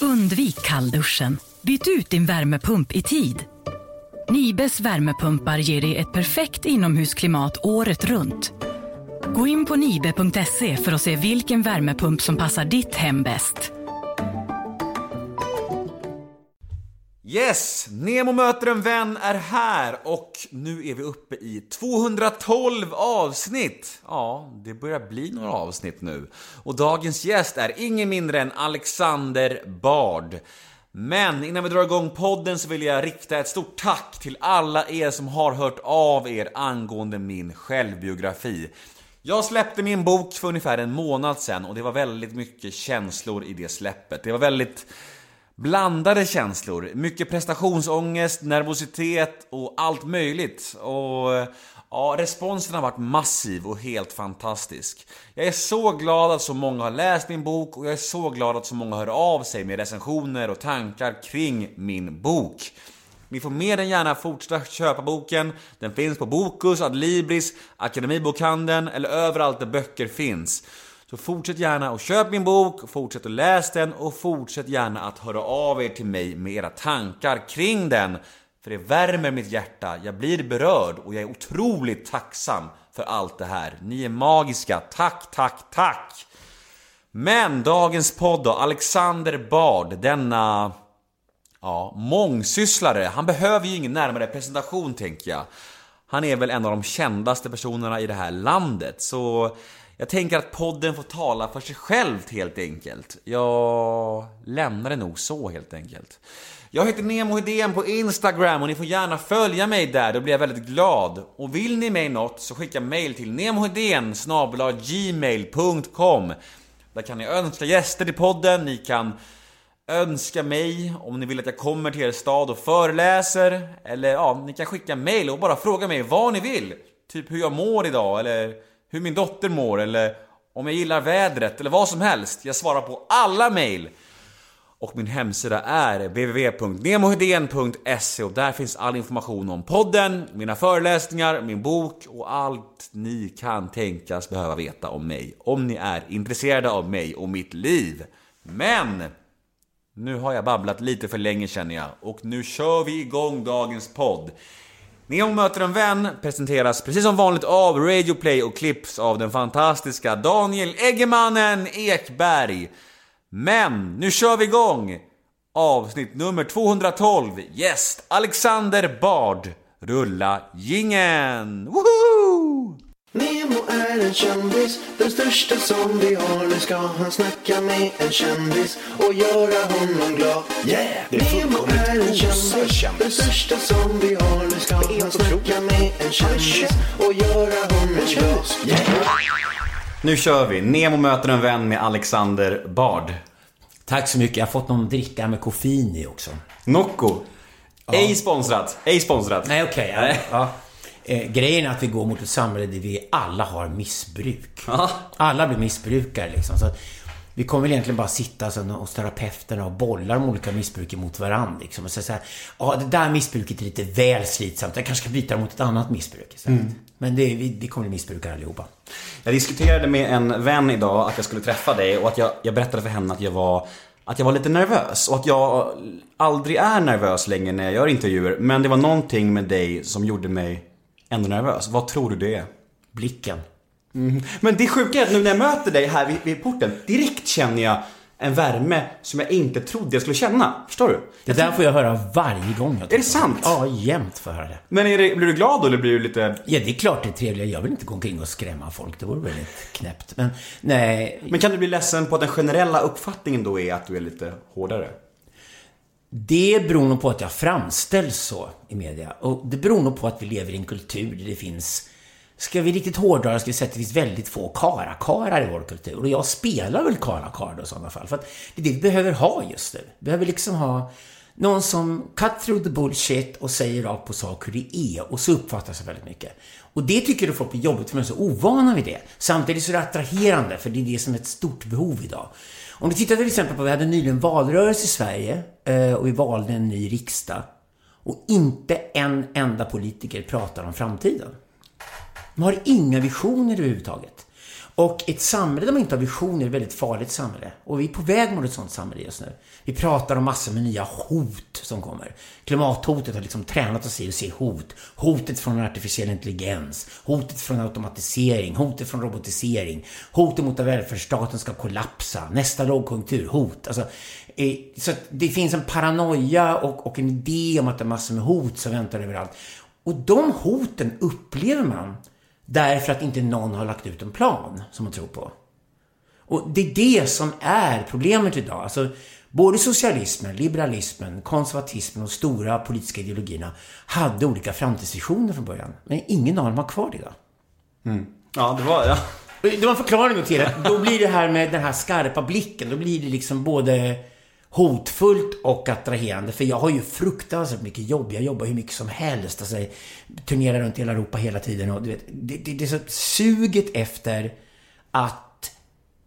Undvik kallduschen. Byt ut din värmepump i tid. Nibes värmepumpar ger dig ett perfekt inomhusklimat året runt. Gå in på nibe.se för att se vilken värmepump som passar ditt hem bäst. Yes! Nemo möter en vän är här och nu är vi uppe i 212 avsnitt. Ja, det börjar bli några avsnitt nu. Och dagens gäst är ingen mindre än Alexander Bard. Men innan vi drar igång podden så vill jag rikta ett stort tack till alla er som har hört av er angående min självbiografi. Jag släppte min bok för ungefär en månad sedan och det var väldigt mycket känslor i det släppet. Det var väldigt blandade känslor. Mycket prestationsångest, nervositet och allt möjligt. Och ja, responsen har varit massiv och helt fantastisk. Jag är så glad att så många har läst min bok och jag är så glad att så många hör av sig med recensioner och tankar kring min bok. Ni får mer än gärna fortsätta köpa boken. Den finns på Bokus, Adlibris, Akademibokhandeln eller överallt där böcker finns. Så fortsätt gärna att köpa min bok, fortsätt att läsa den och fortsätt gärna att höra av er till mig med era tankar kring den. För det värmer mitt hjärta, jag blir berörd och jag är otroligt tacksam för allt det här. Ni är magiska, tack, tack, tack! Men dagens podd då, Alexander Bard, denna ja, mångsysslare. Han behöver ju ingen närmare presentation tänker jag. Han är väl en av de kändaste personerna i det här landet, så jag tänker att podden får tala för sig själv helt enkelt. Jag lämnar det nog så helt enkelt. Jag heter Nemo Hedén på Instagram och ni får gärna följa mig där, då blir jag väldigt glad. Och vill ni mig något så skicka mail till nemohedén gmail.com Där kan ni önska gäster till podden, ni kan önska mig om ni vill att jag kommer till er stad och föreläser. Eller ja, ni kan skicka mail och bara fråga mig vad ni vill. Typ hur jag mår idag eller hur min dotter mår eller om jag gillar vädret eller vad som helst. Jag svarar på alla mail. Och min hemsida är www.nemohedén.se och där finns all information om podden, mina föreläsningar, min bok och allt ni kan tänkas behöva veta om mig. Om ni är intresserade av mig och mitt liv. Men! Nu har jag babblat lite för länge känner jag och nu kör vi igång dagens podd. Neon möter en vän presenteras precis som vanligt av Radioplay och klipps av den fantastiska Daniel Eggemannen Ekberg. Men nu kör vi igång! Avsnitt nummer 212, gäst Alexander Bard. Rulla gingen! Woho! Nemo är en kändis, den största som vi har. Nu ska han snacka med en kändis och göra honom glad. Yeah! Det är Nemo är en kändis, den största som vi har. Nu ska han snacka med en kändis och göra honom glad. Yeah! Nu kör vi! Nemo möter en vän med Alexander Bard. Tack så mycket. Jag har fått någon dricka med koffein i också. Nocco. Ej sponsrat. Ej sponsrat. Nej, okej. ja. Nej. ja. Eh, grejen är att vi går mot ett samhälle där vi alla har missbruk. Alla blir missbrukare liksom. Så vi kommer väl egentligen bara sitta hos terapeuterna och bolla de olika missbruken mot varandra. Liksom, och säga så här, ja det där missbruket är lite väl slitsamt. Jag kanske ska byta mot ett annat missbruk istället. Men det, vi, vi kommer bli missbrukare allihopa. Jag diskuterade med en vän idag att jag skulle träffa dig och att jag, jag berättade för henne att jag var att jag var lite nervös och att jag aldrig är nervös längre när jag gör intervjuer. Men det var någonting med dig som gjorde mig ändå nervös. Vad tror du det är? Blicken. Men det sjuka är att nu när jag möter dig här vid, vid porten, direkt känner jag en värme som jag inte trodde jag skulle känna. Förstår du? Det där får jag höra varje gång jag Är det sant? Ja, jämt får jag höra det. Men det, blir du glad då eller blir du lite... Ja, det är klart det är trevligt. Jag vill inte gå omkring och skrämma folk. Det vore väldigt knäppt. Men nej, Men kan du bli ledsen på att den generella uppfattningen då är att du är lite hårdare? Det beror nog på att jag framställs så i media. Och det beror nog på att vi lever i en kultur där det finns Ska vi riktigt hårdra ska vi säga att det finns väldigt få karakarar i vår kultur. Och jag spelar väl karakar då i sådana fall. För att det är det vi behöver ha just nu. Vi behöver liksom ha någon som cut through the bullshit och säger rakt på sak hur det är. Och så uppfattas det väldigt mycket. Och det tycker du folk blir jobbigt för de är så ovana vid det. Samtidigt så är det attraherande, för det är det som är ett stort behov idag. Om du tittar till exempel på, vi hade nyligen valrörelse i Sverige eh, och vi valde en ny riksdag. Och inte en enda politiker pratar om framtiden. De har inga visioner överhuvudtaget. Och ett samhälle där man inte har visioner är ett väldigt farligt samhälle. Och vi är på väg mot ett sånt samhälle just nu. Vi pratar om massor med nya hot som kommer. Klimathotet har liksom tränat oss i att se hot. Hotet från artificiell intelligens. Hotet från automatisering. Hotet från robotisering. Hotet mot att välfärdsstaten ska kollapsa. Nästa lågkonjunktur. Hot. Alltså, eh, så att det finns en paranoia och, och en idé om att det är massor med hot som väntar överallt. Och de hoten upplever man Därför att inte någon har lagt ut en plan som man tror på. Och det är det som är problemet idag. Alltså, både socialismen, liberalismen, konservatismen och stora politiska ideologierna hade olika framtidsvisioner från början. Men ingen av dem har kvar det idag. Mm. Ja, det var... Ja. Det var en förklaring till det. Då blir det här med den här skarpa blicken, då blir det liksom både hotfullt och attraherande. För jag har ju fruktansvärt mycket jobb. Jag jobbar hur mycket som helst. Alltså, turnerar runt i hela Europa hela tiden. Och, du vet, det, det, det är så suget efter att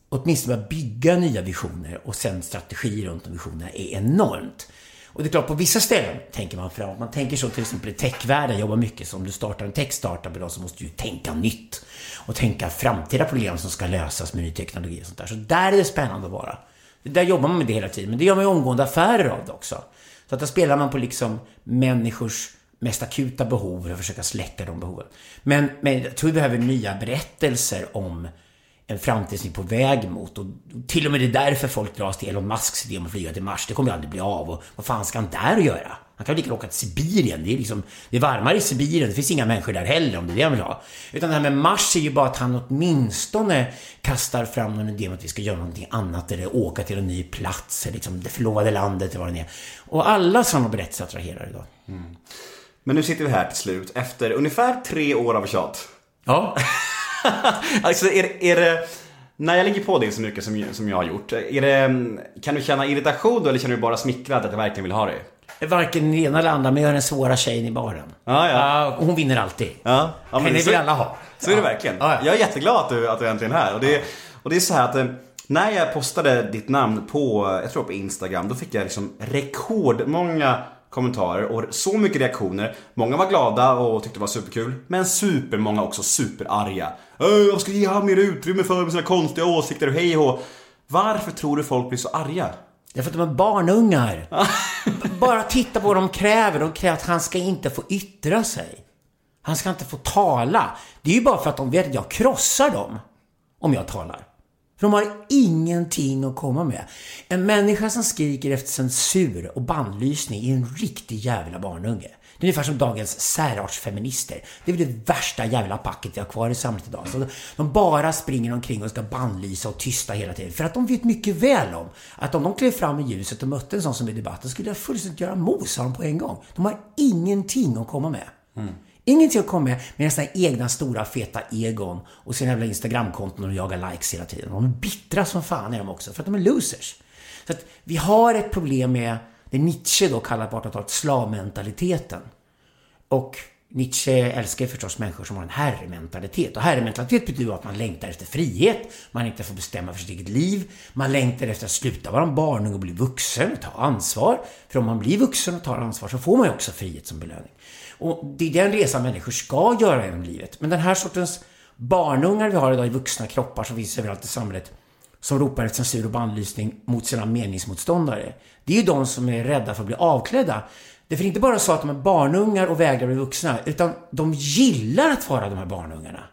åtminstone börja bygga nya visioner och sen strategier runt de visionerna är enormt. Och det är klart, på vissa ställen tänker man framåt. Man tänker så till exempel i techvärlden, jobbar mycket. Så om du startar en tech-startup idag så måste du ju tänka nytt. Och tänka framtida problem som ska lösas med ny teknologi och sånt där. Så där är det spännande att vara. Där jobbar man med det hela tiden. Men det gör man ju omgående affärer av det också. Så att där spelar man på liksom människors mest akuta behov och försöka släcka de behoven. Men, men jag tror vi behöver nya berättelser om en framtid som vi är på väg mot. Och till och med det är därför folk dras till Elon Musks idé om att flyga till Mars. Det kommer ju aldrig bli av. Och vad fan ska han där göra? Han kan lika gärna åka till Sibirien. Det är, liksom, det är varmare i Sibirien. Det finns inga människor där heller om det är det han vill ha. Utan det här med Mars är ju bara att han åtminstone kastar fram någon idé om att vi ska göra någonting annat. Eller åka till en ny plats. Liksom det förlovade landet eller vad det är. Och alla sådana berättelser attraherar idag. Mm. Men nu sitter vi här till slut efter ungefär tre år av tjat. Ja. alltså är, är det... När jag lägger på dig så mycket som, som jag har gjort, är det, kan du känna irritation då eller känner du bara smickrad att jag verkligen vill ha dig? Varken det ena eller andra, men jag är den svåra tjejen i baren. Ja, ja. hon vinner alltid. Ja, ja, Henne vill alla ha. Så är det verkligen. Ja, ja. Jag är jätteglad att du, att du äntligen är här. Och det, och det är så här att eh, när jag postade ditt namn på, jag tror på Instagram, då fick jag liksom rekordmånga kommentarer och så mycket reaktioner. Många var glada och tyckte det var superkul. Men supermånga också superarga. Jag ska ge han mer utrymme för med sina konstiga åsikter och hej och Varför tror du folk blir så arga? Därför att de är barnungar. Bara titta på vad de kräver. De kräver att han ska inte få yttra sig. Han ska inte få tala. Det är ju bara för att de vet att jag krossar dem. Om jag talar. För de har ingenting att komma med. En människa som skriker efter censur och bannlysning är en riktig jävla barnunge. Det är ungefär som dagens särartsfeminister. Det är väl det värsta jävla packet vi har kvar i samhället idag. Så de bara springer omkring och ska bannlysa och tysta hela tiden. För att de vet mycket väl om att om de klev fram i ljuset och mötte en sån som i debatten skulle jag fullständigt göra mos av dem på en gång. De har ingenting att komma med. Mm. Ingenting att komma med med sina egna stora feta egon och sina jävla Instagramkonton och jagar likes hela tiden. De är bittra som fan är de också, för att de är losers. Så att vi har ett problem med det Nietzsche då kallar på 1800-talet slavmentaliteten. Och Nietzsche älskar förstås människor som har en herrementalitet. Och herrementalitet betyder att man längtar efter frihet, man längtar efter att bestämma för sitt eget liv, man längtar efter att sluta vara en barnung och bli vuxen och ta ansvar. För om man blir vuxen och tar ansvar så får man ju också frihet som belöning. Och det är den resan människor ska göra genom livet. Men den här sortens barnungar vi har idag i vuxna kroppar som finns överallt i samhället som ropar efter censur och bannlysning mot sina meningsmotståndare. Det är ju de som är rädda för att bli avklädda. Det är inte bara så att de är barnungar och vägrar bli vuxna, utan de gillar att vara de här barnungarna.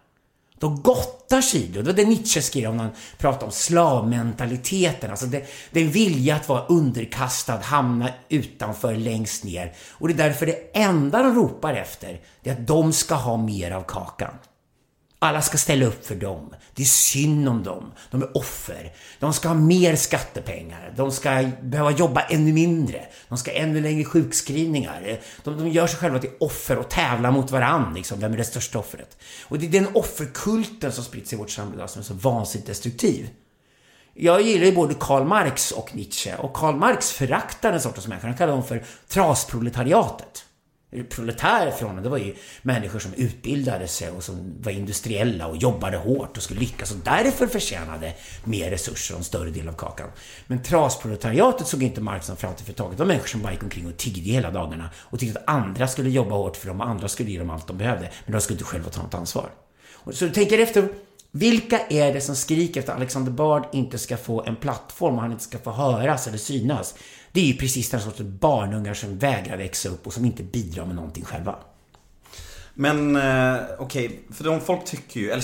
De gottar sig i det. Det var det Nietzsche skrev om när han pratade om slavmentaliteten. Alltså det, det är en vilja att vara underkastad, hamna utanför, längst ner. Och det är därför det enda de ropar efter, det är att de ska ha mer av kakan. Alla ska ställa upp för dem. Det är synd om dem. De är offer. De ska ha mer skattepengar. De ska behöva jobba ännu mindre. De ska ha ännu längre sjukskrivningar. De, de gör sig själva till offer och tävlar mot varandra. Liksom. Vem är det största offret? Och det är den offerkulten som sprids i vårt samhälle som är så vansinnigt destruktiv. Jag gillar ju både Karl Marx och Nietzsche. Och Karl Marx föraktar den sortens människor. Han kallar dem för trasproletariatet proletärer från det var ju människor som utbildade sig och som var industriella och jobbade hårt och skulle lyckas och därför förtjänade mer resurser och en större del av kakan. Men trasproletariatet såg inte Marx som framtid för taget. Det var människor som bara gick omkring och tiggde hela dagarna och tyckte att andra skulle jobba hårt för dem och andra skulle ge dem allt de behövde. Men de skulle inte själva ta något ansvar. Så du tänker efter Vilka är det som skriker efter att Alexander Bard inte ska få en plattform och han inte ska få höras eller synas? Det är ju precis den sortens barnungar som vägrar växa upp och som inte bidrar med någonting själva. Men eh, okej, för de folk tycker ju, eller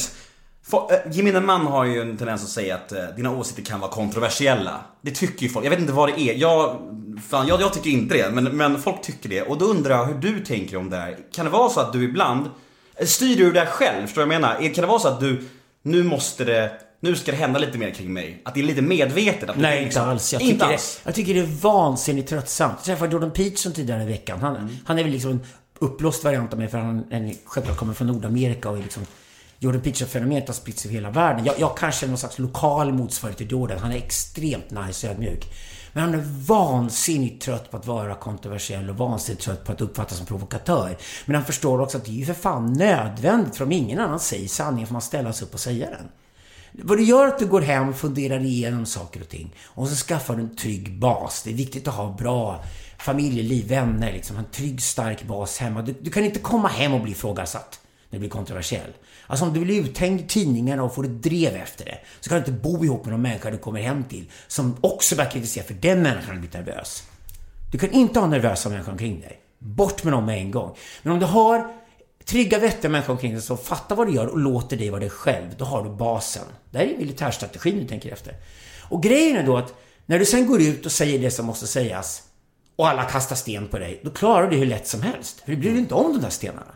fo- eh, Gemene man har ju en tendens att säga att eh, dina åsikter kan vara kontroversiella. Det tycker ju folk. Jag vet inte vad det är. Jag, fan, jag, jag tycker inte det, men, men folk tycker det. Och då undrar jag hur du tänker om det här. Kan det vara så att du ibland, eh, styr du det själv? Förstår du vad jag menar? Kan det vara så att du, nu måste det, nu ska det hända lite mer kring mig? Att det är lite medvetet? Att Nej, inte alls. Jag inte tycker, alls. Det, jag tycker det är vansinnigt tröttsamt. Jag träffade Jordan Peterson tidigare i veckan. Han, Mm. han är väl liksom en uppblåst variant av mig för han är, självklart kommer från Nordamerika och är liksom Jordan Peterson-fenomenet har spritts över hela världen. Jag, jag kanske är någon slags lokal motsvarighet till Jordan. Han är extremt nice och ödmjuk. Men han är vansinnigt trött på att vara kontroversiell och vansinnigt trött på att uppfattas som provokatör. Men han förstår också att det är ju för fan nödvändigt för om ingen annan säger sanningen får man ställa sig upp och säga den. Vad det gör att du går hem och funderar igenom saker och ting. Och så skaffar du en trygg bas. Det är viktigt att ha bra familjeliv, vänner, liksom. En trygg, stark bas hemma. Du, du kan inte komma hem och bli ifrågasatt när du blir kontroversiell. Alltså om du blir uthängd i tidningarna och får ett drev efter det, så kan du inte bo ihop med någon människa du kommer hem till som också börjar kritisera för den människan har blivit nervös. Du kan inte ha nervösa människor omkring dig. Bort med dem med en gång. Men om du har trygga, vettiga människor omkring dig som fattar vad du gör och låter dig vara dig själv, då har du basen. Det här är militärstrategin du tänker efter. Och grejen är då att när du sen går ut och säger det som måste sägas och alla kastar sten på dig, då klarar du det hur lätt som helst. För du bryr dig inte om de där stenarna.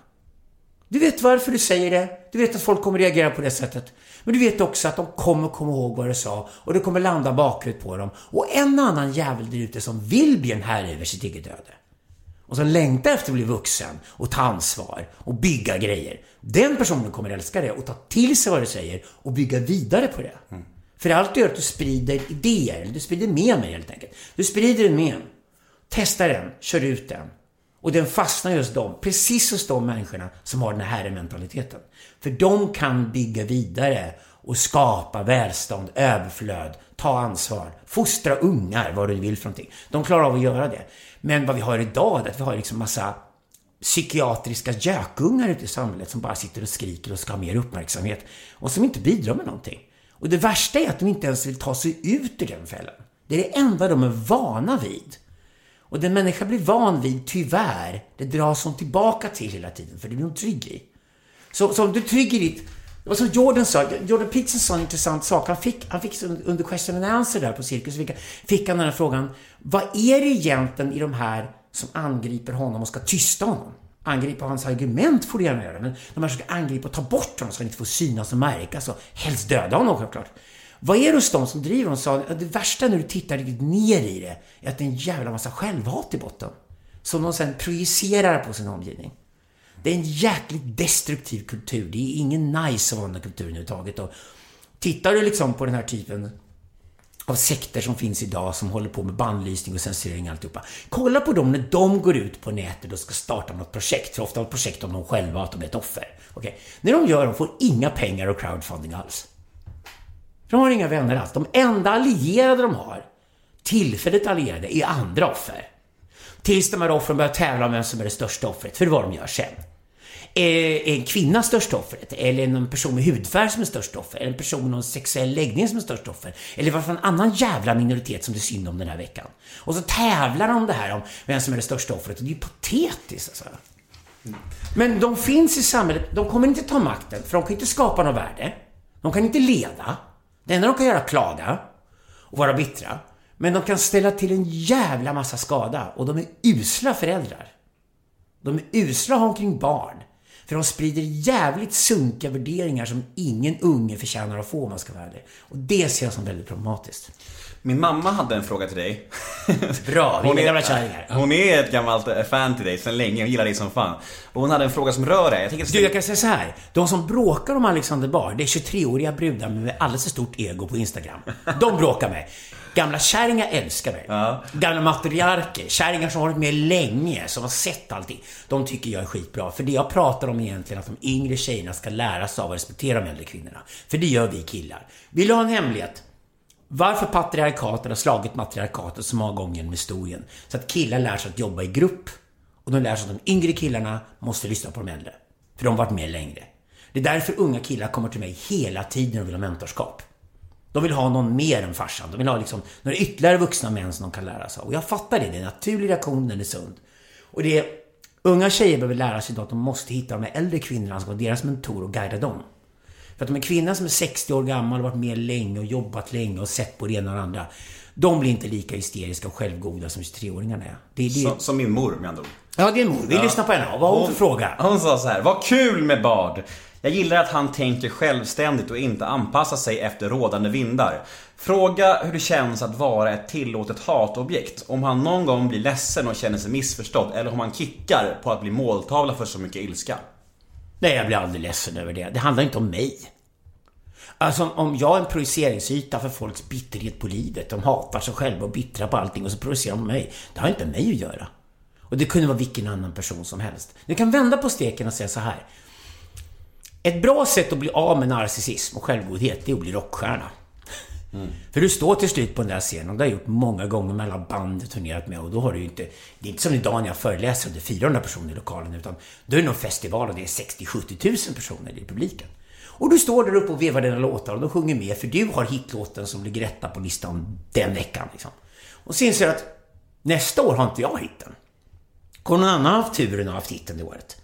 Du vet varför du säger det. Du vet att folk kommer reagera på det sättet. Men du vet också att de kommer komma ihåg vad du sa och det kommer landa bakut på dem. Och en annan jävel där ute som vill bli en herre över sitt eget öde. Och som längtar efter att bli vuxen och ta ansvar och bygga grejer. Den personen kommer älska det och ta till sig vad du säger och bygga vidare på det. För allt du gör är att du sprider idéer, du sprider med mig helt enkelt. Du sprider en med. Testa den, kör ut den. Och den fastnar just dem, precis hos de människorna som har den här mentaliteten. För de kan bygga vidare och skapa välstånd, överflöd, ta ansvar, fostra ungar, vad du vill för någonting. De klarar av att göra det. Men vad vi har idag är att vi har liksom massa psykiatriska gökungar ute i samhället som bara sitter och skriker och ska ha mer uppmärksamhet och som inte bidrar med någonting. Och det värsta är att de inte ens vill ta sig ut ur den fällan. Det är det enda de är vana vid. Och den människa blir van vid, tyvärr, det dras hon tillbaka till hela tiden, för det blir hon trygg i. Så, så om du är trygg i ditt... Det var som Jordan sa, Jordan Peterson sa en intressant sak. Han fick, han fick under question and answer där på Cirkus, fick, fick han den här frågan. Vad är det egentligen i de här som angriper honom och ska tysta honom? Angripa hans argument får du gärna göra, men de här som ska angripa och ta bort honom så han inte får synas och märkas och helst döda honom självklart. Vad är det hos de som driver honom? Sa att det värsta när du tittar riktigt ner i det är att det är en jävla massa självhat i botten. Som de sen projicerar på sin omgivning. Det är en jäkligt destruktiv kultur. Det är ingen nice att vara den kulturen överhuvudtaget. Och tittar du liksom på den här typen av sekter som finns idag som håller på med bannlysning och censurering och alltihopa. Kolla på dem när de går ut på nätet och ska starta något projekt. För ofta har ett projekt om de själva, att de är ett offer. Okay. När de gör det, de får inga pengar och crowdfunding alls. De har inga vänner alls. De enda allierade de har, tillfälligt allierade, är andra offer. Tills de här offren börjar tävla om vem som är det största offret, för det är vad de gör sen. Är en kvinna största offret? Eller en person med hudfärg som är största offer? Eller en person med någon sexuell läggning som är största offer? Eller varför en annan jävla minoritet som det är synd om den här veckan? Och så tävlar de om det här om vem som är det största offret. Och det är ju patetiskt alltså. Men de finns i samhället, de kommer inte ta makten, för de kan inte skapa något värde. De kan inte leda. Det enda de kan göra är att klaga och vara bittra. Men de kan ställa till en jävla massa skada och de är usla föräldrar. De är usla att ha omkring barn. För de sprider jävligt sunkiga värderingar som ingen unge förtjänar att få om man ska vara ärlig. Och det ser jag som väldigt problematiskt. Min mamma hade en fråga till dig. Bra, vi är gamla kärringar. hon är ett gammalt eh, fan till dig sen länge, hon gillar dig som fan. Och hon hade en fråga som rör dig. Jag tänker Du, jag kan säga så här. De som bråkar om Alexander Bard, det är 23-åriga brudar med alldeles för stort ego på Instagram. De bråkar med. Gamla kärringar älskar mig. Gamla matriarker, kärringar som har varit med länge, som har sett allting. De tycker jag är skitbra. För det jag pratar om egentligen att de yngre tjejerna ska lära sig av att respektera de äldre kvinnorna. För det gör vi killar. Vill du ha en hemlighet? Varför patriarkatet har slagit matriarkatet så många gånger genom historien. Så att killar lär sig att jobba i grupp. Och de lär sig att de yngre killarna måste lyssna på de äldre. För de har varit med längre. Det är därför unga killar kommer till mig hela tiden och vill ha mentorskap. De vill ha någon mer än farsan. De vill ha liksom några ytterligare vuxna män som de kan lära sig av. Och jag fattar det. Det är en naturlig reaktion, den är sund. Och det är, unga tjejer behöver lära sig att de måste hitta de här äldre kvinnorna som var deras mentor och guida dem. För att om en kvinna som är 60 år gammal, varit med länge och jobbat länge och sett på det ena och det andra. De blir inte lika hysteriska och självgoda som 23-åringarna är. Det är det. Som, som min mor med andra ord. Ja, det är mor. Vi lyssnar på henne. Vad har hon för fråga? Hon sa så här. Vad kul med Bard. Jag gillar att han tänker självständigt och inte anpassar sig efter rådande vindar. Fråga hur det känns att vara ett tillåtet hatobjekt. Om han någon gång blir ledsen och känner sig missförstådd eller om han kickar på att bli måltavla för så mycket ilska. Nej, jag blir aldrig ledsen över det. Det handlar inte om mig. Alltså om jag är en projiceringsyta för folks bitterhet på livet, de hatar sig själva och bittra på allting och så projicerar de på mig. Det har inte med mig att göra. Och det kunde vara vilken annan person som helst. Du kan vända på steken och säga så här. Ett bra sätt att bli av med narcissism och självgodhet, det är att bli rockstjärna. Mm. För du står till slut på den där scenen och det har jag gjort många gånger med alla band du turnerat med och då har du ju inte... Det är inte som idag när jag föreläser och det är 400 personer i lokalen utan då är det någon festival och det är 60-70 000 personer i publiken. Och du står där uppe och vevar dina låtar och de sjunger med för du har hitlåten som ligger rätta på listan den veckan. Liksom. Och sen ser du att nästa år har inte jag hitten. Kommer någon annan haft turen och haft hitten det året?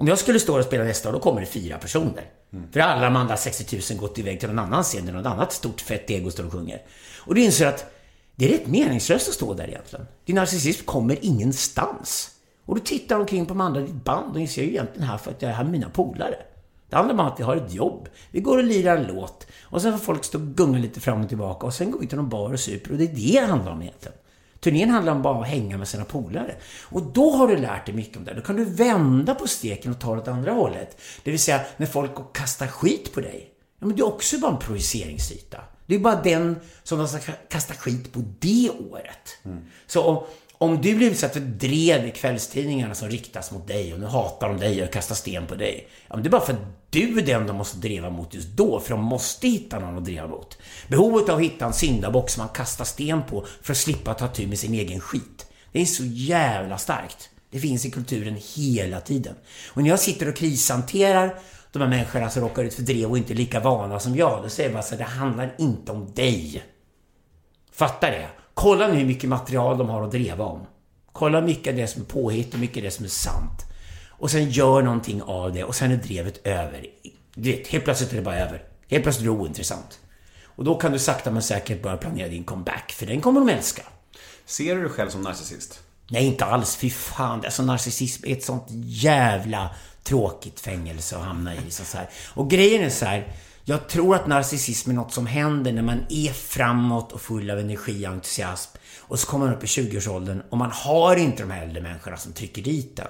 Om jag skulle stå och spela nästa år, då kommer det fyra personer. Mm. För alla de andra 60 000 gått iväg till någon annan scen där något annat stort fett ego står och sjunger. Och du inser att det är rätt meningslöst att stå där egentligen. Din narcissism kommer ingenstans. Och du tittar omkring på de andra i ditt band och inser ju egentligen här för att jag är här med mina polare. Det handlar om att vi har ett jobb. Vi går och lirar en låt. Och sen får folk stå och gunga lite fram och tillbaka. Och sen går vi till någon bar och super. Och det är det det handlar om egentligen. Turnén handlar om bara att hänga med sina polare. Och då har du lärt dig mycket om det. Då kan du vända på steken och ta det åt andra hållet. Det vill säga, när folk kastar skit på dig. Ja, men det är också bara en projiceringsyta. Det är bara den som de ska kasta skit på det året. Mm. Så om, om du blir utsatt för drev i kvällstidningarna som riktas mot dig och nu hatar de dig och kastar sten på dig. Ja, men det är bara för att du är den de måste driva mot just då, för de måste hitta någon att driva mot. Behovet av att hitta en syndabock som man kastar sten på för att slippa ta tur med sin egen skit. Det är så jävla starkt. Det finns i kulturen hela tiden. Och när jag sitter och krishanterar de här människorna som råkar ut för drev och inte är lika vana som jag, då säger jag bara så här, det handlar inte om dig. Fattar det? Kolla nu hur mycket material de har att dreva om. Kolla mycket av det som är påhitt och mycket av det som är sant. Och sen gör någonting av det och sen är drevet över. Du vet, helt plötsligt är det bara över. Helt plötsligt är det ointressant. Och då kan du sakta men säkert börja planera din comeback, för den kommer de älska. Ser du dig själv som narcissist? Nej, inte alls. Fy fan. Alltså narcissism är ett sånt jävla tråkigt fängelse att hamna i. Så här. Och grejen är så här. Jag tror att narcissism är något som händer när man är framåt och full av energi och entusiasm. Och så kommer man upp i 20-årsåldern och man har inte de här äldre människorna som trycker dit den.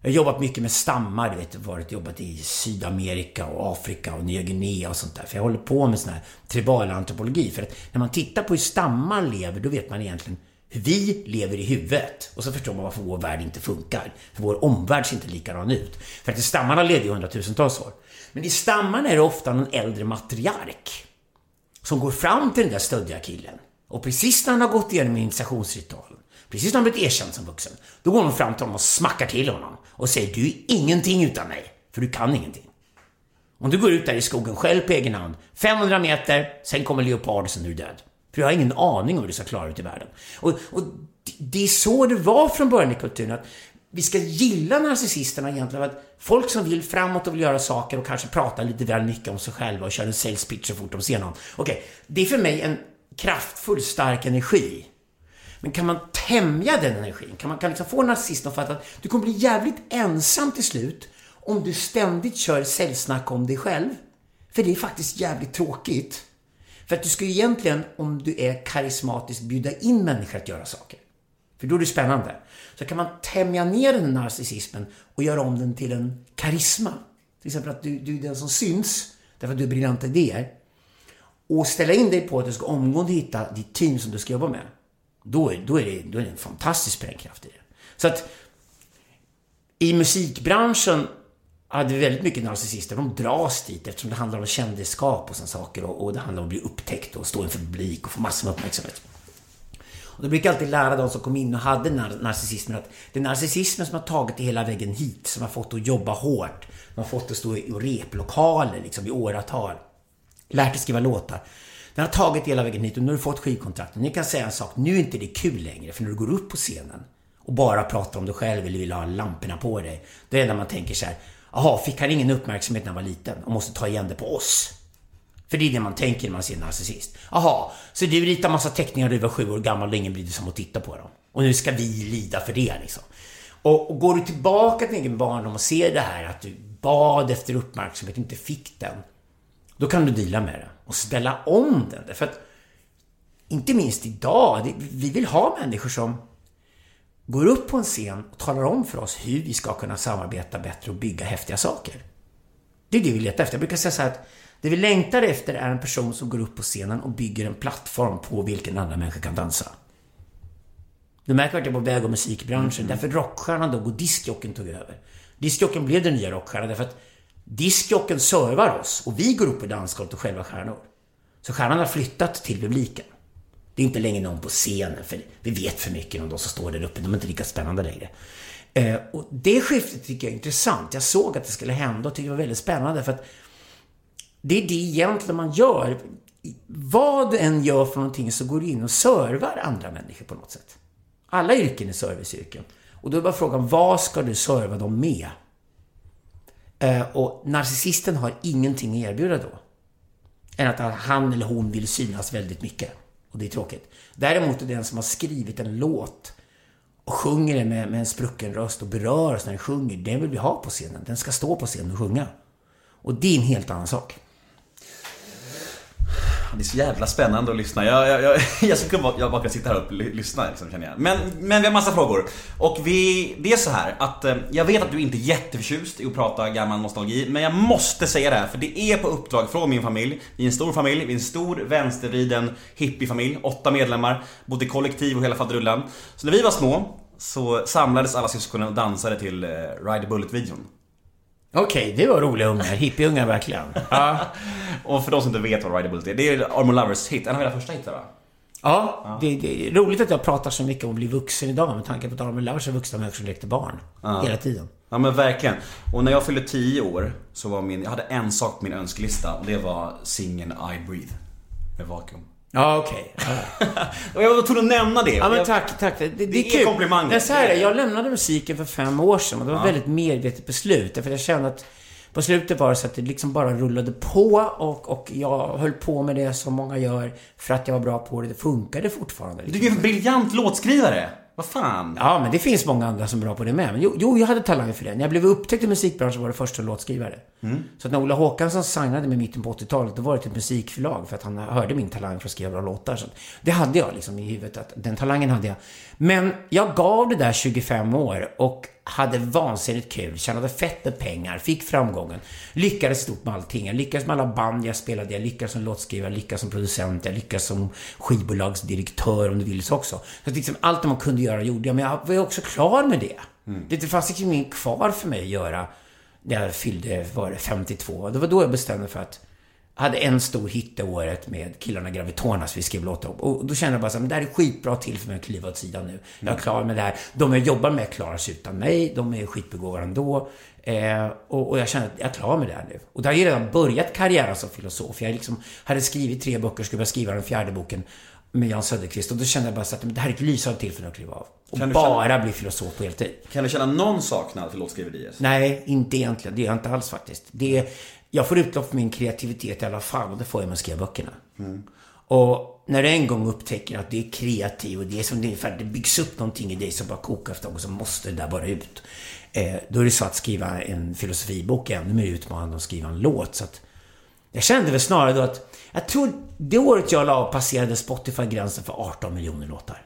Jag har jobbat mycket med stammar, du vet, varit jobbat i Sydamerika och Afrika och Nya Guinea och sånt där. För jag håller på med sån här tribal antropologi. För att när man tittar på hur stammar lever, då vet man egentligen hur vi lever i huvudet. Och så förstår man varför vår värld inte funkar. För vår omvärld ser inte likadan ut. För att stammarna levde i hundratusentals år. Men i stammarna är det ofta någon äldre matriark som går fram till den där stöddiga killen. Och precis när han har gått igenom initiationsritualen, precis när han blivit erkänd som vuxen, då går hon fram till honom och smackar till honom och säger du är ingenting utan mig, för du kan ingenting. Om du går ut där i skogen själv på egen hand, 500 meter, sen kommer leoparden, sen är du död. För jag har ingen aning om hur du ska klara ut i världen. Och, och det är så det var från början i kulturen. Att vi ska gilla narcissisterna egentligen. Att folk som vill framåt och vill göra saker och kanske prata lite väl mycket om sig själva och köra en sales pitch så fort de ser någon. Okej, okay, det är för mig en kraftfull, stark energi. Men kan man tämja den energin? Kan man kan liksom få narcissisten att fatta att du kommer bli jävligt ensam till slut om du ständigt kör säljsnack om dig själv. För det är faktiskt jävligt tråkigt. För att du ska ju egentligen, om du är karismatisk, bjuda in människor att göra saker. För då är det spännande. Så kan man tämja ner den narcissismen och göra om den till en karisma. Till exempel att du, du är den som syns, därför att du har briljanta idéer. Och ställa in dig på att du ska omgående hitta ditt team som du ska jobba med. Då är, då är, det, då är det en fantastisk sprängkraft i det. Så att i musikbranschen hade vi väldigt mycket narcissister. De dras dit eftersom det handlar om kändisskap och sådana saker. Och, och det handlar om att bli upptäckt och stå inför publik och få massor med uppmärksamhet. Och då brukar jag alltid lära de som kom in och hade nar narcissismen att det är narcissismen som har tagit det hela vägen hit, som har fått att jobba hårt. De har fått att stå i replokaler liksom i åratal. Lärt att skriva låtar. Den har tagit hela vägen hit och nu har du fått skivkontrakten. Ni kan säga en sak, nu är inte det kul längre för när du går upp på scenen och bara pratar om dig själv eller vill ha lamporna på dig. Då är det när man tänker så här, jaha, fick han ingen uppmärksamhet när han var liten och måste ta igen det på oss? För det är det man tänker när man ser en narcissist. Jaha, så du ritar massa teckningar när du var sju år gammal och ingen brydde sig om att titta på dem. Och nu ska vi lida för det liksom. Och, och går du tillbaka till din egen barndom och ser det här att du bad efter uppmärksamhet och inte fick den. Då kan du dela med det och ställa om den. För att inte minst idag, det, vi vill ha människor som går upp på en scen och talar om för oss hur vi ska kunna samarbeta bättre och bygga häftiga saker. Det är det vi letar efter. Jag brukar säga så här att det vi längtar efter är en person som går upp på scenen och bygger en plattform på vilken andra människor kan dansa. Du märker att jag är på väg och musikbranschen. Mm. Därför rockstjärnan dog och diskjocken tog över. Diskjocken blev den nya rockstjärnan därför att diskjocken servar oss och vi går upp på dansgolvet och själva stjärnor. Så stjärnan har flyttat till publiken. Det är inte längre någon på scenen för vi vet för mycket om de som står där uppe. De är inte lika spännande längre. Eh, och det skiftet tycker jag är intressant. Jag såg att det skulle hända och tyckte det var väldigt spännande för att det är det egentligen man gör. Vad du än gör för någonting så går du in och servar andra människor på något sätt. Alla yrken är serviceyrken. Och då är bara frågan, vad ska du serva dem med? Eh, och narcissisten har ingenting att erbjuda då. Än att han eller hon vill synas väldigt mycket. Och det är tråkigt. Däremot är den som har skrivit en låt och sjunger den med, med en sprucken röst och berör oss när den sjunger, den vill vi ha på scenen. Den ska stå på scenen och sjunga. Och det är en helt annan sak. Det är så jävla spännande att lyssna. Jag, jag, jag, jag skulle bara, jag bara kunna sitta här och lyssna liksom, känner jag. Men, men vi har massa frågor. Och vi, det är så här att eh, jag vet att du inte är jätteförtjust i att prata gammal nostalgi. Men jag måste säga det här för det är på uppdrag från min familj. Vi är en stor familj, vi är en stor vänstervriden hippiefamilj. Åtta medlemmar, bodde i kollektiv och hela faderullan. Så när vi var små så samlades alla syskonen och dansade till eh, 'Ride the Bullet-videon. Okej, okay, det var roliga ungar. Hippieungar verkligen. Ja. och för de som inte vet vad Rider Bullet är, det är Armor Lovers hit. En av era första hits va? Ja, ja. Det, det, är roligt att jag pratar så mycket om att bli vuxen idag med tanke på att Armor Lovers är vuxna människor som lekte barn. Ja. Hela tiden. Ja men verkligen. Och när jag fyllde 10 år så var min, jag hade en sak på min önskelista och det var singeln I Breathe. Med Vakuum. Ja, okej. Och jag var tvungen att nämna det. Ja, men tack, tack. Det, det, det är, är komplimanger. Men så här, jag lämnade musiken för fem år sedan och det var ja. väldigt medvetet beslut. För jag kände att på slutet var det så att det liksom bara rullade på och, och jag höll på med det som många gör för att jag var bra på det. Det funkade fortfarande. Liksom. Du är en briljant låtskrivare. Vad fan? Ja, men det finns många andra som är bra på det med. Men jo, jo jag hade talang för det. När jag blev upptäckt i musikbranschen var det första låtskrivare. Mm. Så att när Ola Håkansson signade mig mitten på 80-talet, då var det till ett musikförlag för att han hörde min talang för att skriva bra låtar. Så det hade jag liksom i huvudet, att den talangen hade jag. Men jag gav det där 25 år och hade vansinnigt kul, tjänade fett med pengar, fick framgången. Lyckades stort med allting. Jag lyckades med alla band jag spelade, jag lyckades som låtskrivare, jag lyckades som producent, jag lyckades som skivbolagsdirektör om du vill så också. Så att liksom allt man kunde göra gjorde jag, men jag var också klar med det. Mm. Det fanns liksom inget kvar för mig att göra när jag fyllde, var det 52. Det var då jag bestämde för att hade en stor hit det året med killarna Gravitonas vi skrev låtar om. Och då kände jag bara så här, men det här är skitbra till för mig att kliva åt sidan nu. Jag är klar med det här. De jag jobbar med klarar sig utan mig. De är skitbegåvade ändå. Eh, och, och, jag kände att jag är klar med det här nu. Och då hade jag redan börjat karriären som filosof. Jag liksom hade skrivit tre böcker, skulle börja skriva den fjärde boken med Jan Söderqvist. Och då kände jag bara så att det här är ett lysande tillfälle att kliva av. Och bara känna, bli filosof på heltid. Kan du känna någon saknad för låtskriveriet? Nej, inte egentligen. Det gör jag inte alls faktiskt. Det jag får utlopp för min kreativitet i alla fall och det får jag med att skriva böckerna. Mm. Och när du en gång upptäcker att du är kreativ och det är som det, är, det byggs upp någonting i dig som bara kokar efter och så måste det där bara ut. Eh, då är det så att skriva en filosofibok är ännu mer utmanande än att skriva en låt. Så att jag kände väl snarare då att jag tror det året jag la passerade Spotify gränsen för 18 miljoner låtar.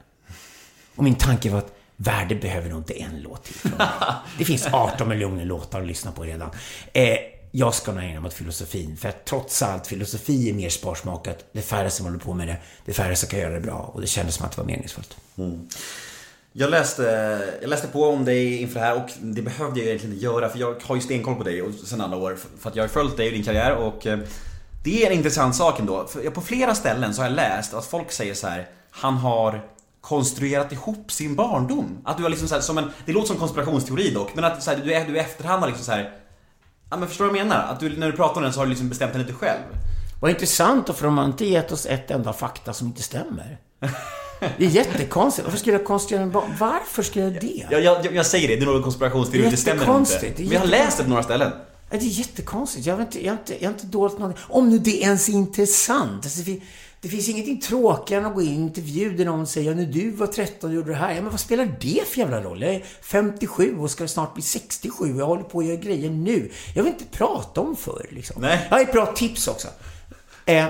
Och min tanke var att världen behöver nog inte en låt till. Det finns 18 miljoner låtar att lyssna på redan. Eh, jag ska nog ägna mig åt filosofin. För att trots allt, filosofi är mer sparsmakat. Det är färre som håller på med det. Det är färre som kan göra det bra. Och det kändes som att det var meningsfullt. Mm. Jag läste, jag läste på om dig inför det här och det behövde jag egentligen inte göra för jag har ju stenkoll på dig sedan alla år. För att jag har följt dig och din karriär och eh, det är en intressant sak ändå. För på flera ställen så har jag läst att folk säger så här, han har konstruerat ihop sin barndom. Att du har liksom så här, som en, det låter som konspirationsteori dock, men att så här, du, är, du i efterhand har liksom så här. Ja men förstår du vad jag menar? Att du, när du pratar om den så har du liksom bestämt den lite själv. Vad intressant, och för de har inte gett oss ett enda fakta som inte stämmer. Det är jättekonstigt. Varför ska jag konstruera en barn? Varför ska jag det? Jag, jag, jag säger det, det är någon konspirationsteori, det stämmer inte. Men jag har läst det på några ställen. Ja, Det är jättekonstigt. Jag har inte, jag har inte, jag har inte dolt någonting. Om nu det ens är intressant. Alltså, det finns ingenting tråkigare än att gå in i en intervju där någon säger när du var 13 och gjorde det här. Ja, men vad spelar det för jävla roll? Jag är 57 och ska snart bli 67 och jag håller på att göra grejer nu. Jag vill inte prata om förr liksom. Nej. Jag har ett bra tips också. Eh,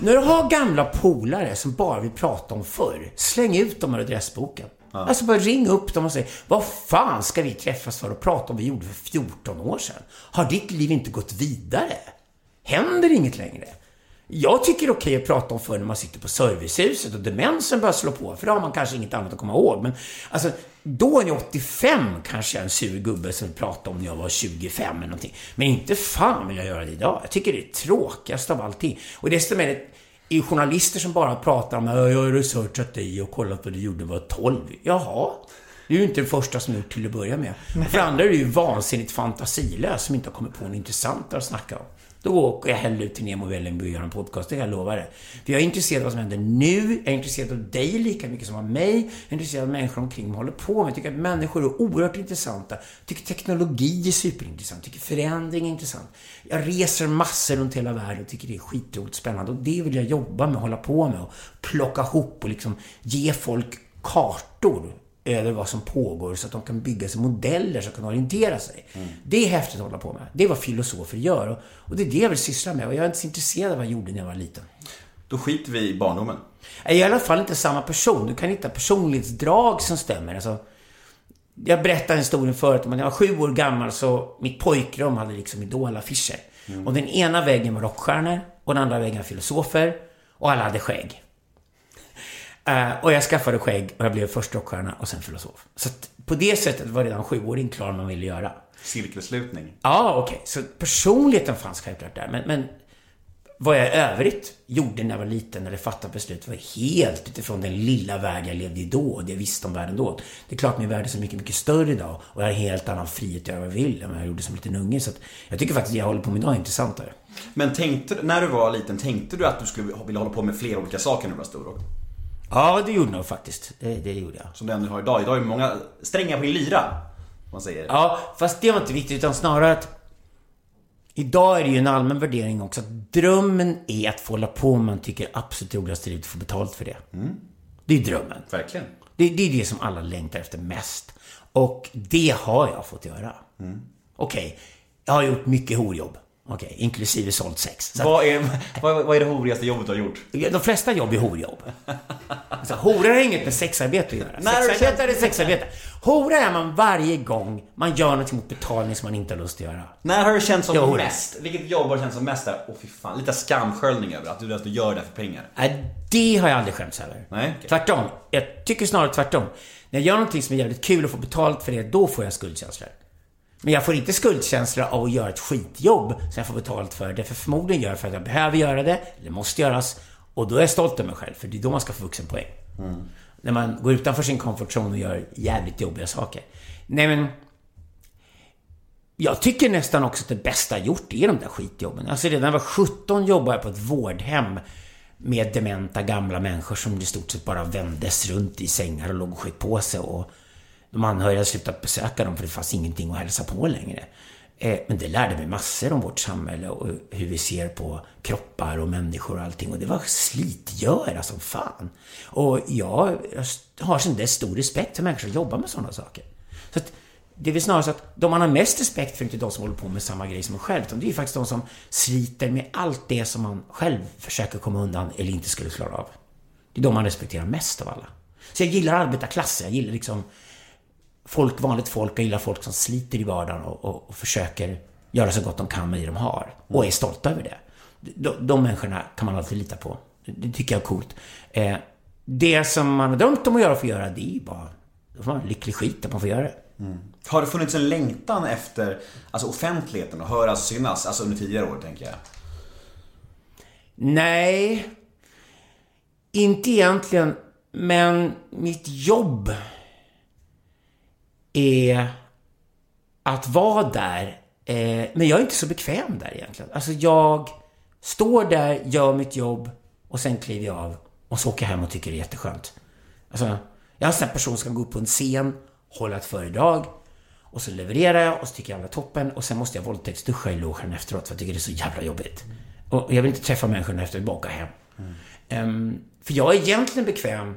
när du har gamla polare som bara vill prata om förr, släng ut dem ur adressboken. Alltså bara ring upp dem och säg, vad fan ska vi träffas för och prata om vi gjorde för 14 år sedan? Har ditt liv inte gått vidare? Händer inget längre? Jag tycker det är okej att prata om förr när man sitter på servicehuset och demensen börjar slå på, för då har man kanske inget annat att komma ihåg. Men alltså, då är jag 85 kanske jag är en sur gubbe som vill prata om när jag var 25 eller någonting. Men inte fan vill jag göra det idag. Jag tycker det är tråkigast av allting. Och desto mer är journalister som bara pratar om "Ja, jag har researchat dig och kollat vad du gjorde när du var 12. Jaha. Det är ju inte den första som gjort till att börja med. Och för andra är du ju vansinnigt fantasilös som inte har kommit på något intressant att snacka om. Då åker jag hellre ut till Nemo Vällingby och gör en podcast, det kan jag lova dig. För jag är intresserad av vad som händer nu, jag är intresserad av dig lika mycket som av mig, jag är intresserad av människor omkring mig håller på med. Jag tycker att människor är oerhört intressanta. Jag tycker teknologi är superintressant, jag tycker förändring är intressant. Jag reser massor runt hela världen och tycker det är skitroligt spännande. Och det vill jag jobba med, hålla på med och plocka ihop och liksom ge folk kartor över vad som pågår så att de kan bygga sig modeller som kan orientera sig. Det är häftigt att hålla på med. Det är vad filosofer gör och, och det är det jag vill syssla med och jag är inte så intresserad av vad jag gjorde när jag var liten. Då skiter vi i barndomen. Jag är i alla fall inte samma person. Du kan hitta personlighetsdrag som stämmer. Alltså, jag berättade en historia förut om att när jag var sju år gammal så mitt pojkrum hade liksom idolaffischer. Och den ena väggen var rockstjärnor och den andra väggen var filosofer. Och alla hade skägg. Eh, och jag skaffade skägg och jag blev först rockstjärna och sen filosof. Så att på det sättet var redan sjuåring klar man ville göra. Cirkelslutning. Ja, okej. Så personligheten fanns självklart där. Men, men vad jag i övrigt gjorde när jag var liten eller fattade beslut var helt utifrån den lilla värld jag levde i då och det jag visste om världen då. Det är klart min värld är så mycket, mycket större idag och jag har en helt annan frihet att göra vad jag vill än vad jag gjorde som liten unge. Så att jag tycker faktiskt det jag håller på med idag är intressantare. Men tänkte, när du var liten, tänkte du att du skulle vilja hålla på med flera olika saker när du var stor? Ja, det gjorde jag faktiskt. Det, det gjorde jag. Som du har idag. Idag är det många strängar på din lyra. om Man säger. Ja, fast det var inte viktigt utan snarare att Idag är det ju en allmän värdering också att drömmen är att få hålla på med man tycker absolut roligast i livet och få betalt för det. Det är drömmen. Verkligen. Det, det är det som alla längtar efter mest. Och det har jag fått göra. Okej, jag har gjort mycket horjobb. Okej, inklusive sålt sex. Så Vad är, vad, vad är det horigaste jobbet du har gjort? de flesta jobb är horjobb. Alltså, hora har inget med sexarbete att göra. Sexarbete är sexarbete. Hora är man varje gång man gör något mot betalning som man inte har lust att göra. När har du känt som Jo. mest? Vilket jobb har du känt som mest där? Åh fy fan, lite skamsköljning över att du, du gör det här för pengar. Nej, det har jag aldrig skämts över. Nej, okej. Tvärtom. Jag tycker snarare tvärtom. När jag gör någonting som är jävligt kul och får betalt för det, då får jag skuldkänslor. Men jag får inte skuldkänslor av att göra ett skitjobb som jag får betalt för. Det för förmodligen gör jag för att jag behöver göra det, eller måste göras. Och då är jag stolt över mig själv, för det är då man ska få vuxenpoäng. När man går utanför sin comfort zone och gör jävligt jobbiga saker. Nej men... Jag tycker nästan också att det bästa jag gjort är de där skitjobben. Alltså redan när jag var 17 jobbade jag på ett vårdhem med dementa gamla människor som i stort sett bara vändes runt i sängar och låg och sköt på sig. Och de anhöriga slutat besöka dem för det fanns ingenting att hälsa på längre. Eh, men det lärde mig massor om vårt samhälle och hur vi ser på kroppar och människor och allting. Och det var slitgöra som fan. Och jag har sedan dess stor respekt för människor som jobbar med sådana saker. Så att det är väl snarare så att de man har mest respekt för är inte de som håller på med samma grej som en själv. Utan det är faktiskt de som sliter med allt det som man själv försöker komma undan eller inte skulle klara av. Det är de man respekterar mest av alla. Så jag gillar arbetarklassen. Jag gillar liksom folk, vanligt folk. Jag gillar folk som sliter i vardagen och, och, och försöker göra så gott de kan med det de har. Och är stolta över det. De, de människorna kan man alltid lita på. Det, tycker jag är coolt. Eh, det som man har drömt om att göra och få göra, det är ju bara... Då får man lycklig skit att man får göra det. Har det funnits en längtan efter alltså offentligheten och höras och synas? Alltså under tidigare år tänker jag. Nej, inte egentligen. Men mitt jobb är att vara där. Eh, men jag är inte så bekväm där egentligen. Alltså jag står där, gör mitt jobb och sen kliver jag av och så åker jag hem och tycker det är jätteskönt. Alltså, jag är en sån här person som kan gå upp på en scen, hålla ett föredrag och så levererar jag och så tycker jag alla toppen och sen måste jag våldtäktsduscha i logen efteråt för jag tycker det är så jävla jobbigt. Och jag vill inte träffa människorna efter att jag hem. Ehm, för jag är egentligen bekväm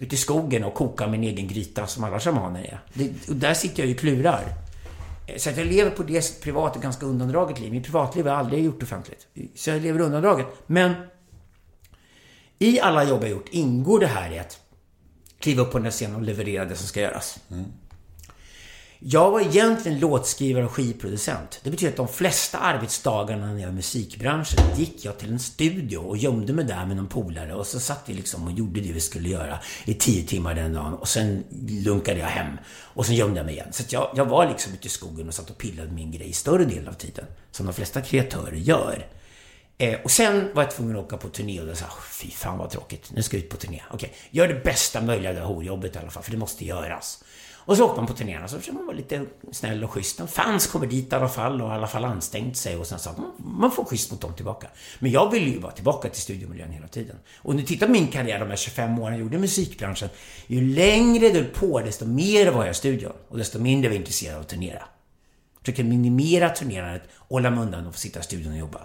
ute i skogen och kokar min egen gryta som alla shamaner är. Det, och där sitter jag ju och klurar. Eh, så att jag lever på det privat ett ganska undandraget liv. Mitt privatliv har jag aldrig gjort offentligt. Så jag lever undandraget. Men i alla jobb jag gjort ingår det här i att kliva upp på den där scenen och leverera det som ska göras. Mm. Jag var egentligen låtskrivare och skivproducent. Det betyder att de flesta arbetsdagarna när jag var i musikbranschen gick jag till en studio och gömde mig där med någon polare och så satt vi liksom och gjorde det vi skulle göra i tio timmar den dagen och sen lunkade jag hem och sen gömde jag mig igen. Så att jag, jag var liksom ute i skogen och satt och pillade med min grej större delen av tiden. Som de flesta kreatörer gör. Eh, och sen var jag tvungen att åka på turné och då sa jag, fy fan vad tråkigt, nu ska jag ut på turné. Okej, gör det bästa möjliga av det här horjobbet i alla fall, för det måste göras. Och så åker man på turnéerna så försöker man vara lite snäll och schysst. De fans kommer dit i alla fall och i alla fall anstängt sig och sen så att man, man får schysst mot dem tillbaka. Men jag vill ju vara tillbaka till studiomiljön hela tiden. Och nu tittar på min karriär de här 25 åren jag gjorde i musikbranschen. Ju längre det höll på, desto mer var jag i studion. Och desto mindre var jag intresserad av att turnera. Försökte försöker minimera turnerandet och hålla mig undan och få sitta i studion och jobba.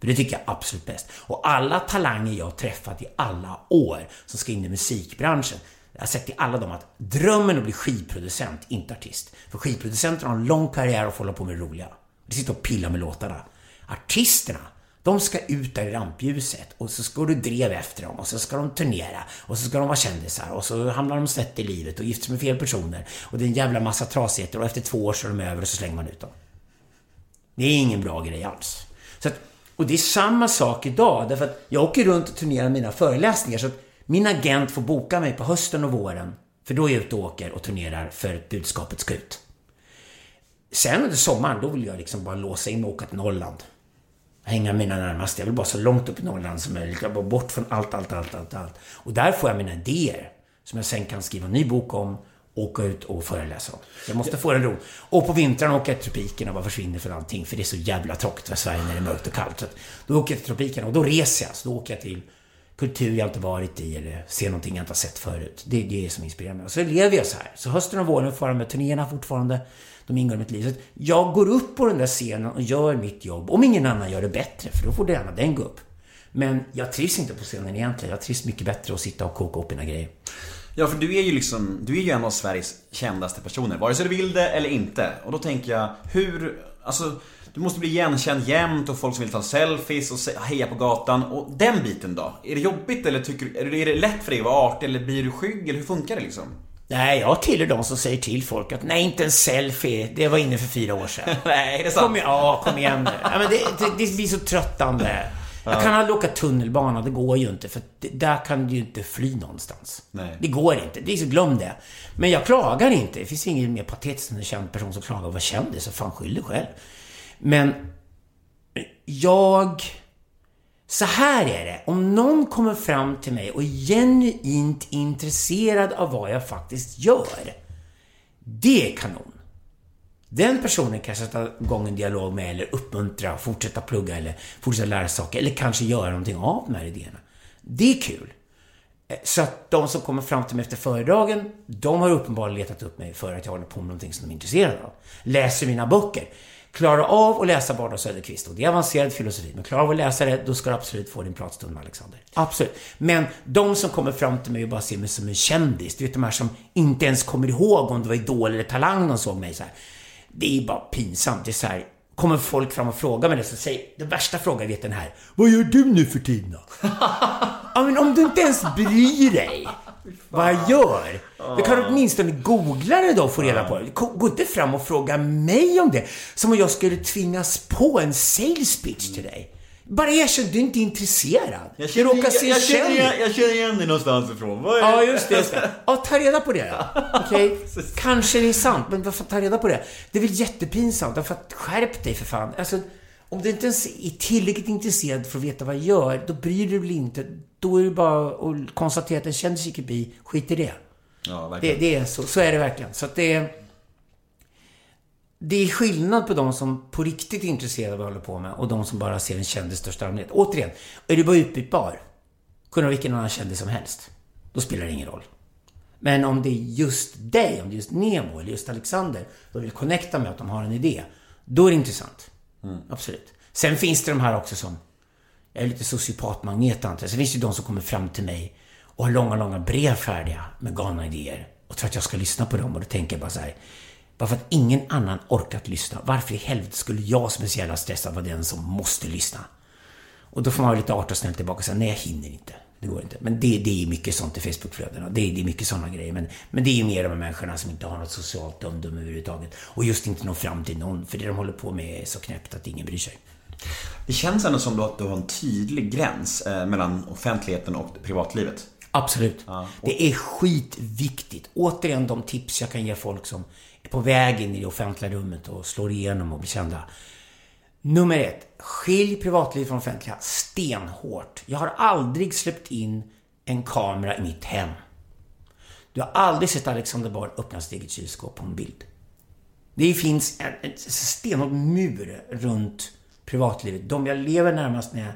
För det tycker jag är absolut bäst. Och alla talanger jag har träffat i alla år som ska in i musikbranschen. Jag har sett i alla dem att drömmen att bli skivproducent, inte artist. För skivproducenter har en lång karriär och får hålla på med det roliga. De sitter och pillar med låtarna. Artisterna, de ska ut där i rampljuset och så ska du drev efter dem och så ska de turnera och så ska de vara kändisar och så hamnar de snett i livet och gifter sig med fel personer och det är en jävla massa trasigheter och efter två år så är de över och så slänger man ut dem. Det är ingen bra grej alls. Så att, och det är samma sak idag, därför att jag åker runt och turnerar mina föreläsningar så att min agent får boka mig på hösten och våren, för då är jag ute och åker och turnerar för att budskapet ska ut. Sen under sommaren, då vill jag liksom bara låsa in och åka till Norrland. Hänga med mina närmaste. Jag vill bara så långt upp i Norrland som möjligt. Jag vill bara bort från allt, allt, allt, allt, allt. Och där får jag mina idéer. Som jag sen kan skriva en ny bok om, åka ut och föreläsa om. Jag måste få den ro. Och på vintern åker jag till tropikerna och bara försvinner från allting. För det är så jävla tråkigt för Sverige när det är mörkt och kallt. Så då åker jag till tropikerna och då reser jag. Så då åker jag till kultur jag inte varit i eller ser någonting jag inte har sett förut. Det är det som inspirerar mig. Och så lever jag så här. Så hösten och våren får jag med turnéerna fortfarande. De ingår i mitt liv. Så jag går upp på den där scenen och gör mitt jobb. Om ingen annan gör det bättre, för då får gärna den gå upp. Men jag trivs inte på scenen egentligen. Jag trivs mycket bättre att sitta och koka upp mina grejer. Ja, för du är ju liksom, du är ju en av Sveriges kändaste personer. Vare sig du vill det eller inte. Och då tänker jag, hur, alltså du måste bli igenkänd jämt och folk som vill ta selfies och heja på gatan. Och den biten då? Är det jobbigt eller tycker är det- är det lätt för dig att vara artig eller blir du skygg eller hur funkar det liksom? Nej, jag tillhör de som säger till folk att nej, inte en selfie. Det var inne för fyra år sedan. Nej, är det sant? Kom ja, kom igen nu. Ja, men det, det, det blir så tröttande. Jag kan aldrig åka tunnelbana, det går ju inte. För där kan du ju inte fly någonstans. Nej. Det går inte. Det är så, glöm det. Men jag klagar inte. Det finns ingen mer patetisk än en känd person som klagar och var kändis. Så fan, skyll dig själv. Men jag... Så här är det. Om någon kommer fram till mig och är genuint intresserad av vad jag faktiskt gör. Det är kanon. Den personen kan sätta igång en dialog med eller uppmuntra, fortsätta plugga eller fortsätta lära saker eller kanske göra någonting av de här idéerna. Det är kul. Så att de som kommer fram till mig efter föredragen, de har uppenbarligen letat upp mig för att jag håller på med någonting som de är intresserade av. Läser mina böcker. Klarar av att läsa Bard och Söderqvist och det är avancerad filosofi, men klarar av att läsa det, då ska du absolut få din pratstund med Alexander. Absolut. Men de som kommer fram till mig och bara ser mig som en kändis, du vet de här som inte ens kommer ihåg om det var Idol eller Talang de såg mig så här. Det är bara pinsamt. Det är så här, kommer folk fram och frågar mig det så säger, den värsta frågan jag vet den här. Vad gör du nu för tiden då? Ja, men om du inte ens bryr dig vad jag gör. Du kan åtminstone googla det då och få reda på det. Gå inte fram och fråga mig om det. Som om jag skulle tvingas på en sales pitch till dig. Bara erkänn, du är inte intresserad. du råkar se jag, känner, känd ut. igen- jag känner igen dig någonstans ifrån. Vad är Ja, just det. Just det. Ja, ta reda på det. Okej? Kanske det är sant, men varför ta reda på det? Det är väl jättepinsamt. Därför att skärp dig för fan. Alltså, om du inte ens är tillräckligt intresserad för att veta vad jag gör, då bryr du dig inte. Då är det bara att konstatera att en kändis gick förbi, skit i det. Ja, Det, verkligen. det är så, så är det verkligen. Så att det är... Det är skillnad på de som på riktigt är intresserade av vad jag håller på med och de som bara ser en kändis i största allmänhet. Återigen, är du bara utbytbar, kunna vilken annan kändis som helst, då spelar det ingen roll. Men om det är just dig, om det är just Nemo eller just Alexander, de vill connecta med att de har en idé, då är det intressant. Mm. Absolut. Sen finns det de här också som, jag är lite sociopatmagnet antar jag. Sen finns det ju de som kommer fram till mig och har långa, långa brev färdiga med galna idéer och tror att jag ska lyssna på dem och då tänker jag bara så här. Bara för att ingen annan orkat lyssna, varför i helvete skulle jag som är så jävla stressad vara den som måste lyssna? Och då får man vara lite artig och snäll tillbaka och säga nej jag hinner inte. Det går inte. Men det, det är mycket sånt i Facebookflödena. Det, det är mycket sådana grejer. Men, men det är ju mer de här människorna som inte har något socialt omdöme överhuvudtaget. Och just inte når fram till någon. För det de håller på med är så knäppt att ingen bryr sig. Det känns ändå som att du har en tydlig gräns eh, mellan offentligheten och privatlivet. Absolut. Det är skitviktigt. Återigen de tips jag kan ge folk som är på väg in i det offentliga rummet och slår igenom och blir kända. Nummer ett. Skilj privatliv från offentliga stenhårt. Jag har aldrig släppt in en kamera i mitt hem. Du har aldrig sett Alexander Bard öppna sitt eget kylskåp på en bild. Det finns en, en stenhård mur runt privatlivet. De jag lever närmast med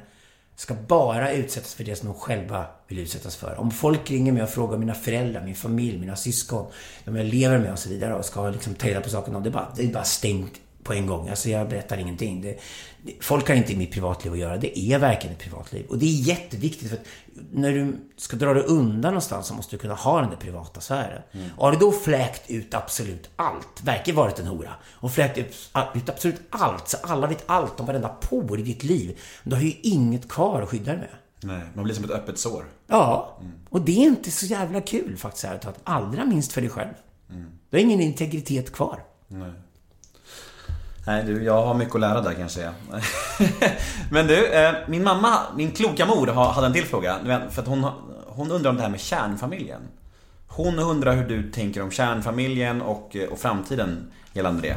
ska bara utsättas för det som de själva vill utsättas för. Om folk ringer mig och frågar mina föräldrar, min familj, mina syskon, de jag lever med och så vidare och ska liksom ta reda på saken. Det är bara, det är bara stängt på en gång. Alltså jag berättar ingenting. Det, det, folk har inte i mitt privatliv att göra. Det är verkligen ett privatliv. Och det är jätteviktigt för att när du ska dra dig undan någonstans så måste du kunna ha den där privata sfären. Och har du då fläkt ut absolut allt, verkar varit en hora, och fläkt ut, ut absolut allt, så alla vet allt om varenda por i ditt liv, då har ju inget kvar att skydda dig med. Nej, man blir som ett öppet sår. Ja, och det är inte så jävla kul faktiskt, ärligt talat. Allra minst för dig själv. Du har ingen integritet kvar. Nej du, jag har mycket att lära där kan jag säga. Men du, eh, min mamma, min kloka mor hade en till fråga. För att hon, hon undrar om det här med kärnfamiljen. Hon undrar hur du tänker om kärnfamiljen och, eh, och framtiden gällande det.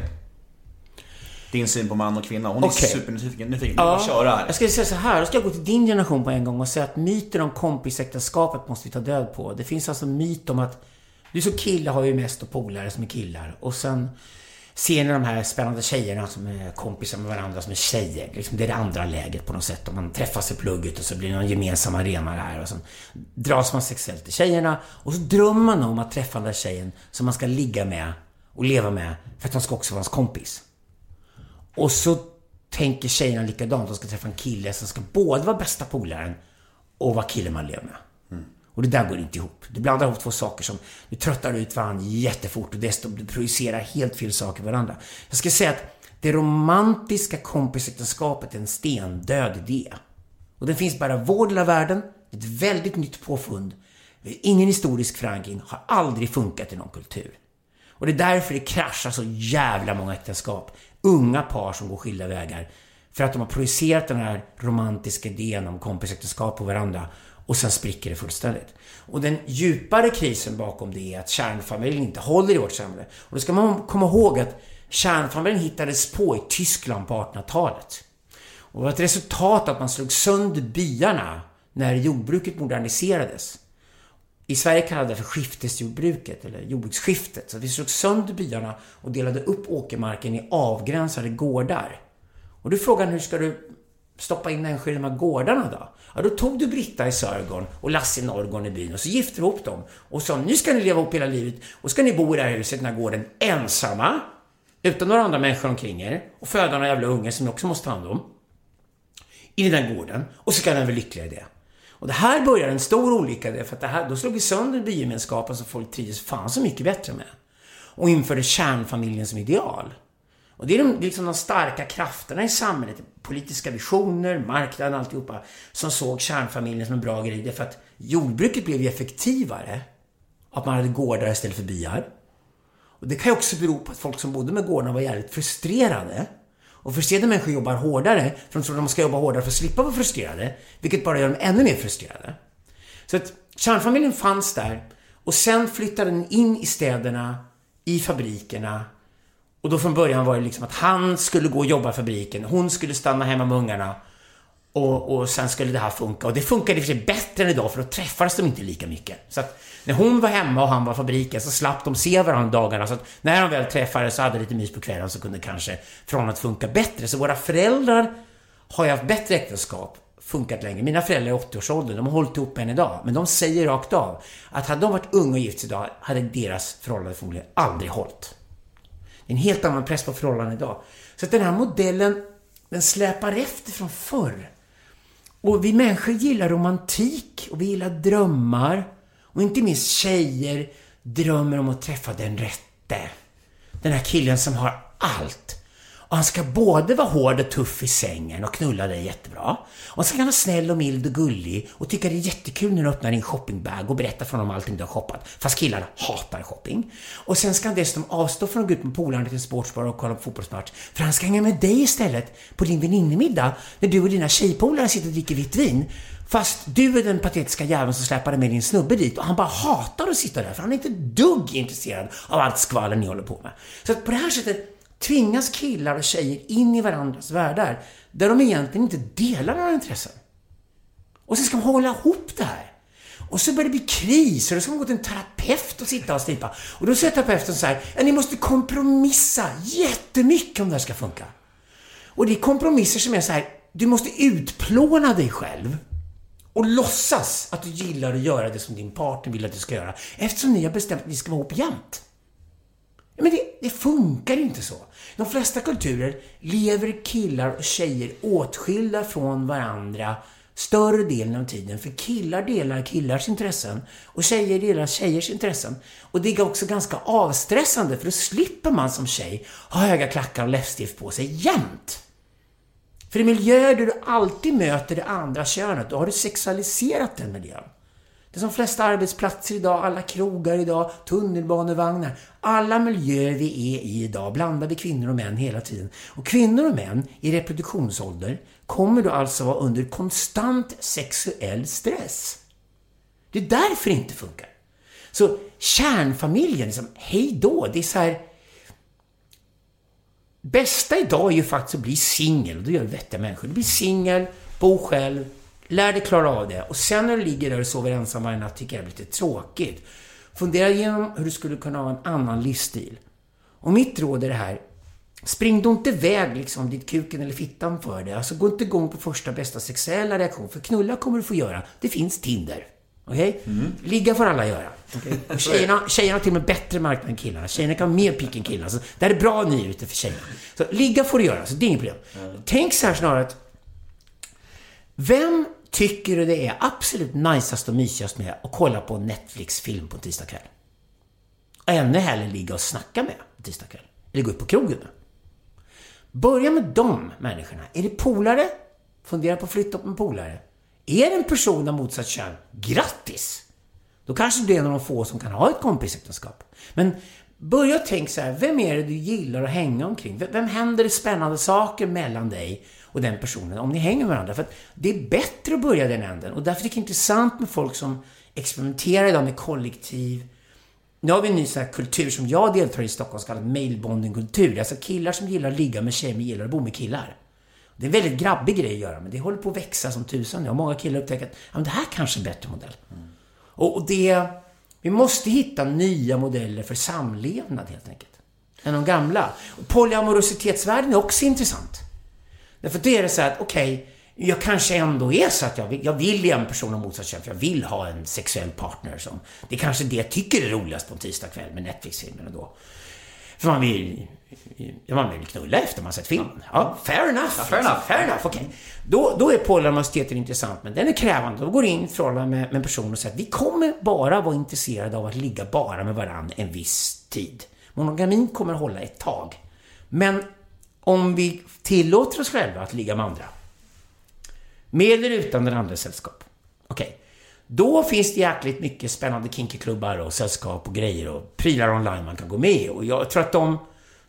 Din syn på man och kvinna. Hon är supernyfiken. Nyfiken. Ja. Bara köra här. Jag ska säga så här, då ska jag gå till din generation på en gång och säga att myten om kompisäktenskapet måste vi ta död på. Det finns alltså myt om att du som kille har ju mest polare som är killar och sen ser ni de här spännande tjejerna som är kompisar med varandra som är tjejer. Liksom det är det andra läget på något sätt. Om man träffas i plugget och så blir det någon gemensam arena här och så dras man sexuellt till tjejerna och så drömmer man om att träffa den där tjejen som man ska ligga med och leva med för att hon ska också vara ens kompis. Och så tänker tjejerna likadant. De ska träffa en kille som ska både vara bästa polaren och vara killen man lever med. Och det där går inte ihop. Du blandar ihop två saker som du tröttar ut varandra jättefort och dessutom du projicerar helt fel saker på varandra. Jag ska säga att det romantiska kompisäktenskapet är en stendöd idé. Och den finns bara i vår del av världen. Ett väldigt nytt påfund. Ingen historisk förankring, har aldrig funkat i någon kultur. Och det är därför det kraschar så jävla många äktenskap. Unga par som går skilda vägar. För att de har projicerat den här romantiska idén om kompisäktenskap på varandra. Och sen spricker det fullständigt. Och den djupare krisen bakom det är att kärnfamiljen inte håller i vårt samhälle. Och då ska man komma ihåg att kärnfamiljen hittades på i Tyskland på 1800-talet. Och det var ett resultat av att man slog sönder byarna när jordbruket moderniserades. I Sverige kallade det för skiftesjordbruket, eller jordbruksskiftet. Så vi slog sönder byarna och delade upp åkermarken i avgränsade gårdar. Och du frågar hur ska du stoppa in människor i de här gårdarna då? Ja, då tog du Britta i Sörgården och Lasse i Norrgården i byn och så gifte du ihop dem. Och sa, nu ska ni leva ihop hela livet och ska ni bo i det här huset, den här gården, ensamma. Utan några andra människor omkring er. Och föda några jävla ungar som ni också måste ta hand om i den här gården och så ska den vara lyckliga i det. Och det här börjar en stor olycka därför att det här, då slog vi sönder bygemenskapen som folk trivdes fan så mycket bättre med. Och införde kärnfamiljen som ideal. Och det är de, liksom de starka krafterna i samhället, politiska visioner, marknaden, alltihopa, som såg kärnfamiljen som en bra grej. Därför att jordbruket blev ju effektivare. Att man hade gårdar istället för byar. Och det kan ju också bero på att folk som bodde med gårdarna var jävligt frustrerade. Och frustrerade människor jobbar hårdare, för de tror att de ska jobba hårdare för att slippa vara frustrerade. Vilket bara gör dem ännu mer frustrerade. Så att kärnfamiljen fanns där och sen flyttade den in i städerna, i fabrikerna och då från början var det liksom att han skulle gå och jobba i fabriken, hon skulle stanna hemma med ungarna. Och, och sen skulle det här funka. Och det funkade i och för sig bättre än idag för då träffades de inte lika mycket. Så att när hon var hemma och han var i fabriken så slapp de se varandra dagarna. Så att när de väl träffades och hade lite mys på kvällen så kunde kanske förhållandet funka bättre. Så våra föräldrar har ju haft bättre äktenskap, funkat länge. Mina föräldrar är 80-årsåldern, de har hållit ihop än idag. Men de säger rakt av att hade de varit unga och gift sig idag hade deras förhållande förmodligen aldrig hållit. Det är en helt annan press på förhållanden idag. Så att den här modellen, den släpar efter från förr. Och vi människor gillar romantik och vi gillar drömmar. Och inte minst tjejer drömmer om att träffa den rätte. Den här killen som har allt. Och han ska både vara hård och tuff i sängen och knulla dig jättebra. Och så ska han vara snäll och mild och gullig och tycka det är jättekul när du öppnar din shoppingbag och berättar för honom allting du har shoppat. Fast killarna hatar shopping. Och sen ska han dessutom avstå från att gå ut med polarna till en sportsbar och kolla på fotbollsmatch. För han ska hänga med dig istället på din väninnemiddag när du och dina tjejpolare sitter och dricker vitt vin. Fast du är den patetiska jäveln som släpade med din snubbe dit och han bara hatar att sitta där för han är inte dugg intresserad av allt skvaller ni håller på med. Så att på det här sättet tvingas killar och tjejer in i varandras världar där de egentligen inte delar några intressen. Och sen ska man hålla ihop det här. Och så börjar det bli kris och då ska man gå till en terapeut och sitta och slipa. Och då säger terapeuten så här, ja, ni måste kompromissa jättemycket om det här ska funka. Och det är kompromisser som är så här, du måste utplåna dig själv och låtsas att du gillar att göra det som din partner vill att du ska göra. Eftersom ni har bestämt att ni ska vara ihop jämt. Men det, det funkar inte så. De flesta kulturer lever killar och tjejer åtskilda från varandra större delen av tiden. För killar delar killars intressen och tjejer delar tjejers intressen. Och det är också ganska avstressande för då slipper man som tjej ha höga klackar och läppstift på sig jämt. För i miljöer där du alltid möter det andra könet, då har du sexualiserat den miljön. Det är som flesta arbetsplatser idag, alla krogar idag, tunnelbanevagnar. Alla miljöer vi är i idag blandade kvinnor och män hela tiden. Och kvinnor och män i reproduktionsålder kommer då alltså vara under konstant sexuell stress. Det är därför det inte funkar. Så kärnfamiljen, liksom, hej då, det är så här... Bästa idag är ju faktiskt att bli singel, och det gör vettiga människor. Du blir singel, bo själv, Lär dig klara av det. Och sen när du ligger där och sover ensam varje natt tycker jag det blir lite tråkigt. Fundera igenom hur du skulle kunna ha en annan livsstil. Och mitt råd är det här. Spring då inte iväg liksom dit kuken eller fittan för det. Alltså gå inte igång på första bästa sexuella reaktion. För knulla kommer du få göra. Det finns Tinder. Okej? Okay? Mm. Ligga får alla göra. Okay? Och tjejerna, tjejerna har till och med bättre marknad än killarna. Tjejerna kan ha mer pick än killarna. Så det här är bra nyheter för tjejerna. Så ligga får du göra, så det är inget problem. Mm. Tänk så här snarare att vem tycker du det är absolut najsast och mysigast med att kolla på Netflix-film på en tisdagkväll? Och ännu hellre ligga och snacka med på tisdagkväll? Eller gå ut på krogen med. Börja med de människorna. Är det polare? Fundera på att flytta upp en polare. Är det en person av motsatt kön? Grattis! Då kanske du är en av de få som kan ha ett kompisäktenskap. Men börja tänka så här, vem är det du gillar att hänga omkring? Vem händer det spännande saker mellan dig och den personen om ni hänger med varandra. För att det är bättre att börja den änden. Och därför är det intressant med folk som experimenterar idag med kollektiv. Nu har vi en ny sån kultur som jag deltar i i Stockholm, så kallad mailbonding-kultur. Alltså killar som gillar att ligga med tjejer, men gillar att bo med killar. Det är en väldigt grabbig grej att göra, men det håller på att växa som tusan. Och många killar upptäcker att ja, det här kanske är en bättre modell. Mm. Och, och det... Vi måste hitta nya modeller för samlevnad helt enkelt. Än de gamla. Och polyamorositetsvärlden är också intressant. Därför då är det så att, okej, okay, jag kanske ändå är så att jag vill, jag vill en person av motsatt kön, för jag vill ha en sexuell partner som... Det är kanske det jag tycker är roligast på en tisdagkväll med Netflix-filmerna då. För man vill... Man vill knulla efter man sett filmen. Ja, fair enough. Ja, fair enough. Fair enough. Okay. Då, då är polyamorositeten intressant, men den är krävande. Då går in i förhållande med, med en person och säger att vi kommer bara vara intresserade av att ligga bara med varandra en viss tid. Monogamin kommer hålla ett tag. Men om vi tillåter oss själva att ligga med andra. Med eller utan den andra sällskap. Okej. Okay. Då finns det jäkligt mycket spännande kinkyklubbar och sällskap och grejer och prylar online man kan gå med Och jag tror att de,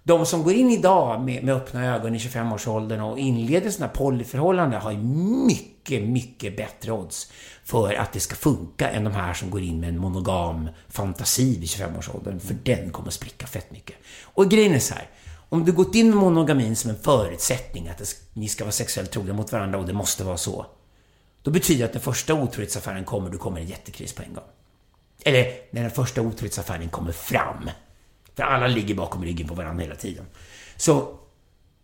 de som går in idag med, med öppna ögon i 25-årsåldern och inleder sådana här polyförhållanden har ju mycket, mycket bättre odds för att det ska funka än de här som går in med en monogam fantasi vid 25-årsåldern. För den kommer spricka fett mycket. Och grejen är så här. Om du gått in med monogamin som en förutsättning, att det, ni ska vara sexuellt trogna mot varandra och det måste vara så. Då betyder det att när första otrohetsaffären kommer, då kommer en jättekris på en gång. Eller när den första otrohetsaffären kommer fram. För alla ligger bakom ryggen på varandra hela tiden. Så,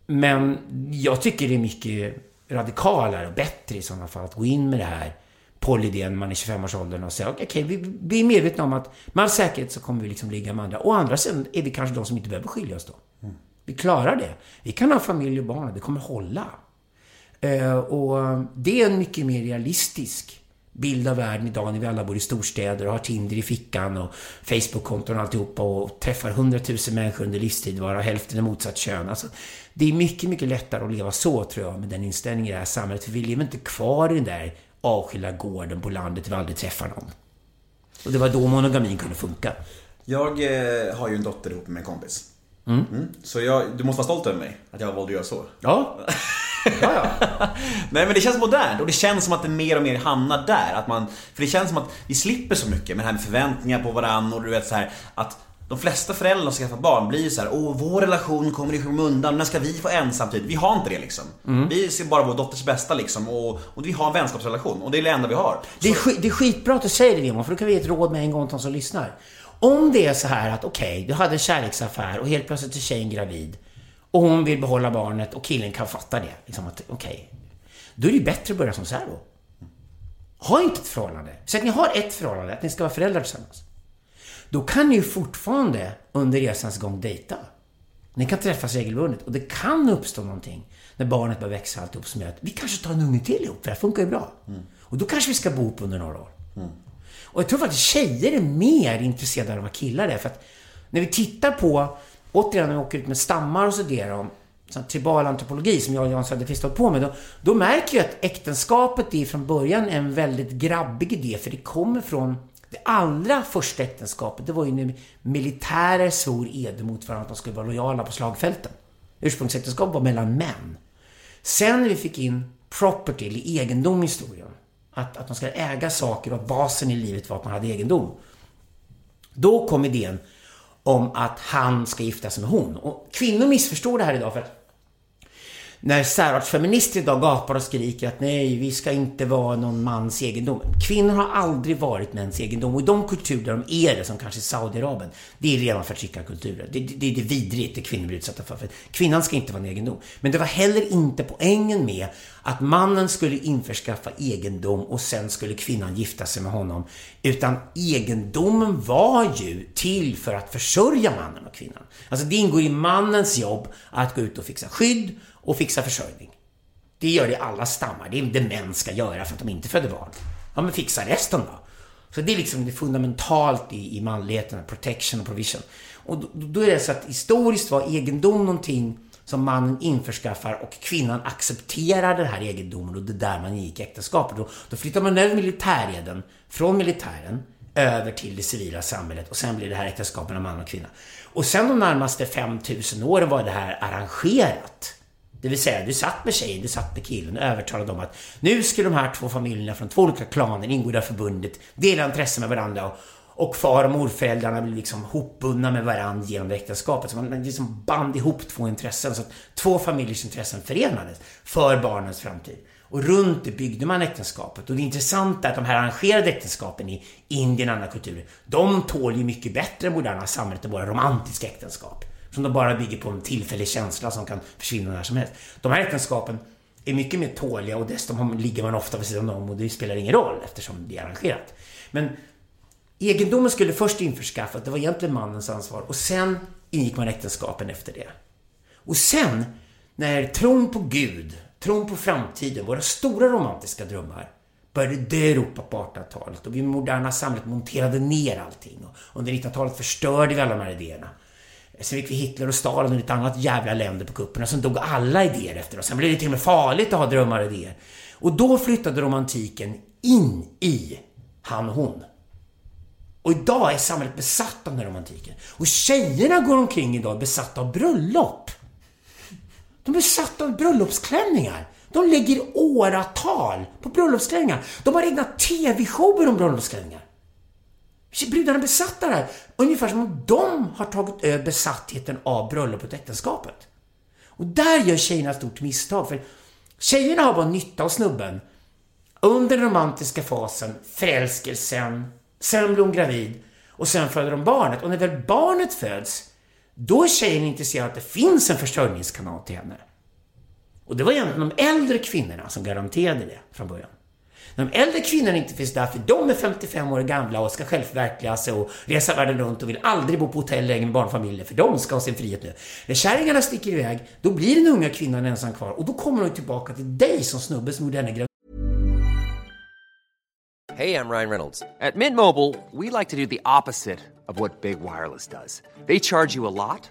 men jag tycker det är mycket radikalare och bättre i sådana fall att gå in med det här polyidén man är 25-årsåldern och säga okej, okay, vi, vi är medvetna om att med all säkerhet så kommer vi liksom ligga med andra. Å andra sidan är vi kanske de som inte behöver skilja oss då. Vi klarar det. Vi kan ha familj och barn, det kommer hålla. Eh, och eh, det är en mycket mer realistisk bild av världen idag när vi alla bor i storstäder och har Tinder i fickan och Facebook-konton och alltihopa och träffar hundratusen människor under livstid varav hälften är motsatt kön. Alltså, det är mycket, mycket lättare att leva så tror jag med den inställningen i det här samhället. För vi lever inte kvar i den där avskilda gården på landet där vi aldrig träffar någon. Och det var då monogamin kunde funka. Jag eh, har ju en dotter ihop med en kompis. Mm. Mm. Så jag, du måste vara stolt över mig, att jag valde att göra så. Ja. ja, ja. Nej men det känns modernt och det känns som att det mer och mer hamnar där. Att man, för det känns som att vi slipper så mycket med det här med förväntningar på varandra och du vet så här att de flesta föräldrar som skaffar barn blir ju så här, åh vår relation kommer i skymundan, när ska vi få ensamtid? Vi har inte det liksom. Mm. Vi ser bara vår dotters bästa liksom och, och vi har en vänskapsrelation och det är det enda vi har. Det är, det är skitbra att du säger det Demon, för då kan vi ge ett råd med en gång till de som lyssnar. Om det är så här att okej, okay, du hade en kärleksaffär och helt plötsligt är tjejen gravid och hon vill behålla barnet och killen kan fatta det. Liksom att okej, okay, då är det bättre att börja som särbo. Ha inte ett förhållande. Så att ni har ett förhållande, att ni ska vara föräldrar tillsammans. Då kan ni ju fortfarande under resans gång dejta. Ni kan träffas regelbundet och det kan uppstå någonting när barnet börjar växa alltihop som gör att vi kanske tar en unge till ihop, för det här funkar ju bra. Mm. Och då kanske vi ska bo upp under några år. Mm. Och jag tror faktiskt tjejer är mer intresserade av vad killar är. För att när vi tittar på, återigen när vi åker ut med stammar och studerar om sån tribal antropologi som jag och Jan Söderqvist har på med, då, då märker jag att äktenskapet är från början en väldigt grabbig idé, för det kommer från det allra första äktenskapet, det var ju när militärer svor eder mot varandra att de skulle vara lojala på slagfälten. Ursprungsäktenskap var mellan män. Sen när vi fick in property, eller egendom i historien, att, att man ska äga saker och basen i livet var att man hade egendom. Då kom idén om att han ska gifta sig med hon. Och kvinnor missförstår det här idag för att när särartsfeminister idag gapar och skriker att nej, vi ska inte vara någon mans egendom. Kvinnor har aldrig varit mäns egendom och i de kulturer där de är det, som kanske Saudiarabien, det är rena förtryckarkulturer. Det, det, det är det vidrigt det kvinnor blir utsatta för. för. Kvinnan ska inte vara en egendom. Men det var heller inte poängen med att mannen skulle införskaffa egendom och sen skulle kvinnan gifta sig med honom. Utan egendomen var ju till för att försörja mannen och kvinnan. Alltså det ingår i mannens jobb att gå ut och fixa skydd och fixa försörjning. Det gör det i alla stammar. Det är det män ska göra för att de inte föder barn. Ja, men fixa resten då. Så det är liksom det fundamentalt i, i manligheten, protection och provision. Och då, då är det så att historiskt var egendom någonting som mannen införskaffar och kvinnan accepterar den här egendomen och det är där man gick äktenskapet. Då, då flyttar man över militäreden från militären över till det civila samhället och sen blir det här äktenskapet mellan man och kvinna. Och sen de närmaste 5000 åren var det här arrangerat. Det vill säga, du satt med tjejen, du satt med killen och övertalade dem att nu ska de här två familjerna från två olika klaner ingå i det här förbundet, dela intressen med varandra och, och far och morföräldrarna blir liksom hopbundna med varandra genom äktenskapet. Så man liksom band ihop två intressen så att två familjers intressen förenades för barnens framtid. Och runt det byggde man äktenskapet. Och det intressanta är att de här arrangerade äktenskapen i Indien och andra kulturer, de tål ju mycket bättre än moderna samhället än våra romantiska äktenskap. Som de bara bygger på en tillfällig känsla som kan försvinna när som helst. De här äktenskapen är mycket mer tåliga och dessutom ligger man ofta vid sidan om och det spelar ingen roll eftersom det är arrangerat. Men egendomen skulle först införskaffas, det var egentligen mannens ansvar och sen ingick man äktenskapen efter det. Och sen, när tron på Gud, tron på framtiden, våra stora romantiska drömmar började dö Europa på 1800-talet och vi moderna samhället monterade ner allting. Och under 1900-talet förstörde vi alla de här idéerna. Sen fick vi Hitler och Stalin och lite annat jävla länder på kuppen och Sen dog alla idéer efter oss. Sen blev det till och med farligt att ha drömmar och idéer. Och då flyttade romantiken in i han och hon. Och idag är samhället besatt av den här romantiken. Och tjejerna går omkring idag besatta av bröllop. De är besatta av bröllopsklänningar. De lägger åratal på bröllopsklänningar. De har egna TV-shower om bröllopsklänningar. Brudarna är besatta där. Ungefär som om de har tagit över besattheten av bröllopet och äktenskapet. Och där gör tjejerna ett stort misstag. För tjejerna har bara nytta av snubben under den romantiska fasen, förälskelsen, sen blir hon gravid och sen föder de barnet. Och när väl barnet föds, då är tjejen intresserad av att det finns en försörjningskanal till henne. Och det var egentligen de äldre kvinnorna som garanterade det från början. När de äldre kvinnorna inte finns där, för de är 55 år gamla och ska självförverkliga sig och resa världen runt och vill aldrig bo på hotell längre med barnfamiljer, för de ska ha sin frihet nu. När kärringarna sticker iväg, då blir den unga kvinnan ensam kvar och då kommer hon tillbaka till dig som snubbe som gjorde henne gravid. Hej, jag Ryan Reynolds. På Mint Mobile, we like to do the opposite of what Big Wireless does. They charge you a lot,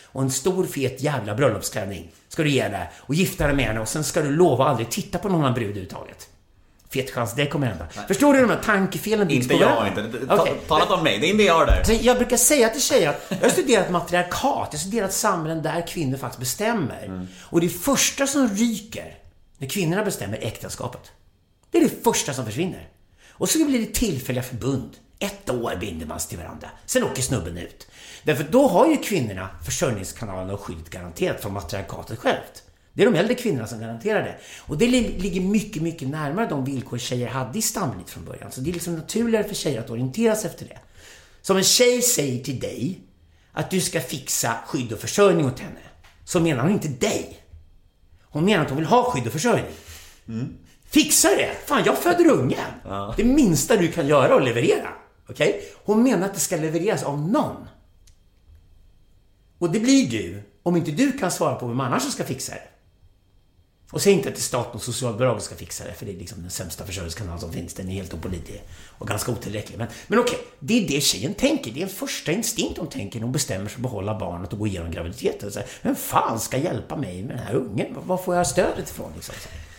och en stor fet jävla bröllopsklänning ska du ge henne och gifta dig med henne och sen ska du lova aldrig titta på någon annan brud överhuvudtaget. Fet chans, det kommer hända. Förstår du de här tankefelen binds Inte jag inte. Ta, Okej. Talat om mig, det är inte jag där. Så jag brukar säga till tjejer att jag har studerat matriarkat, jag har studerat samhällen där kvinnor faktiskt bestämmer. Och det första som ryker när kvinnorna bestämmer är äktenskapet. Det är det första som försvinner. Och så blir det tillfälliga förbund. Ett år binder man sig till varandra. Sen åker snubben ut. Därför då har ju kvinnorna försörjningskanalen och skyddet garanterat från matriarkatet självt. Det är de äldre kvinnorna som garanterar det. Och det li- ligger mycket, mycket närmare de villkor tjejer hade i stamlivet från början. Så det är liksom naturligare för tjejer att orientera sig efter det. Så om en tjej säger till dig att du ska fixa skydd och försörjning åt henne, så menar hon inte dig. Hon menar att hon vill ha skydd och försörjning. Fixa det! Fan, jag föder ungen. Det minsta du kan göra att leverera. Okej? Hon menar att det ska levereras av någon. Och det blir du, om inte du kan svara på vem annars som ska fixa det. Och säg inte att det är staten och socialbidraget ska fixa det, för det är liksom den sämsta försörjningskanalen som finns. Den är helt opålitlig och ganska otillräcklig. Men, men okej, det är det tjejen tänker. Det är en första instinkt hon tänker när hon bestämmer sig för att behålla barnet och gå igenom graviditeten. Så här, Vem fan ska hjälpa mig med den här ungen? Var får jag stödet ifrån? Liksom? Så här.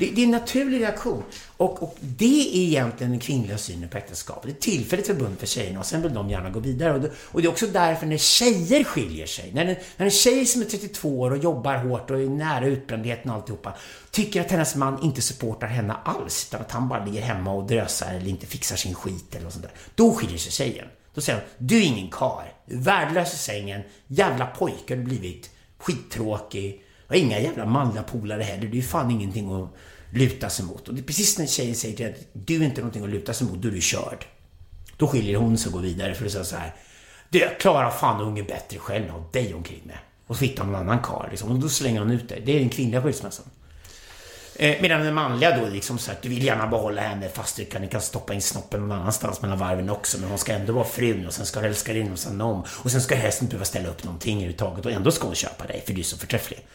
Det, det är en naturlig reaktion. Och, och det är egentligen den kvinnliga synen på äktenskapet. Det är ett tillfälligt förbund för tjejerna och sen vill de gärna gå vidare. Och det, och det är också därför när tjejer skiljer sig, när en, när en tjej som är 32 år och jobbar hårt och är nära utbrändheten och alltihopa, tycker att hennes man inte supportar henne alls, utan att han bara ligger hemma och drösar eller inte fixar sin skit eller något sånt där. Då skiljer sig tjejen. Då säger hon, du är ingen kar, du är värdelös i sängen, jävla pojke har du blivit, skittråkig, och inga jävla manliga polare heller, det är ju fan ingenting att luta sig mot. Och det är precis när tjejen säger till dig att du är inte någonting att luta sig mot, då är du körd. Då skiljer hon sig och går vidare för att säga så här. Du, jag klarar fan ungen bättre själv än att ha dig omkring mig. Och så hittar hon en annan karl liksom. Och då slänger hon ut dig. Det är den kvinnliga skilsmässan. Eh, medan den manliga då liksom så att du vill gärna behålla henne fast du kan, du kan stoppa in snoppen någon annanstans mellan varven också. Men hon ska ändå vara frun och sen ska du älska din och sen om. Och sen ska hästen inte behöva ställa upp någonting överhuvudtaget och ändå ska hon köpa dig för du är så förträfflig.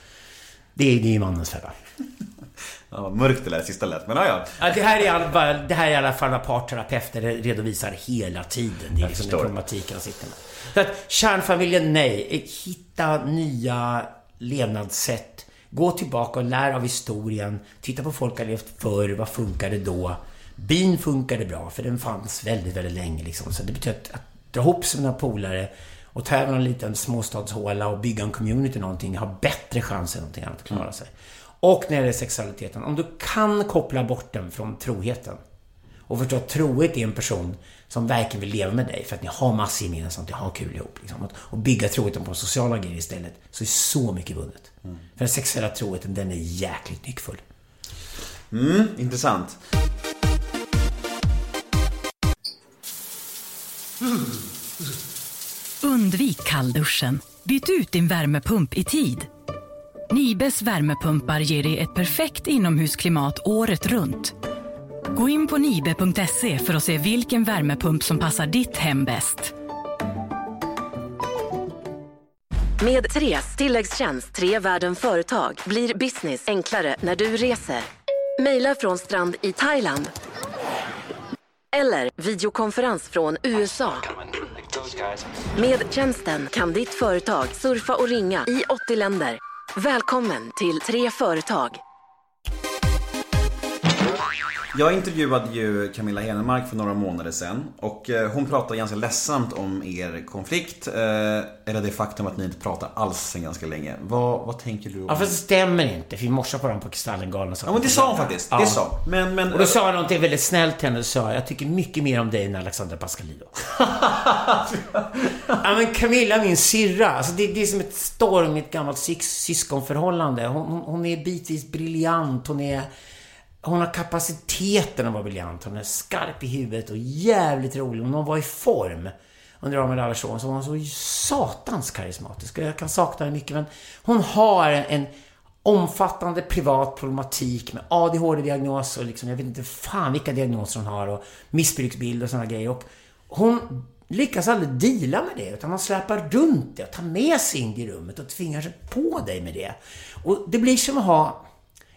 Det är, det är ju mannens fälla. Ja, vad mörkt det lät sista lät, men ja, ja. Ja, det, här är det här är i alla fall vad parterapeuter redovisar hela tiden. Det är liksom den förstår. problematiken problematiken de sitter med. Så att kärnfamiljen, nej. Hitta nya levnadssätt. Gå tillbaka och lär av historien. Titta på folk har levt förr. Vad funkade då? Bin funkade bra, för den fanns väldigt, väldigt länge. Liksom. Så det betyder att, att dra ihop några polare och ta över en liten småstadshåla och bygga en community någonting har bättre chans än någonting annat att klara sig. Och när det gäller sexualiteten, om du kan koppla bort den från troheten och förstå att trohet är en person som verkligen vill leva med dig för att ni har massor gemensamt, ni har kul ihop. Liksom. Och- bygga troheten på sociala grejer istället, så är så mycket vunnet. För den sexuella troheten, den är jäkligt nyckfull. Intressant. Undvik kallduschen. Byt ut din värmepump i tid. Nibes värmepumpar ger dig ett perfekt inomhusklimat året runt. Gå in på nibe.se för att se vilken värmepump som passar ditt hem bäst. Med Tres tilläggstjänst Tre världen företag blir business enklare när du reser. Mejla från strand i Thailand. Eller videokonferens från USA. Med tjänsten kan ditt företag surfa och ringa i 80 länder. Välkommen till Tre Företag. Jag intervjuade ju Camilla Henemark för några månader sedan och eh, hon pratade ganska ledsamt om er konflikt. eh, Eller det faktum att ni inte pratar alls sen ganska länge. Vad, vad tänker du om Ja, fast det stämmer inte. För i morse på dem på Kristallengalan Ja men det sa hon faktiskt. Det sa Men, men... Och då sa jag någonting väldigt snällt till henne och sa jag tycker mycket mer om dig än Alexandra Pascalidou. ja men Camilla, min syrra. Alltså det, det är som ett storm i ett gammalt sys- syskonförhållande. Hon, hon, hon är bitvis briljant. Hon är... Hon har kapaciteten att vara briljant. Hon är skarp i huvudet och jävligt rolig. Om hon var i form under Ahmed Alversson så var hon så satans karismatisk. Jag kan sakna henne mycket men hon har en omfattande privat problematik med ADHD-diagnos och liksom, jag vet inte fan vilka diagnoser hon har och missbruksbild och sådana grejer. Och hon lyckas aldrig deala med det utan man släpar runt det och tar med sig in i rummet och tvingar sig på dig med det. Och det blir som att ha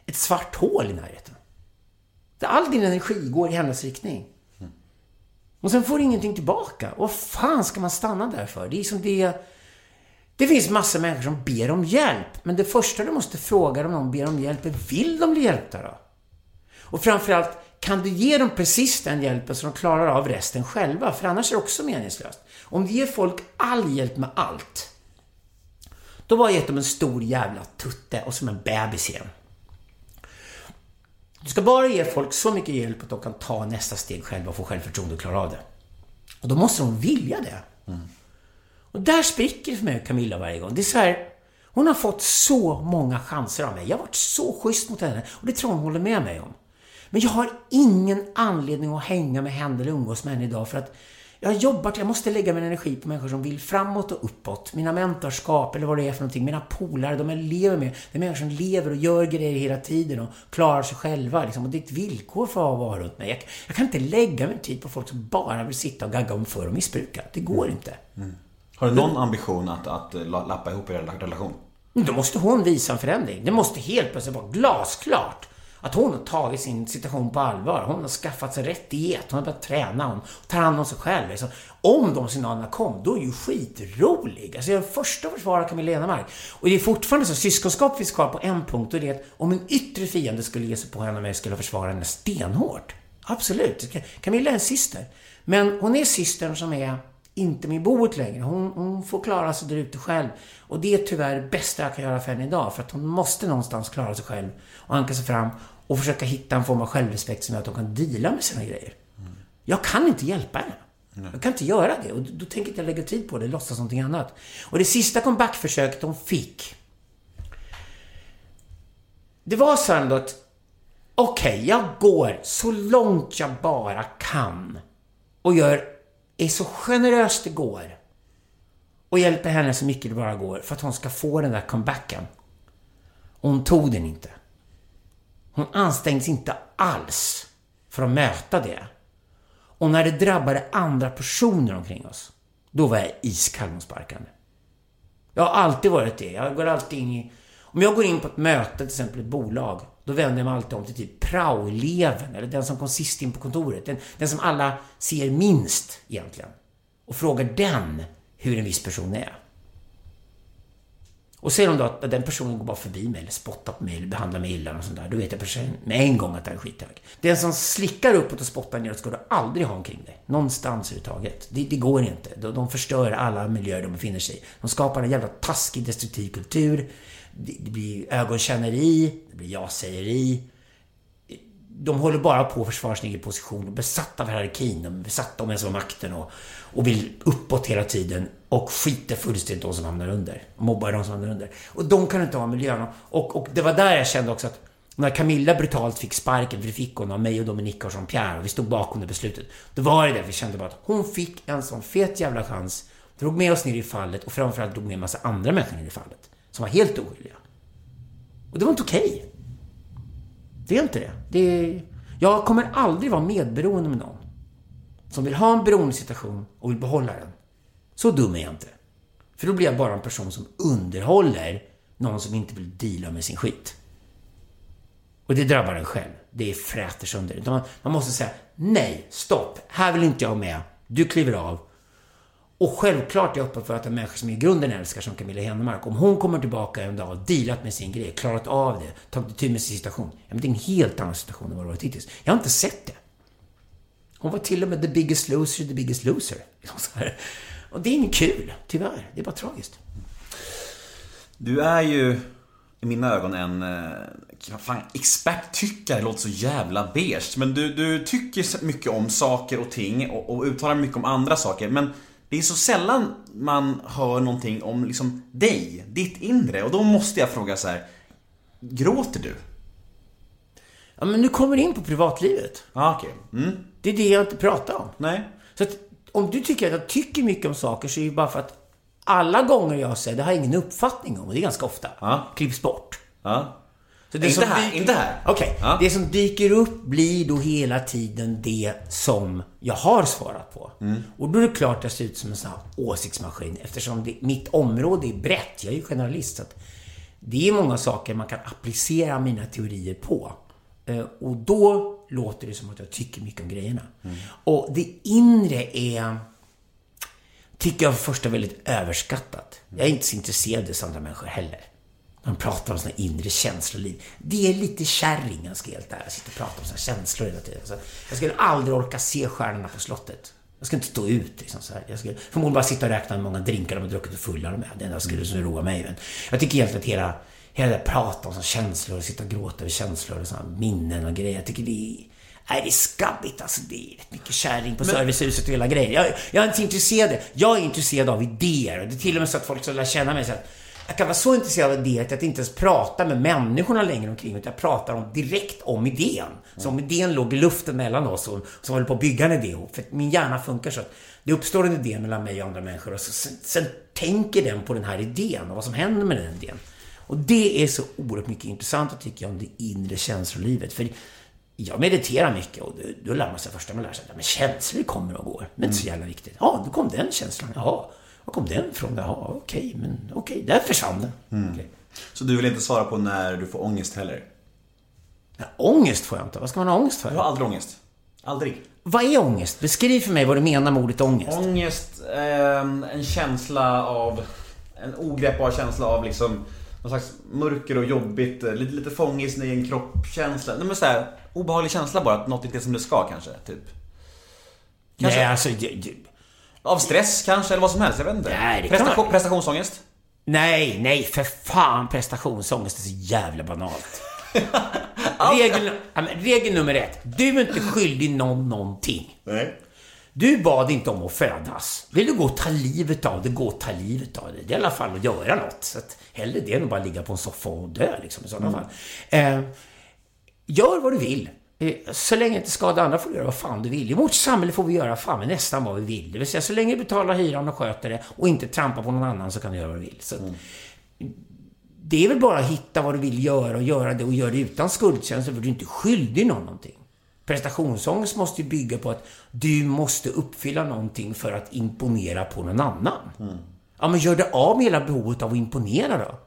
ett svart hål i närheten. All din energi går i hennes riktning. Och sen får du ingenting tillbaka. Och vad fan ska man stanna där för? Det är som det... Det finns massor människor som ber om hjälp. Men det första du måste fråga om någon ber om hjälp är, vill de bli hjälpta då? Och framförallt, kan du ge dem precis den hjälpen så de klarar av resten själva? För annars är det också meningslöst. Om du ger folk all hjälp med allt, då har jag gett dem en stor jävla tutte och som en bebis igen. Du ska bara ge folk så mycket hjälp att de kan ta nästa steg själva och få självförtroende och klara av det. Och då måste de vilja det. Och där spricker det för mig och Camilla varje gång. Det är så här, hon har fått så många chanser av mig. Jag har varit så schysst mot henne och det tror hon håller med mig om. Men jag har ingen anledning att hänga med henne eller umgås med henne idag för att jag har jobbat, jag måste lägga min energi på människor som vill framåt och uppåt. Mina mentorskap eller vad det är för någonting. Mina polare, de jag lever med. Det är människor som lever och gör grejer hela tiden och klarar sig själva. Liksom. Och det är ett villkor för att vara runt mig. Jag, jag kan inte lägga min tid på folk som bara vill sitta och gagga om för och missbruka. Det går inte. Har du någon ambition att, att la- lappa ihop er relation? Då måste hon visa en förändring. Det måste helt plötsligt vara glasklart att hon har tagit sin situation på allvar. Hon har skaffat sig rätt diet, Hon har börjat träna. Hon tar hand om sig själv. Liksom. Om de signalerna kom, då är ju skitrolig. Alltså jag är den första att försvara Camilla Enemark. Och det är fortfarande så, syskonskap finns kvar på en punkt och det är att om en yttre fiende skulle ge sig på henne och mig skulle jag försvara henne stenhårt. Absolut. Camilla är en syster. Men hon är systern som är inte med boet längre. Hon, hon får klara sig där ute själv. Och det är tyvärr det bästa jag kan göra för henne idag. För att hon måste någonstans klara sig själv och anka sig fram och försöka hitta en form av självrespekt som gör att hon kan deala med sina grejer. Jag kan inte hjälpa henne. Jag kan inte göra det och då tänker inte jag lägga tid på det, låtsas någonting annat. Och det sista comebackförsöket hon fick det var så ändå att okej, jag går så långt jag bara kan och gör, är så generöst det går och hjälper henne så mycket det bara går för att hon ska få den där comebacken. Och hon tog den inte. Hon ansträngde sig inte alls för att möta det. Och när det drabbade andra personer omkring oss, då var jag iskall mot sparkande. Jag har alltid varit det. Jag går alltid in i... Om jag går in på ett möte, till exempel ett bolag, då vänder jag mig alltid om till typ praoeleven, eller den som kom sist in på kontoret. Den, den som alla ser minst, egentligen. Och frågar den hur en viss person är. Och ser de då att den personen går bara förbi mig eller spottar på mig eller behandlar mig illa och sånt där, då vet jag med en gång att det är skithög. Den som slickar uppåt och spottar neråt ska du aldrig ha omkring dig. Någonstans överhuvudtaget. Det, det går inte. De, de förstör alla miljöer de befinner sig i. De skapar en jävla taskig, destruktiv kultur. Det, blir ögonkänneri, det blir ja-sägeri. De håller bara på att försvara sin egen position. De är besatta av hierarkin, de är besatta av ens makten och, och vill uppåt hela tiden och skiter fullständigt de som hamnar under. Mobbar de som hamnar under. Och de kan inte ha miljön. Och, och det var där jag kände också att när Camilla brutalt fick sparken, för det fick hon av mig och Dominika och Jean-Pierre och vi stod bakom det beslutet. Då var det där vi kände bara att hon fick en sån fet jävla chans, drog med oss ner i fallet och framförallt drog med en massa andra människor ner i fallet. Som var helt oskyldiga. Och det var inte okej. Det är inte det. det är... Jag kommer aldrig vara medberoende med någon. Som vill ha en beroendesituation och vill behålla den. Så dum är jag inte. För då blir jag bara en person som underhåller någon som inte vill deala med sin skit. Och det drabbar en själv. Det fräter sönder. Man, man måste säga nej, stopp, här vill inte jag med. Du kliver av. Och självklart är jag öppen för att en människa som i grunden älskar som Camilla Henemark, om hon kommer tillbaka en dag och dealat med sin grej, klarat av det, tagit itu med sin situation. Ja, men det är en helt annan situation än vad det varit hittills. Jag har inte sett det. Hon var till och med the biggest loser, the biggest loser. Och det är inget kul, tyvärr. Det är bara tragiskt. Du är ju i mina ögon en eh, fan, experttyckare, låter så jävla beige. Men du, du tycker mycket om saker och ting och, och uttalar mycket om andra saker. Men det är så sällan man hör någonting om liksom dig, ditt inre. Och då måste jag fråga så här. Gråter du? Ja, men nu kommer du in på privatlivet. Ja, okej. Mm. Det är det jag inte pratar om. Nej. Så att om du tycker att jag tycker mycket om saker så är det bara för att alla gånger jag säger det har jag ingen uppfattning om, och det är ganska ofta, Ja. klipps bort. Ja. Så det Inte som här, dyker- inte här. Okej, Ja. det som dyker upp blir då hela tiden det som jag har svarat på. Mm. Och då är det klart att jag ser ut som en sån här åsiktsmaskin eftersom det, mitt område är brett. Jag är ju journalist. Så det är många saker man kan applicera mina teorier på. Eh, Och då låter det som att jag tycker mycket om grejerna. Mm. Och det inre är tycker jag för första är väldigt överskattat. Jag är inte så intresserad av andra människor heller. De pratar om sina inre känsloliv. Det är lite kärring, jag ska helt ärlig. Sitter och pratar om sina känslor hela tiden. Så jag skulle aldrig orka se stjärnorna på slottet. Jag skulle inte stå ut liksom så här. Jag skulle förmodligen bara sitta och räkna hur många drinkar de har druckit och fulla de är. Det enda skulle som roa mig. Men jag tycker egentligen att hela, hela det pratet om såna känslor och sitta och gråta över känslor och såna minnen och grejer. Jag tycker det är Nej, det är skabbigt alltså. Det är rätt mycket kärring på servicehuset och hela grejen. Jag, jag är inte intresserad. Jag är intresserad av idéer. Och det är till och med så att folk ska lära känna mig så att jag kan vara så intresserad av idéer att jag inte ens pratar med människorna längre omkring utan jag pratar om, direkt om idén. Som om idén låg i luften mellan oss och som håller på att bygga en idé ihop. För min hjärna funkar så att det uppstår en idé mellan mig och andra människor och så, sen, sen tänker den på den här idén och vad som händer med den idén. Och det är så oerhört mycket intressant tycker jag om det inre känslolivet. För jag mediterar mycket och då, då lär man sig första man lär sig att men känslor kommer och går. Men inte så jävla viktigt. Ja, då kom den känslan. Jaha, var kom den ifrån? Jaha, okej, men okej, där försvann den. Okej. Så du vill inte svara på när du får ångest heller? Ja, ångest får jag inte. Vad ska man ha ångest för? Du har aldrig ångest? Aldrig? Vad är ångest? Beskriv för mig vad du menar med ordet ångest. Ångest, ehm, en känsla av... En ogreppbar känsla av liksom... Någon slags mörker och jobbigt, eh, lite, lite fång i sin egen kropp-känsla. Nej men såhär, obehaglig känsla bara, att något inte är som det ska kanske, typ. Kanske. Nej, alltså... det- det- Av stress kanske, eller vad som helst, jag vet inte. Nej, det kan Prestation, man- prestationsångest? Nej, nej, för fan prestationsångest är så jävla banalt. regel, regel nummer ett. Du är inte skyldig någon någonting. Nej. Du bad inte om att födas. Vill du gå och ta livet av det, gå och ta livet av det. Det är i alla fall att göra något. Så att hellre det än att bara ligga på en soffa och dö liksom, i sådana fall. Eh, gör vad du vill. Eh, Så länge det inte skadar andra får du göra vad fan du vill. I vårt samhälle får vi göra fan med nästan vad vi vill. Det vill säga, så länge du betalar hyran och sköter det och inte trampar på någon annan så kan du göra vad du vill. Så att, det är väl bara att hitta vad du vill göra och göra det och göra det utan skuldkänslor för du är inte skyldig någon någonting. Prestationsångest måste ju bygga på att du måste uppfylla någonting för att imponera på någon annan. Ja, men gör det av med hela behovet av att imponera då.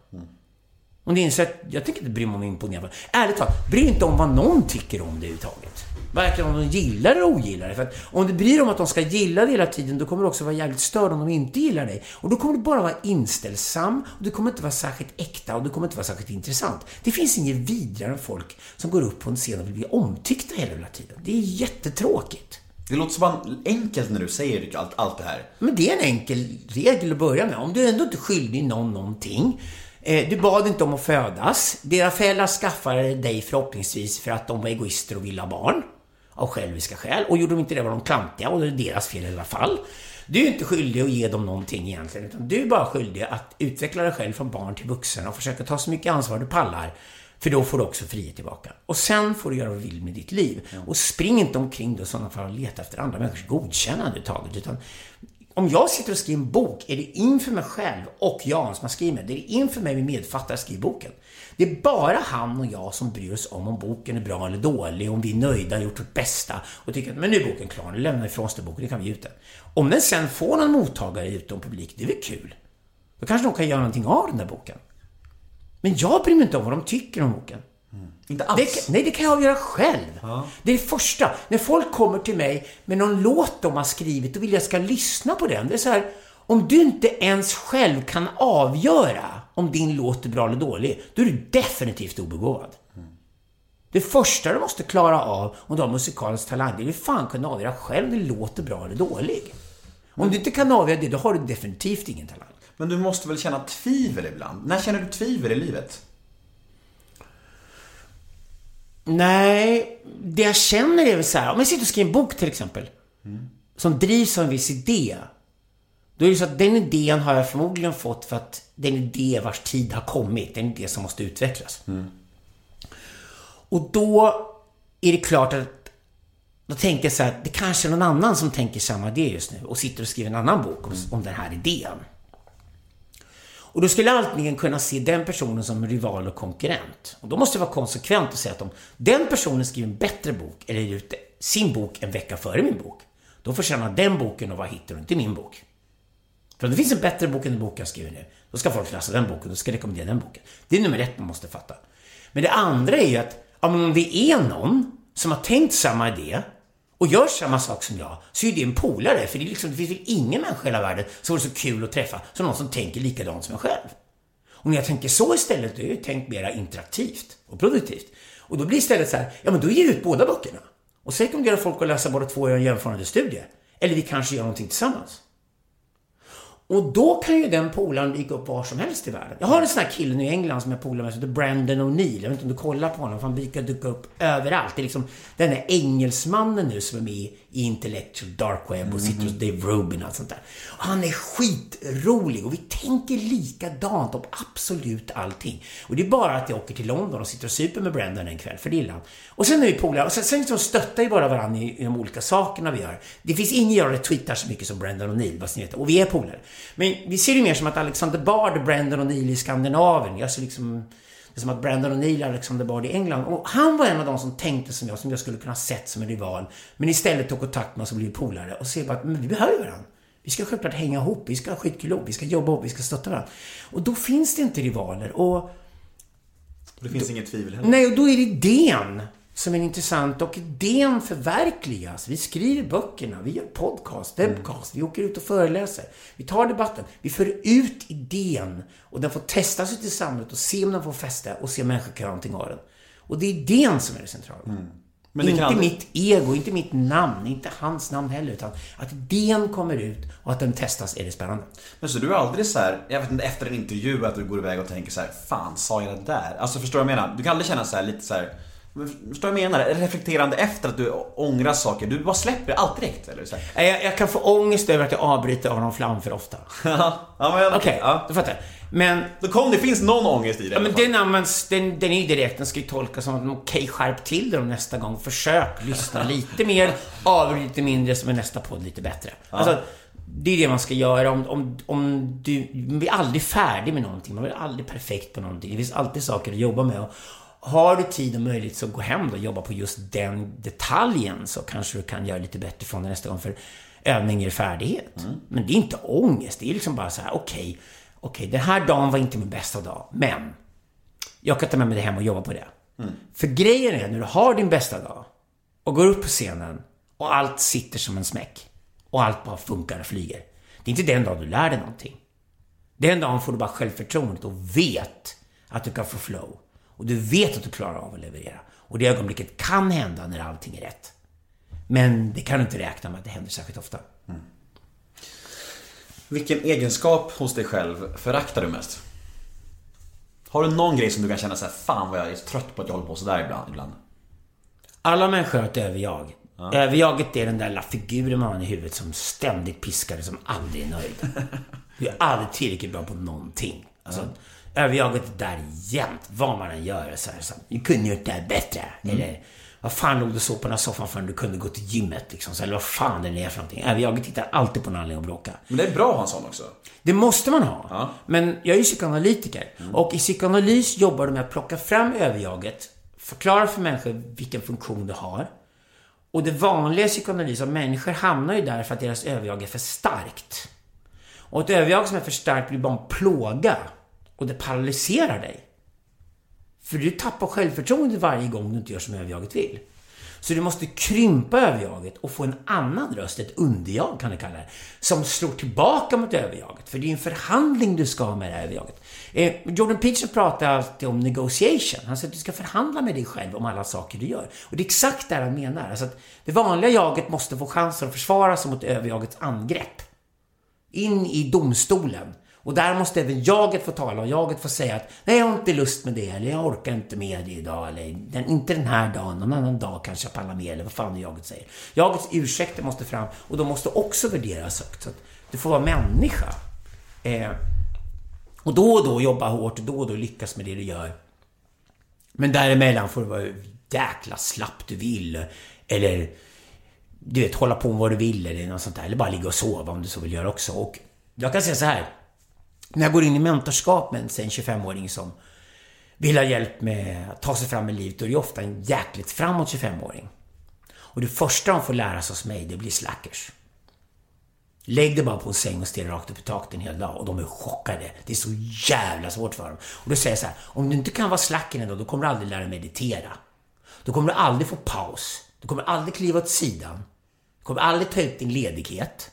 Om det är så att jag tänker inte bry mig om att imponera. Ärligt talat, bry dig inte om vad någon tycker om det överhuvudtaget. Varken om de gillar eller ogillar det. För att om du bryr dig om att de ska gilla det hela tiden, då kommer du också vara jävligt störd om de inte gillar dig. Och då kommer du bara vara inställsam, och du kommer inte vara särskilt äkta och du kommer inte vara särskilt intressant. Det finns inget vidare än folk som går upp på en scen och vill bli omtyckta hela, hela tiden. Det är jättetråkigt. Det låter så enkelt när du säger allt, allt det här. Men det är en enkel regel att börja med. Om du ändå inte är skyldig någon någonting. Eh, du bad inte om att födas. Dina föräldrar skaffade dig förhoppningsvis för att de var egoister och ville ha barn. Av själviska skäl. Och gjorde de inte det var de klantiga och det är deras fel i alla fall. Du är inte skyldig att ge dem någonting egentligen. Utan du är bara skyldig att utveckla dig själv från barn till vuxen och försöka ta så mycket ansvar du pallar. För då får du också frihet tillbaka. Och sen får du göra vad du vill med ditt liv. Och spring inte omkring då i sådana fall och leta efter andra människors godkännande taget. Utan om jag sitter och skriver en bok är det inför mig själv och Jan som har skrivit det är inför mig min medfattare skriver boken. Det är bara han och jag som bryr oss om om boken är bra eller dålig, om vi är nöjda, gjort vårt bästa och tycker att men nu är boken klar, nu lämnar vi ifrån oss den boken, nu kan vi ge ut den. Om den sen får någon mottagare utom publik, det är väl kul. Då kanske de kan göra någonting av den där boken. Men jag bryr mig inte om vad de tycker om boken. Inte alls. Det, nej, det kan jag avgöra själv. Det är det första. När folk kommer till mig med någon låt de har skrivit och vill jag ska lyssna på den. Det är så här, om du inte ens själv kan avgöra om din låt är bra eller dålig, då är du definitivt obegåvad. Det första du måste klara av om du har musikalisk talang, det är att fan kunna avgöra själv om det låter bra eller dålig. Om du inte kan avgöra det, då har du definitivt ingen talang. Men du måste väl känna tvivel ibland? När känner du tvivel i livet? Nej, det jag känner är väl så här, om jag sitter och skriver en bok till exempel, som drivs av en viss idé. Då är det så att den idén har jag förmodligen fått för att det är en idé vars tid har kommit, Det är en idé som måste utvecklas. Och då är det klart att då tänker jag så här, det kanske är någon annan som tänker samma idé just nu och sitter och skriver en annan bok om, om den här idén. Och då skulle jag antingen kunna se den personen som rival och konkurrent. Och då måste jag vara konsekvent och säga att om den personen skriver en bättre bok, eller ger ut sin bok en vecka före min bok, då förtjänar den boken att vara hitten och inte min bok. För om det finns en bättre bok än den bok jag skriver nu, då ska folk läsa den boken, då ska jag rekommendera den boken. Det är nummer ett man måste fatta. Men det andra är ju att, om det är någon som har tänkt samma idé och gör samma sak som jag, så är det en polare. För det, är liksom, det finns väl ingen människa i hela världen som vore så kul att träffa som någon som tänker likadant som jag själv. Och när jag tänker så istället, då är jag tänkt mera interaktivt och produktivt. Och då blir det istället så här, ja men då ger jag ut båda böckerna. Och så rekommenderar folk att läsa båda två och göra en jämförande studie. Eller vi kanske gör någonting tillsammans. Och då kan ju den polaren dyka upp var som helst i världen. Jag har en sån här kille nu i England som jag polar med som heter Brandon O'Neill. Jag vet inte om du kollar på honom, för han brukar dyka upp överallt. Det är liksom den där engelsmannen nu som är med i Intellectual Dark Web och sitter hos Dave Rubin och allt sånt där. Och han är skitrolig och vi tänker likadant om absolut allting. Och det är bara att jag åker till London och sitter och super med Brandon en kväll, för det gillar han. Och sen är vi polare, och sen, sen liksom stöttar vi bara varandra i, i de olika sakerna vi gör. Det finns ingen jag retweetar så mycket som Brandon O'Neill, bara så ni vet. Och vi är polare. Men vi ser det mer som att Alexander Bard och Brandon O'Neill i Skandinavien. Jag ser liksom som att Brandon O'Neill och Alexander Bard i England. Och han var en av de som tänkte som jag, som jag skulle kunna sett som en rival. Men istället tog kontakt med oss och blev polare och ser bara att men vi behöver varandra. Vi ska självklart hänga ihop, vi ska ha skitkul vi ska jobba ihop, vi ska stötta varandra. Och då finns det inte rivaler. Och Det finns inget tvivel heller. Nej, och då är det idén som är intressant och idén förverkligas. Vi skriver böckerna, vi gör podcast, webcast, vi åker ut och föreläser. Vi tar debatten, vi för ut idén och den får testas ute i samhället och se om den får fäste och se om människor kan göra någonting av den. Och det är idén som är det centrala. Men det inte aldrig- mitt ego, inte mitt namn, inte hans namn heller, utan att idén kommer ut och att den testas är det spännande. Men så du är aldrig så här, jag vet inte, efter en intervju att du går iväg och tänker så här, fan sa jag det där? Alltså förstår du vad jag menar? Du kan aldrig känna så här lite så här, förstår du vad jag menar? Reflekterande efter att du ångrar saker. Du bara släpper allt direkt eller? Så här. Jag, jag kan få ångest över att jag avbryter av någon flam för ofta. ja, men Okej, ja. du fattar. Men Då kom det finns någon ångest i det. Ja, men den används, den, den är ju direkt, den ska ju tolkas som att okej, skärp till dig nästa gång. Försök lyssna lite mer, avbryt lite mindre, så är nästa podd lite bättre. Alltså, det är det man ska göra om, om, om du... Man blir aldrig färdig med någonting, man blir aldrig perfekt på någonting. Det finns alltid saker att jobba med. Och har du tid och möjlighet så gå hem och jobba på just den detaljen så kanske du kan göra lite bättre från det nästa gång. För övning ger färdighet. Men det är inte ångest, det är liksom bara så här, okej, okej, den här dagen var inte min bästa dag, men jag kan ta med mig det hem och jobba på det. För grejen är, när du har din bästa dag och går upp på scenen och allt sitter som en smäck och allt bara funkar och flyger. Det är inte den dagen du lär dig någonting. Den dagen får du bara självförtroendet och vet att du kan få flow. Och du vet att du klarar av att leverera. Och det ögonblicket kan hända när allting är rätt. Men det kan du inte räkna med att det händer särskilt ofta. Vilken egenskap hos dig själv föraktar du mest? Har du någon grej som du kan känna så här, fan vad jag är trött på att jag håller på sådär ibland? ibland? Alla människor har ett överjag. Överjaget är den där lilla figuren man har i huvudet som ständigt piskar och som aldrig är nöjd. Du är aldrig tillräckligt bra på någonting. Alltså, överjaget är där jämt, vad man än gör. Så här, så här, du kunde gjort det här bättre. Eller, vad fan låg du så på den här soffan för du kunde gå till gymmet? Liksom, så, eller vad fan det är för någonting. Överjaget hittar alltid på en anledning att bråka. Men det är bra att ha en sån också. Det måste man ha. Men jag är ju psykoanalytiker. Och i psykoanalys jobbar du med att plocka fram överjaget, förklara för människor vilken funktion det har. Och det vanliga i psykoanalys, att människor hamnar ju där för att deras överjag är för starkt. Och ett överjag som är för starkt blir bara en plåga. Och det paralyserar dig. För du tappar självförtroende varje gång du inte gör som överjaget vill. Så du måste krympa överjaget och få en annan röst, ett underjag kan du kalla det, som slår tillbaka mot överjaget. För det är en förhandling du ska ha med det här överjaget. Eh, Jordan Peterson pratar alltid om negotiation. Han säger att du ska förhandla med dig själv om alla saker du gör. Och det är exakt det han menar. Alltså att det vanliga jaget måste få chansen att försvara sig mot överjagets angrepp. In i domstolen. Och där måste även jaget få tala och jaget få säga att nej, jag har inte lust med det eller jag orkar inte med det idag eller den, inte den här dagen, någon annan dag kanske jag pallar med eller vad fan jaget säger. Jagets ursäkter måste fram och de måste också värderas högt. Så att du får vara människa. Eh, och då och då jobba hårt och då och då lyckas med det du gör. Men däremellan får du vara jäkla slapp du vill. Eller du vet, hålla på med vad du vill eller något sånt där. Eller bara ligga och sova om du så vill göra också. Och jag kan säga så här. När jag går in i mentorskap med en 25-åring som vill ha hjälp med att ta sig fram i livet, då är det ofta en jäkligt framåt 25-åring. Och det första de får lära sig hos mig, det blir slackers. Lägg dig bara på en säng och stirra rakt upp i taket en hel dag och de är chockade. Det är så jävla svårt för dem. Och då säger jag så här, om du inte kan vara slack en dag, då kommer du aldrig lära dig meditera. Då kommer du aldrig få paus. Du kommer aldrig kliva åt sidan. Du kommer aldrig ta ut din ledighet.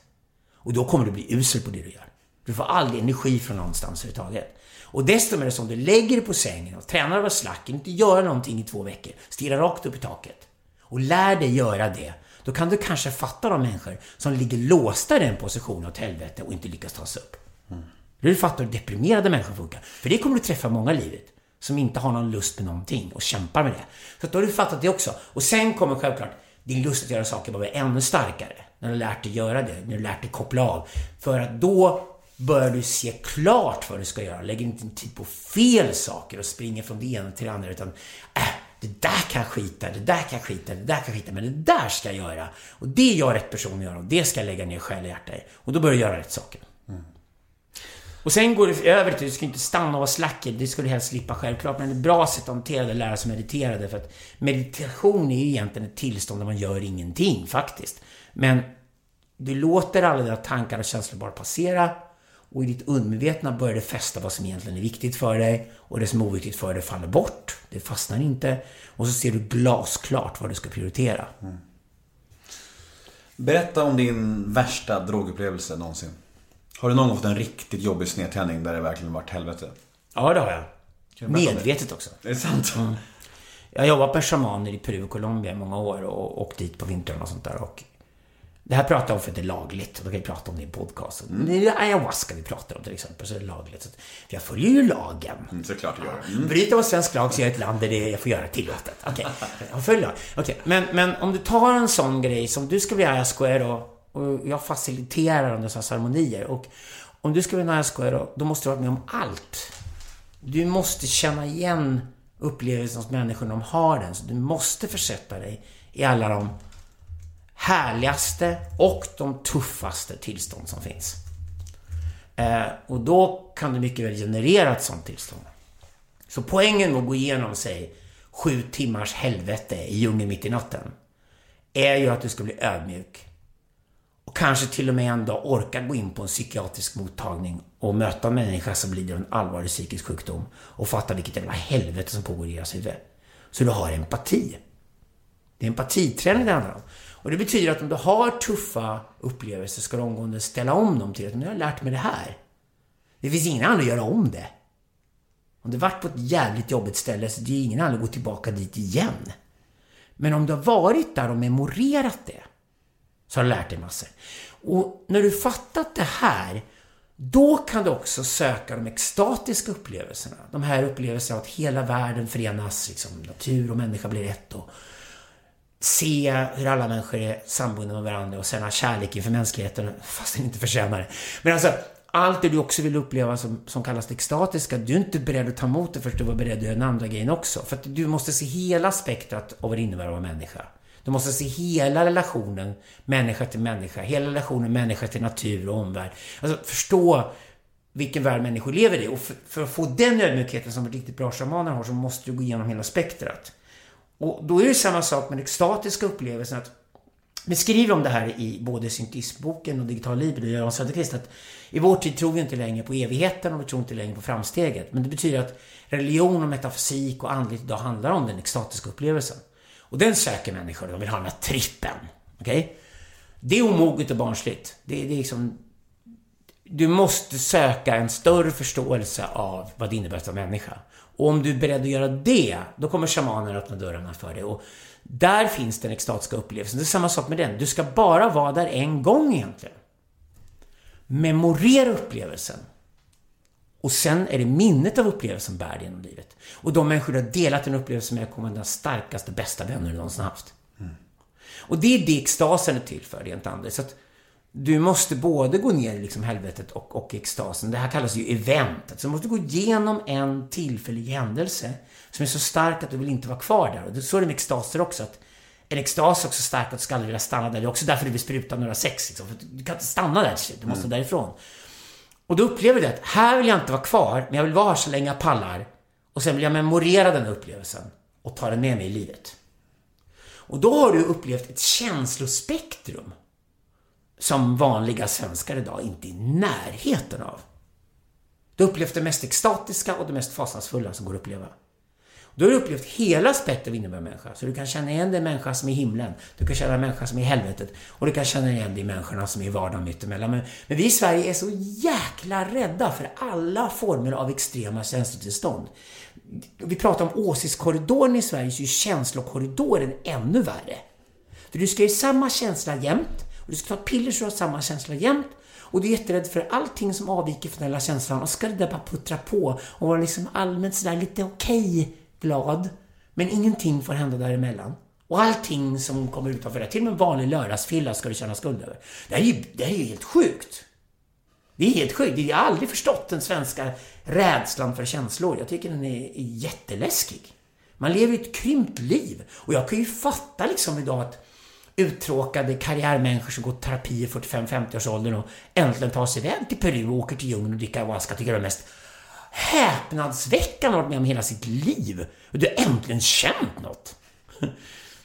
Och då kommer du bli usel på det du gör. Du får aldrig energi från någonstans överhuvudtaget. Och desto mer som du lägger dig på sängen och tränar att vara slack, inte göra någonting i två veckor, stirra rakt upp i taket och lär dig göra det, då kan du kanske fatta de människor som ligger låsta i den positionen åt helvete och inte lyckas ta sig upp. Mm. Du fattar hur deprimerade människor funkar. För det kommer du träffa många i livet. Som inte har någon lust med någonting och kämpar med det. Så då har du fattat det också. Och sen kommer självklart din lust att göra saker bara bli ännu starkare. När du har lärt dig göra det, när du har lärt dig koppla av. För att då börjar du se klart vad du ska göra. Lägger inte din tid på fel saker och springer från det ena till det andra. Utan, äh, det där kan jag skita det där kan jag skita det där kan jag skita men det där ska jag göra. Och det är jag rätt person att göra och det ska jag lägga ner själ och hjärta i. Och då börjar du göra rätt saker. Mm. Och sen går det över till, du ska inte stanna och vara slacker, det ska du helst slippa självklart. Men det ett bra sätt att hantera det att lära sig meditera. För att meditation är ju egentligen ett tillstånd där man gör ingenting faktiskt. Men du låter alla dina tankar och känslor bara passera och i ditt undermedvetna börjar det fästa vad som egentligen är viktigt för dig och det som är oviktigt för dig faller bort. Det fastnar inte. Och så ser du glasklart vad du ska prioritera. Mm. Berätta om din värsta drogupplevelse någonsin. Har du någon gång fått en riktigt jobbig snedtändning där det verkligen varit helvete? Ja, det har jag. Medvetet också. Är det sant? Mm. Jag jobbat med shamaner i Peru och Colombia i många år och åkt dit på vintern och sånt där. Och det här pratar jag om för att det är lagligt. Då kan vi prata om det i podcasten. Mm. Det är ayahuasca vi pratar om till exempel, så är det lagligt. Så jag följer ju lagen. Mm, såklart du gör. Mm. Bryter mot svensk lag så är jag ett land där det jag får göra tillåtet. Okej, okay. jag följer. Okay. Men, men om du tar en sån grej som du ska bli ayahuasca och jag faciliterar under sådana ceremonier. Och om du ska bli en ayahuasca då måste du vara med om allt. Du måste känna igen upplevelsen hos människor när de har den. Så du måste försätta dig i alla de härligaste och de tuffaste tillstånd som finns. Eh, och då kan du mycket väl generera ett sånt tillstånd. Så poängen med att gå igenom, säg, sju timmars helvete i djungeln mitt i natten, är ju att du ska bli ödmjuk. Och kanske till och med en dag orka gå in på en psykiatrisk mottagning och möta en människa som lider av en allvarlig psykisk sjukdom och fatta vilket jävla helvete som pågår i deras huvud. Så du har empati. Det är empatiträning det handlar om. Och det betyder att om du har tuffa upplevelser ska du omgående ställa om dem till att nu har jag lärt mig det här. Det finns ingen anledning att göra om det. Om du varit på ett jävligt jobbigt ställe så det är ingen anledning att gå tillbaka dit igen. Men om du har varit där och memorerat det så har du lärt dig massor. Och när du fattat det här då kan du också söka de extatiska upplevelserna. De här upplevelserna av att hela världen förenas, liksom, natur och människa blir ett och se hur alla människor är sambundna med varandra och sen ha kärlek inför mänskligheten fast den inte förtjänar det. Men alltså, allt det du också vill uppleva som, som kallas det extatiska, du är inte beredd att ta emot det förrän du var beredd att göra den andra grejen också. För att du måste se hela spektrat av vad det innebär att vara människa. Du måste se hela relationen människa till människa, hela relationen människa till natur och omvärld. Alltså förstå vilken värld människor lever i. Och för, för att få den ödmjukheten som riktigt bra shamaner har så måste du gå igenom hela spektrat. Och då är det samma sak med den extatiska upplevelsen att skriver om det här i både syntismboken och Digital Liber och Göran Söderqvist att i vår tid tror vi inte längre på evigheten och vi tror inte längre på framsteget. Men det betyder att religion och metafysik och andligt idag handlar om den extatiska upplevelsen. Och den söker människor, de vill ha den här trippen. Okej? Okay? Det är omoget och barnsligt. Det, det är liksom... Du måste söka en större förståelse av vad det innebär att vara människa. Och om du är beredd att göra det, då kommer shamanen öppna dörrarna för dig. Och där finns den extatiska upplevelsen. Det är samma sak med den. Du ska bara vara där en gång egentligen. Memorera upplevelsen. Och sen är det minnet av upplevelsen bär dig genom livet. Och de människor du har delat en upplevelse med kommer dina starkaste, bästa vänner du någonsin haft. Mm. Och det är det extasen är till för, rent andligt. Så att du måste både gå ner i liksom helvetet och, och extasen. Det här kallas ju event. Alltså du måste gå igenom en tillfällig händelse som är så stark att du vill inte vara kvar där. Och det, så är det med extaser också. Att en extas är också stark att du ska aldrig vilja stanna där. Det är också därför du vill spruta några sex. Liksom. Du kan inte stanna där Du måste mm. därifrån. Och då upplever du att här vill jag inte vara kvar, men jag vill vara här så länge jag pallar. Och sen vill jag memorera den upplevelsen och ta den med mig i livet. Och då har du upplevt ett känslospektrum som vanliga svenskar idag inte i närheten av. Du har upplevt det mest extatiska och det mest fasansfulla som går att uppleva. Då har du upplevt hela spektrat av en människa. Så du kan känna igen den människa som är i himlen, du kan känna en människa som är i helvetet och du kan känna igen de människorna som är i vardagen mittemellan. Men, men vi i Sverige är så jäkla rädda för alla former av extrema känslotillstånd. Vi pratar om åsiktskorridoren i Sverige, så är känslokorridoren ännu värre. För du ska ju samma känsla jämt och du ska ta piller så du har samma känsla jämt och du är jätterädd för allting som avviker från den lilla känslan och ska det där bara puttra på och vara liksom allmänt sådär lite okej okay glad. Men ingenting får hända däremellan. Och allting som kommer utanför det, till och med en vanlig lördagsfylla ska du känna skuld över. Det här är ju, det här är ju helt sjukt. Det är helt sjukt. Jag har aldrig förstått den svenska rädslan för känslor. Jag tycker den är jätteläskig. Man lever ju ett krympt liv. Och jag kan ju fatta liksom idag att uttråkade karriärmänniskor som går terapi i 45-50-årsåldern och äntligen tar sig iväg till Peru och åker till djungeln och dricker ayahuasca tycker det är mest häpnadsväckande varit med om hela sitt liv. Och du har äntligen känt något.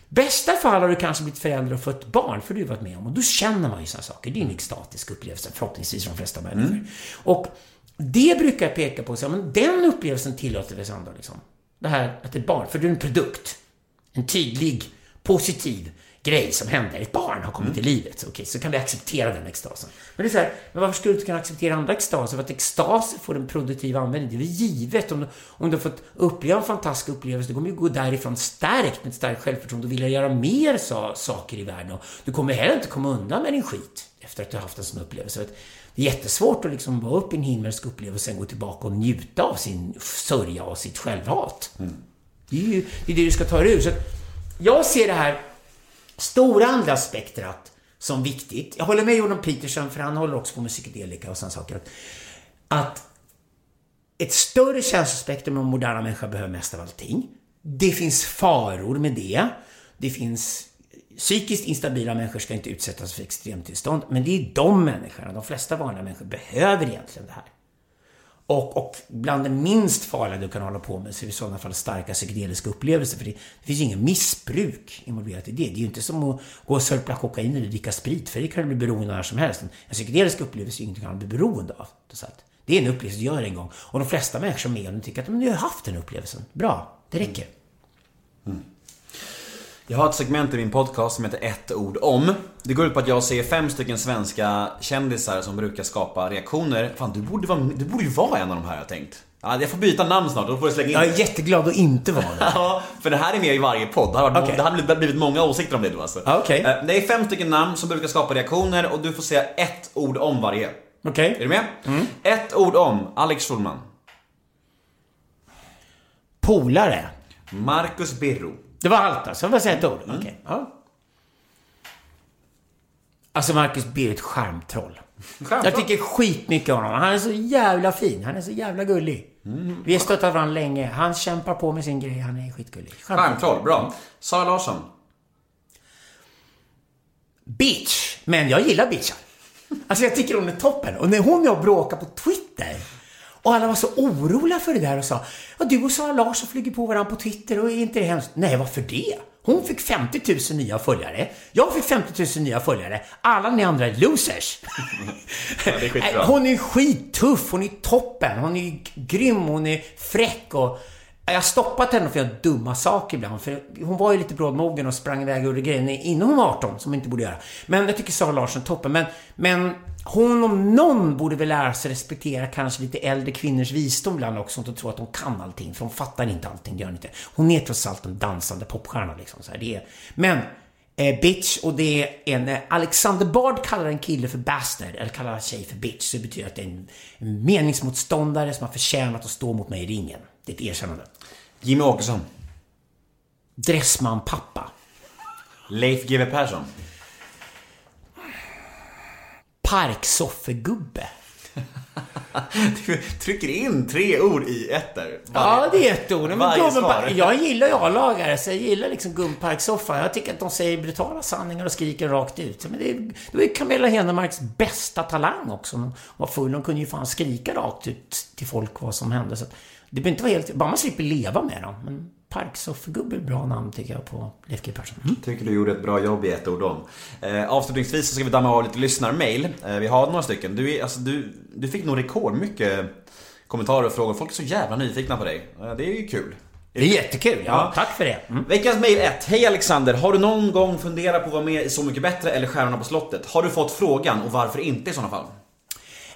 Bästa fall har du kanske blivit förälder och fött barn, för du har varit med om. Och då känner man ju sådana saker. Det är en extatisk upplevelse, förhoppningsvis för de flesta människor. Mm. Och det brukar jag peka på, så, men den upplevelsen tillåter vi andra liksom. Det här att ett barn, för du är en produkt. En tydlig, positiv, grej som händer. Ett barn har kommit mm. till livet. Så, okay, så kan vi acceptera den extasen. Men det är så här, men varför skulle du inte kunna acceptera andra extaser? För att extas får en produktiv användning. Det är väl givet. Om du, om du har fått uppleva en fantastisk upplevelse, du kommer ju gå därifrån stärkt med ett starkt självförtroende och vilja göra mer så, saker i världen. Och du kommer heller inte komma undan med din skit efter att du har haft en sån upplevelse. Det är jättesvårt att liksom vara upp i en himmelsk upplevelse och sen gå tillbaka och njuta av sin sörja och sitt självhat. Mm. Det är ju det, är det du ska ta dig ur. Så jag ser det här stora andra spektrat som viktigt. Jag håller med Jordan Peterson, för han håller också på med psykedelika och sådana saker. Att ett större känslospektrum än moderna människor behöver mest av allting. Det finns faror med det. Det finns Psykiskt instabila människor ska inte utsättas för extremtillstånd, men det är de människorna, de flesta vanliga människor, behöver egentligen det här. Och, och bland det minst farliga du kan hålla på med så är det i sådana fall starka psykedeliska upplevelser. För det, det finns ju ingen missbruk involverat i det. Det är ju inte som att gå och sörpla kokain eller dricka sprit. För det kan du bli beroende av när som helst. En psykedelisk upplevelse är ju ingenting man blir beroende av. Det är en upplevelse du gör en gång. Och de flesta människor som är med om tycker att men, har haft den upplevelsen. Bra, det räcker. Mm. mm. Jag har ett segment i min podcast som heter ett ord om. Det går ut på att jag ser fem stycken svenska kändisar som brukar skapa reaktioner. Fan, du borde, vara, du borde ju vara en av de här har jag tänkt. Ja, jag får byta namn snart, då får du slänga in Jag är jätteglad att inte vara det. ja, för det här är med i varje podd. Det har, okay. det har blivit många åsikter om det då alltså. Okay. Eh, det är fem stycken namn som brukar skapa reaktioner och du får säga ett ord om varje. Okej. Okay. Är du med? Mm. Ett ord om Alex Schulman. Polare. Marcus Birro. Det var allt alltså? Jag vill säga ett ord? Mm. Okej. Okay. Ja. Alltså Marcus Birro är ett charmtroll. Jag tycker skitmycket om honom. Han är så jävla fin. Han är så jävla gullig. Mm. Vi har stöttat varandra länge. Han kämpar på med sin grej. Han är skitgullig. Charmtroll, bra. Sara Larsson. Bitch. Men jag gillar bitchar. Alltså jag tycker hon är toppen. Och när hon och jag bråkade på Twitter och alla var så oroliga för det där och sa Ja, du och Sara Larsson flyger på varandra på Twitter och är inte det hemskt? Nej, varför det? Hon fick 50 000 nya följare. Jag fick 50 000 nya följare. Alla ni andra är losers. det är hon är skittuff, hon är toppen, hon är grym, hon är fräck och jag har stoppat henne för att göra dumma saker ibland. För hon var ju lite brådmogen och sprang iväg och gjorde grejer innan hon var 18, som hon inte borde göra. Men jag tycker Sara Larsson är toppen. Men, men hon om någon borde väl lära sig respektera kanske lite äldre kvinnors visdom ibland också. Inte tro att de kan allting, för de fattar inte allting. Det gör inte. Hon är trots allt en dansande popstjärna liksom. Så här, det är. Men eh, bitch och det är en... Eh, Alexander Bard kallar en kille för bastard, eller kallar en tjej för bitch. Så det betyder att det är en, en meningsmotståndare som har förtjänat att stå mot mig i ringen. Det är ett erkännande. Jimmy Åkesson. Dressman pappa. Leif GW Persson. Parksoffegubbe. Du trycker in tre ord i ett där. Ja, det är ett ord. Men svar. jag gillar ju A-lagare, så jag gillar liksom gubbparksoffa. Jag tycker att de säger brutala sanningar och skriker rakt ut. Men det, är- det var ju Camilla Henemarks bästa talang också. Hon var full. Hon kunde ju fan skrika rakt ut till folk vad som hände. Så det behöver inte vara helt... Bara man slipper leva med dem. Men ett bra namn tycker jag på Leif G Persson. Mm. Tycker du gjorde ett bra jobb i ett ord om. Eh, avslutningsvis så ska vi damma av lite lyssnarmail. Eh, vi har några stycken. Du, är, alltså, du, du fick nog rekordmycket kommentarer och frågor. Folk är så jävla nyfikna på dig. Eh, det är ju kul. Det är jättekul. Ja, Ja. tack för det. Mm. Veckans mail 1. Hej Alexander! Har du någon gång funderat på att vara med i Så Mycket Bättre eller Stjärnorna på Slottet? Har du fått frågan och varför inte i sådana fall?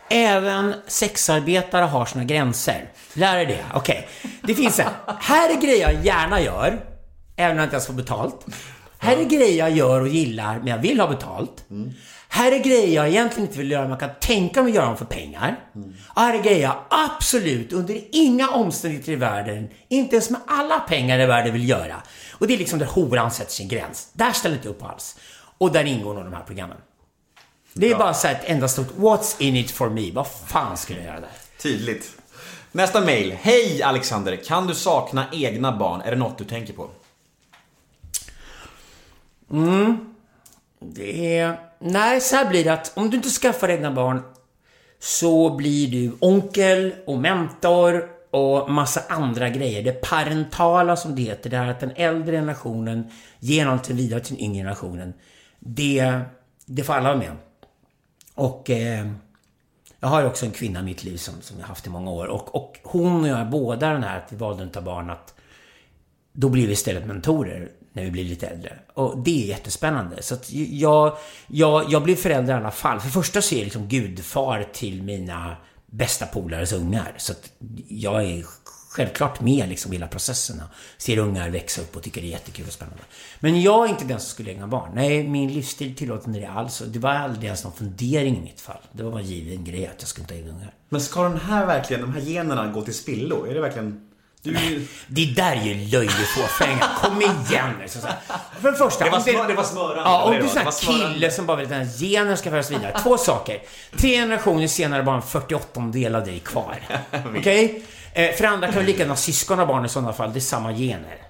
Även sexarbetare har sina gränser. Lär er det. Okej. Det finns en. Här är grejer jag gärna gör, även om jag inte ens får betalt. Här är grejer jag gör och gillar, men jag vill ha betalt. Här är grejer jag egentligen inte vill göra, men jag kan tänka mig att göra dem för pengar. Och här är grejer jag absolut, under inga omständigheter i världen, inte ens med alla pengar i världen vill göra. Och det är liksom där horan sätter sin gräns. Där ställer jag inte upp alls. Och där ingår nog de här programmen. Det är bara så ett enda stort What's in it for me? Vad fan ska jag göra där? Tydligt. Nästa mail. Hej Alexander! Kan du sakna egna barn? Är det något du tänker på? Det är... Nej, så här blir det att om du inte skaffar egna barn så blir du onkel och mentor och massa andra grejer. Det parentala som det heter, det är att den äldre generationen ger någonting vidare till den yngre generationen. Det, det får alla vara med om. Och eh, jag har ju också en kvinna i mitt liv som, som jag haft i många år. Och, och hon och jag båda den här att vi valde att ta barn att då blir vi istället mentorer när vi blir lite äldre. Och det är jättespännande. Så att jag, jag, jag blir förälder i alla fall. För det första så är jag liksom gudfar till mina bästa polares ungar. Så att jag är självklart med liksom hela processen. och Ser ungar växa upp och tycker det är jättekul och spännande. Men jag är inte den som skulle egna barn. Nej, min livsstil tillåter inte det alls. Det var aldrig ens någon fundering i mitt fall. Det var bara en given grej att jag skulle inte ha egna ungar. Men ska den här verkligen, de här generna gå till spillo? Är det verkligen... Du... Det där är ju löjlig fåfänga. Kom igen. Så, så. För det första. Det var smör- det var smörande. Ja, om du är var- sån kille som bara vill att den här genen ska föras vidare. Två saker. Tre generationer senare bara en 48 del av dig kvar. Okej? Eh, för det andra kan vi lika gärna ha syskon och barn i sådana fall. Det är samma gener.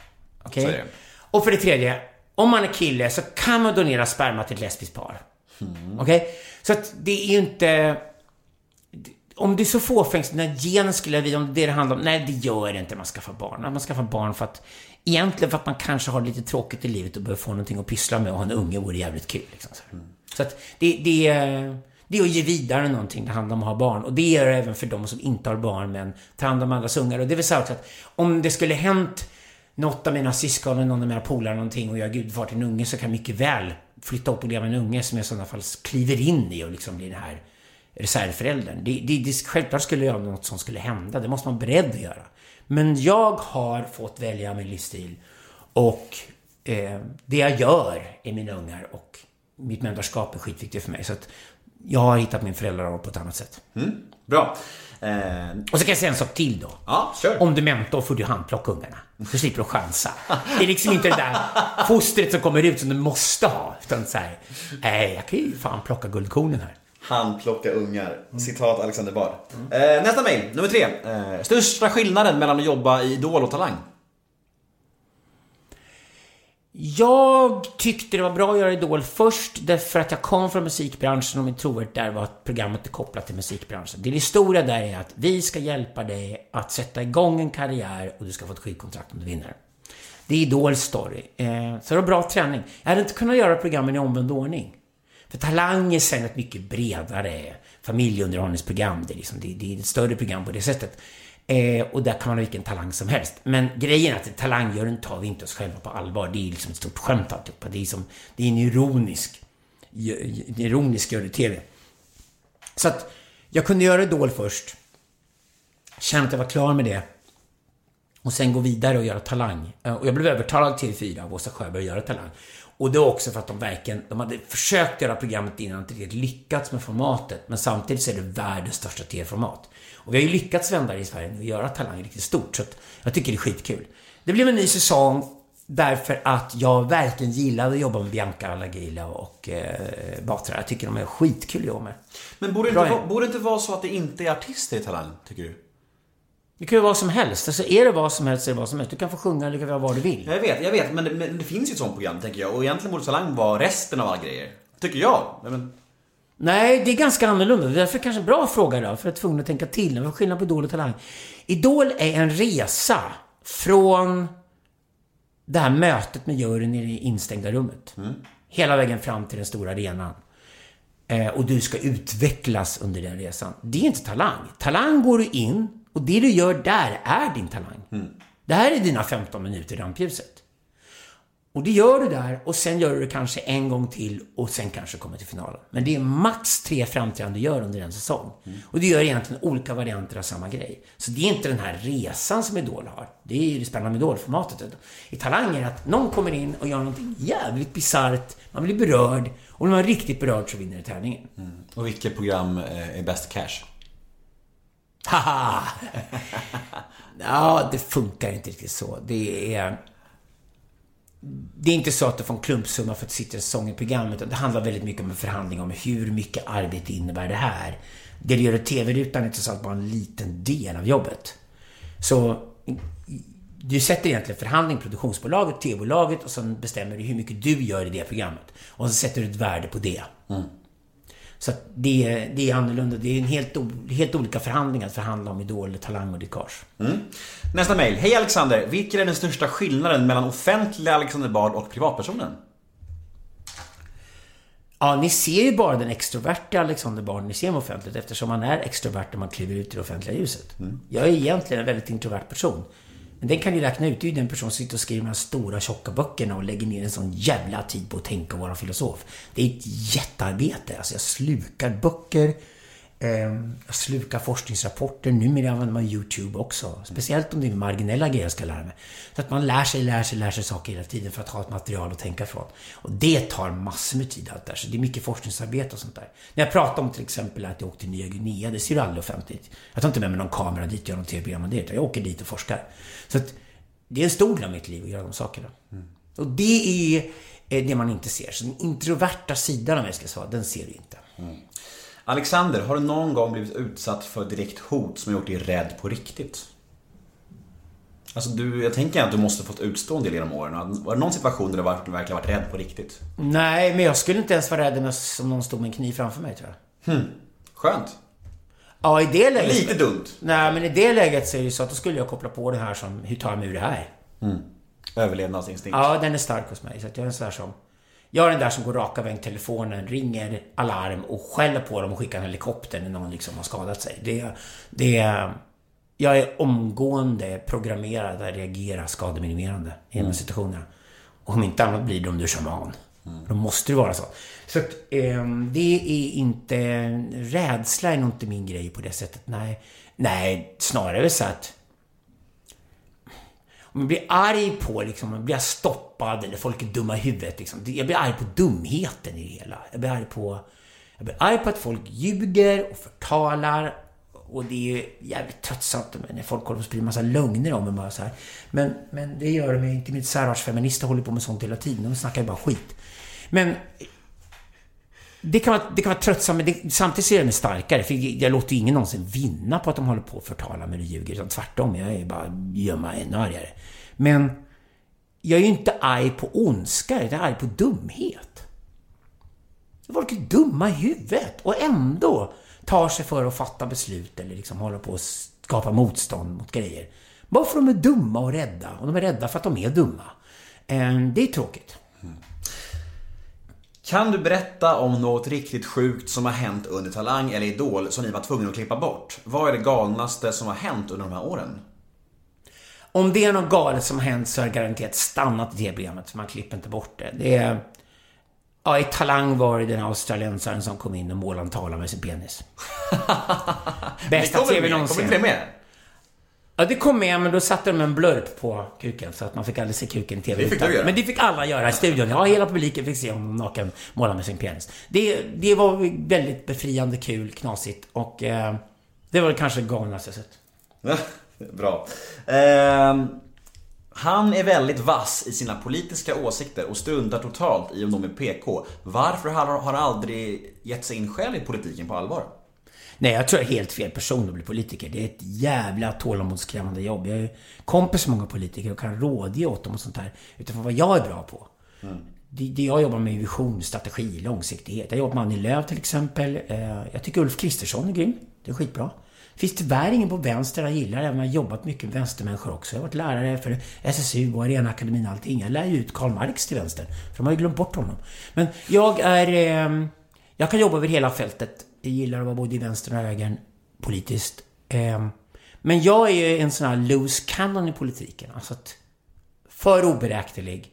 Okej? Det. Och för det tredje. Om man är kille så kan man donera sperma till ett lesbiskt par. Mm. Okej? Så att det är ju inte... Om det är så fåfängt, när genen skulle vidare, om det det handlar om. Nej, det gör det inte man skaffar barn. Man skaffar barn för att... Egentligen för att man kanske har lite tråkigt i livet och behöver få någonting att pyssla med och ha en unge vore jävligt kul. Liksom, så så att det, det, är, det är att ge vidare någonting det handlar om att ha barn. Och det gör det även för de som inte har barn men tar hand om andras ungar. Och det vill säga också att om det skulle hänt något av mina syskon eller någon av mina polare någonting och jag är gudfar till en unge så kan jag mycket väl flytta upp och leva med en unge som jag i sådana fall kliver in i och liksom blir den här reservföräldern. Det, det, det, självklart skulle jag något som skulle hända. Det måste man vara beredd att göra. Men jag har fått välja min livsstil och eh, det jag gör är mina ungar och mitt mentorskap är skitviktigt för mig. Så att jag har hittat min föräldraroll på ett annat sätt. Bra. Eh, Och så kan jag säga en sak till då. ja, kör. Om du mentor får du handplocka ungarna. Du slipper du chansa. Det är liksom inte det där fostret som kommer ut som du måste ha. Utan så här, nej, jag kan ju fan plocka guldkornen här. Handplocka ungar. Citat Alexander Bard. Eh, nästa mail, nummer tre. Eh, största skillnaden mellan att jobba i Idol och Talang? Jag tyckte det var bra att göra Idol först därför att jag kom från musikbranschen och min trovärdighet där var att programmet är kopplat till musikbranschen. Det stora där är att vi ska hjälpa dig att sätta igång en karriär och du ska få ett skivkontrakt om du vinner. Det är Idols story. Eh, så det var bra träning. Jag hade inte kunnat göra programmen i omvänd ordning. För Talang är sen ett mycket bredare familjeunderhållningsprogram. Det är, liksom, det, det är ett större program på det sättet. Eh, och där kan man ha vilken talang som helst. Men grejen är att talangjuryn tar vi inte oss själva på allvar. Det är liksom ett stort skämt alltihopa. Det är, som, det är en ironisk, en ironisk jury-TV. Så att jag kunde göra Idol först. Kände att jag var klar med det. Och sen gå vidare och göra Talang. Eh, och jag blev övertalad till TV4 av Åsa Sjöberg att göra Talang. Och det var också för att de verkligen, de hade försökt göra programmet innan, inte riktigt lyckats med formatet. Men samtidigt så är det världens största TV-format. Och vi har ju lyckats vända det i Sverige och göra Talang riktigt stort. Så att jag tycker det är skitkul. Det blev en ny säsong därför att jag verkligen gillade att jobba med Bianca Lagila och eh, Batra. Jag tycker de är skitkul att jobba med. Men borde det, inte, vara- borde det inte vara så att det inte är artister i Talang, tycker du? Det kan ju vara vad som helst. Alltså är det vad som helst så är det vad som helst. Du kan få sjunga du kan vara vad du vill. Ja, Jag vet, jag vet. Men, men det finns ju ett sånt program, tänker jag. Och egentligen borde Talang vara resten av alla grejer. Tycker jag. Ja, Men, Nej, det är ganska annorlunda. Därför kanske en bra fråga då, för att tvungen att tänka till. Vad är skillnaden på Idol och Talang? Idol är en resa från det här mötet med juryn i det instängda rummet. Hela vägen fram till den stora arenan. Eh, och du ska utvecklas under den resan. Det är inte talang. Talang går du in och det du gör där är din talang. Det här är dina 15 minuter i rampljuset. Och det gör du där och sen gör du det kanske en gång till och sen kanske kommer till finalen. Men det är max tre framträdanden du gör under en säsong. Och du gör egentligen olika varianter av samma grej. Så det är inte den här resan som Idol har. Det är ju det spännande med Idol-formatet. I Talang är det att någon kommer in och gör någonting jävligt bisarrt. Man blir berörd. Och när man är riktigt berörd så vinner du tävlingen. och vilket program eh, är bäst cash? Haha! ja, det funkar inte riktigt så. Det är... Det är inte så att du får en klumpsumma för att sitta i säsong i programmet. utan Det handlar väldigt mycket om en förhandling om hur mycket arbete innebär det här. Det du gör i TV-rutan är trots allt bara en liten del av jobbet. Så du sätter egentligen förhandling, produktionsbolaget, TV-bolaget och sen bestämmer du hur mycket du gör i det programmet. Och så sätter du ett värde på det. Mm. Så att det, är- det är annorlunda. Det är en helt, helt olika förhandlingar att förhandla om Idol, Talang och Dikage. Nästa mejl. Hej Alexander! Vilken är den största skillnaden mellan offentliga Alexander Bard och privatpersonen? Ja, ni ser ju bara den extroverta Alexander Bard ni ser honom offentligt eftersom han är extrovert när man kliver ut i det offentliga ljuset. Jag är egentligen en väldigt introvert person. Men den kan ni räkna ut. Det är ju den person som sitter och skriver de här stora tjocka böckerna och lägger ner en sån jävla tid på att tänka och vara filosof. Det är ett jättearbete. Alltså jag slukar böcker. Eh, jag slukar forskningsrapporter. Numera använder man YouTube också. Speciellt om det är marginella grejer jag ska lära mig. Så att man lär sig, lär sig, lär sig saker hela tiden för att ha ett material att tänka från. Och det tar massor med tid allt där. Så det är mycket forskningsarbete och sånt där. När jag pratar om till exempel att jag åkte till Nya Guinea, det ser du aldrig offentligt. Jag tar inte med mig någon kamera dit och gör något tv-program om det. utan Jag åker dit och forskar. Så att det är en stor del av mitt liv att göra de sakerna. Och det är eh, det man inte ser. Så den introverta sidan av mig, ska jag säga, den ser du inte. Alexander, har du någon gång blivit utsatt för direkt hot som har gjort dig rädd på riktigt? Alltså du, jag tänker att du måste fått utstå en del genom åren. Var det någon situation där du verkligen varit rädd på riktigt? Nej, men jag skulle inte ens vara rädd om någon stod med en kniv framför mig, tror jag. Skönt. Ja, i det läget... Lite dumt. Nej, men i det läget så är det så att då skulle jag koppla på det här som, hur tar jag mig ur det här? Överlevnadsinstinkt. Ja, den är stark hos mig. Så att jag är en sån där som... Jag är den där som går raka vägen till telefonen, ringer alarm och skäller på dem och skickar en helikopter när någon liksom har skadat sig. Det, det. Jag är omgående programmerad att reagera skademinimerande i de här situationerna. Och om inte annat blir det om du är shaman. Då måste det vara så. Så att, ehm, det är inte... Rädsla är nog inte min grej på det sättet. Nej, nej snarare så att om jag blir arg på liksom, om jag blir stoppad eller folk är dumma i huvudet liksom. Jag blir arg på dumheten i det hela. Jag blir arg på... Jag blir arg på att folk ljuger och förtalar. Och det är ju jävligt tröttsamt när folk håller på och sprider massa lögner om en så här. Men, men det gör de ju inte. Mitt särartsfeminister håller på med sånt hela tiden. De snackar ju bara skit. Men det kan, vara, det kan vara tröttsamt, men det, samtidigt så är den starkare. För jag, jag låter ju ingen någonsin vinna på att de håller på och förtalar mig och ljuger. Utan tvärtom, jag är bara gömma ännu argare. Men jag är ju inte arg på ondska, jag är arg på dumhet. Folk är dumma i huvudet och ändå tar sig för att fatta beslut eller liksom håller på att skapa motstånd mot grejer. Bara för att de är dumma och rädda. Och de är rädda för att de är dumma. Ehm, det är tråkigt. Kan du berätta om något riktigt sjukt som har hänt under Talang eller Idol som ni var tvungna att klippa bort? Vad är det galnaste som har hänt under de här åren? Om det är något galet som har hänt så har det garanterat stannat i tv-programmet, för man klipper inte bort det. Det är... Ja, i Talang var det den australiensaren som kom in och målade en med sin penis. Bästa TV någonsin. Kommer inte det med? Ja, det kom med, men då satte de en blurp på kuken så att man fick aldrig se kuken i TV. Det fick du göra. Men det fick alla göra i studion. Ja, hela publiken fick se honom naken måla med sin penis. Det, det var väldigt befriande, kul, knasigt och eh, det var kanske det galnaste jag sett. Bra. Ehm, han är väldigt vass i sina politiska åsikter och struntar totalt i om de är PK. Varför har han aldrig gett sig in själv i politiken på allvar? Nej, jag tror jag är helt fel person att bli politiker. Det är ett jävla tålamodskrävande jobb. Jag är kompis med många politiker och kan rådge åt dem och sånt där. Utifrån vad jag är bra på. Det, det jag jobbar med är vision, strategi, långsiktighet. Jag jobbar med Annie Lööf till exempel. Eh, Jag tycker Ulf Kristersson är grym. Det är skitbra. Det finns tyvärr ingen på vänster jag gillar, även om jag har jobbat mycket med vänstermänniskor också. Jag har varit lärare för SSU och Arenaakademin och allting. Jag lär ju ut Karl Marx till vänster. För de har ju glömt bort honom. Men jag är... Eh, jag kan jobba över hela fältet. Jag gillar att vara både i vänster och högern politiskt. Eh, men jag är ju en sån här loose cannon i politiken. Alltså att för oberäknelig,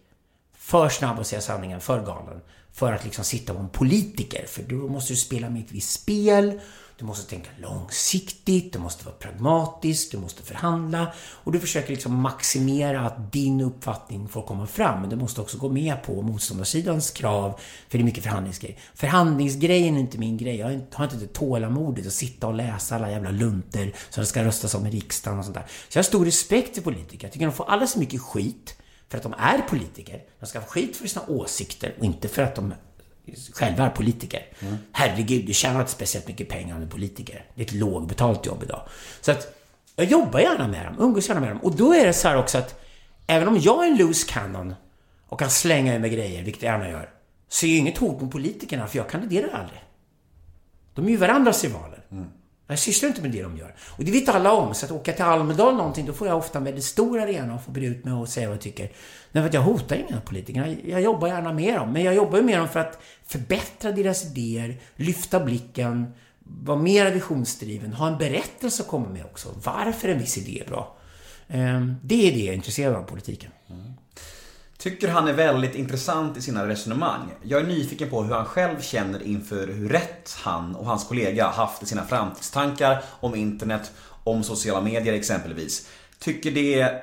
för snabb att säga sanningen, för galen. För att liksom sitta på en politiker. För då måste du spela med ett visst spel. Du måste tänka långsiktigt, du måste vara pragmatisk, du måste förhandla. Och du försöker liksom maximera att din uppfattning får komma fram. Men du måste också gå med på motståndarsidans krav. För det är mycket förhandlingsgrejer. Förhandlingsgrejen är inte min grej. Jag har inte, det tålamodet att sitta och läsa alla jävla lunter som det ska röstas om i riksdagen och sånt där. Så jag har stor respekt för politiker. Jag tycker de får alldeles för mycket skit för att de är politiker. De ska få skit för sina åsikter och inte för att de själva är politiker. Herregud, du tjänar inte speciellt mycket pengar om du är politiker. Det är ett lågbetalt jobb idag. Så att jag jobbar gärna med dem, umgås gärna med dem. Och då är det så här också att även om jag är en loose cannon och kan slänga ur mig grejer, vilket jag gärna gör, så är jag inget hot mot politikerna, för jag kandiderar aldrig. De är ju varandras rivaler. Jag sysslar inte med det de gör. Och det vet alla om. Så att åka till Almedal någonting, då får jag ofta en väldigt stor arena och får bry ut mig och säga vad jag tycker. Därför att jag hotar inga politiker. Jag, jag jobbar gärna med dem. Men jag jobbar ju med dem för att förbättra deras idéer, lyfta blicken, vara mer visionsdriven, ha en berättelse att komma med också. Varför en viss idé är bra. Ehm, det är det jag är intresserad av politiken. Mm. Tycker han är väldigt intressant i sina resonemang. Jag är nyfiken på hur han själv känner inför hur rätt han och hans kollega haft i sina framtidstankar om internet, om sociala medier exempelvis. Tycker det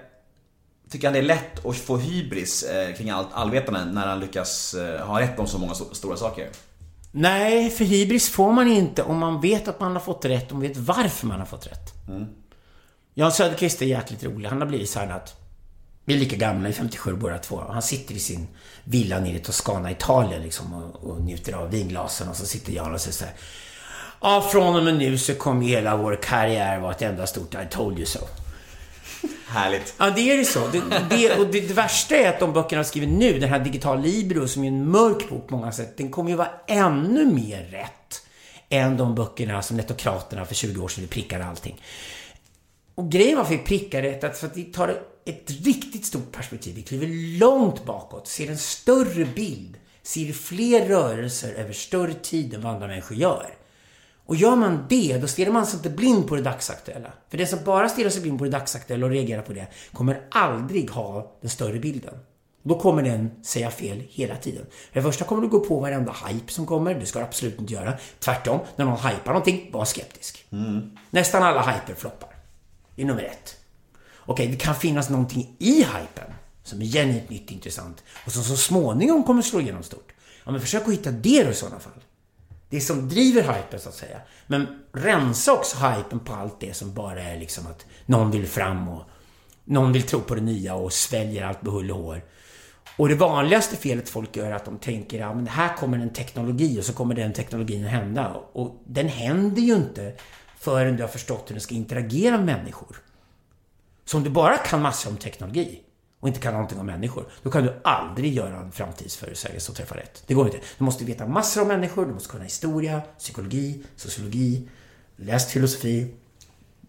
Tycker han det är lätt att få hybris eh, kring allt allvetande när han lyckas eh, ha rätt om så många sto- stora saker? Nej, för hybris får man inte om man vet att man har fått rätt och vet varför man har fått rätt. Jan Söderqvist är jäkligt rolig. Han har blivit så här att vi är lika gamla, i 57 båda två. Han sitter i sin villa nere i Toscana, Italien liksom och, och njuter av vinglasen och så sitter Jan och säger så här. Ja, från och med nu så kommer hela vår karriär vara ett enda stort I told you so. Härligt. Ja, det är det så. Det, det, och det, det värsta är att de böckerna jag skriver nu, den här Digital Libro, som är en mörk bok på många sätt, den kommer ju vara ännu mer rätt än de böckerna som Netokraterna för 20 år sedan prickade allting. Och grejen varför vi prickar rätt, att för att vi tar ett riktigt stort perspektiv. Vi kliver långt bakåt, ser en större bild, ser fler rörelser över större tid än vad andra människor gör. Och gör man det, då stirrar man sig inte blind på det dagsaktuella. För den som bara stirrar sig blind på det dagsaktuella och reagerar på det kommer aldrig ha den större bilden. Då kommer den säga fel hela tiden. För det första kommer du gå på varenda hype som kommer. Det ska du absolut inte göra. Tvärtom, när någon hypar någonting, var skeptisk. Nästan alla hyper floppar. Det är nummer ett. Okej, det kan finnas någonting i hypen som är genuint nytt och intressant och som så småningom kommer slå igenom stort. Ja, men försök att hitta det då i sådana fall. Det som driver hypen så att säga. Men rensa också hypen på allt det som bara är liksom att någon vill fram och någon vill tro på det nya och sväljer allt med hull och hår. Och det vanligaste felet folk gör är att de tänker ja men här kommer en teknologi och så kommer den teknologin att hända. Och den händer ju inte förrän du har förstått hur den ska interagera med människor. Så om du bara kan massor om teknologi och inte kan någonting om människor, då kan du aldrig göra en framtidsförutsägelse och träffa rätt. Det går inte. Du måste veta massor om människor, du måste kunna historia, psykologi, sociologi, läst filosofi,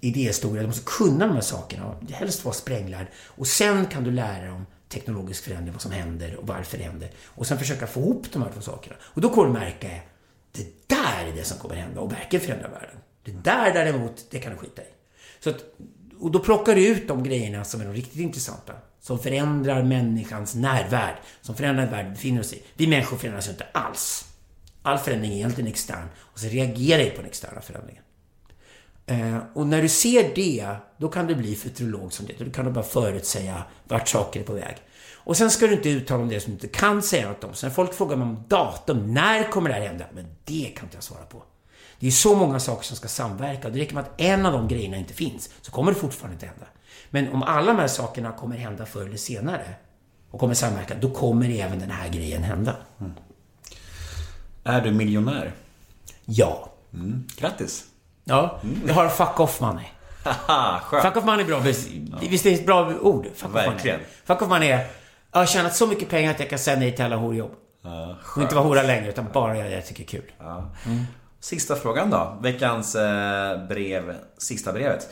idéhistoria. Du måste kunna de här sakerna och helst vara spränglärd. Och sen kan du lära dig om teknologisk förändring, vad som händer och varför det händer. Och sen försöka få ihop de här två sakerna. Och då kommer du märka, det där är det som kommer hända och verkligen förändra världen. Det där däremot, det kan du skita i. Så att, och då plockar du ut de grejerna som är de riktigt intressanta. Som förändrar människans närvärld. Som förändrar den värld vi befinner oss i. Vi människor förändras ju inte alls. All förändring är egentligen extern. Och så reagerar vi på den externa förändringen. Eh, och när du ser det, då kan du bli futurolog som det. Då kan du bara förutsäga vart saker är på väg. Och sen ska du inte uttala om det som du inte kan säga något om. Så när folk frågar mig om datum, när kommer det här hända? Men det kan inte jag svara på. Det är så många saker som ska samverka. Det räcker med att en av de grejerna inte finns, så kommer det fortfarande inte hända. Men om alla de här sakerna kommer hända förr eller senare och kommer samverka, då kommer även den här grejen hända. Är du miljonär? Ja. Mm. Grattis! Ja, jag har fuck off money. Haha, skönt. Fuck off money är bra. Visst, visst är det ett bra ord? Fuck off Verkligen. money. Fuck off money är, jag har tjänat så mycket pengar att jag kan säga nej till alla horjobb. Ja, Och inte vara hora längre, utan bara göra det jag tycker är kul. Ja. Sista frågan då. Veckans eh, brev, sista brevet.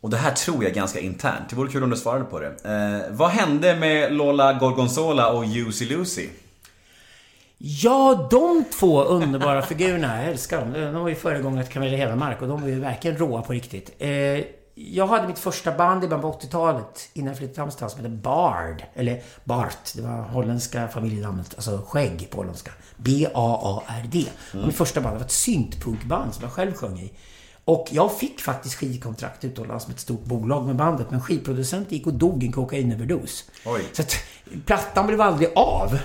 Och det här tror jag är ganska internt. Det vore kul om du svarade på det. Eh, vad hände med Lola Gorgonzola och Juicy Lucy? Ja, de två underbara figurerna, jag älskar dem. De var ju föregångare till Camilla Hedemark och de var ju verkligen råa på riktigt. Eh, jag hade mitt första band i början på 80-talet innan jag flyttade till Amsterdam som hette Bard. Eller Bart. Det var holländska familjenamnet. Alltså skägg på holländska. B-A-A-R-D. Mm. Mitt första band det var ett syntpunkband som jag själv sjöng i. Och jag fick faktiskt skivkontrakt utomlands med ett stort bolag med bandet. Men skivproducenten gick och dog i en kokainöverdos. Så att plattan blev aldrig av.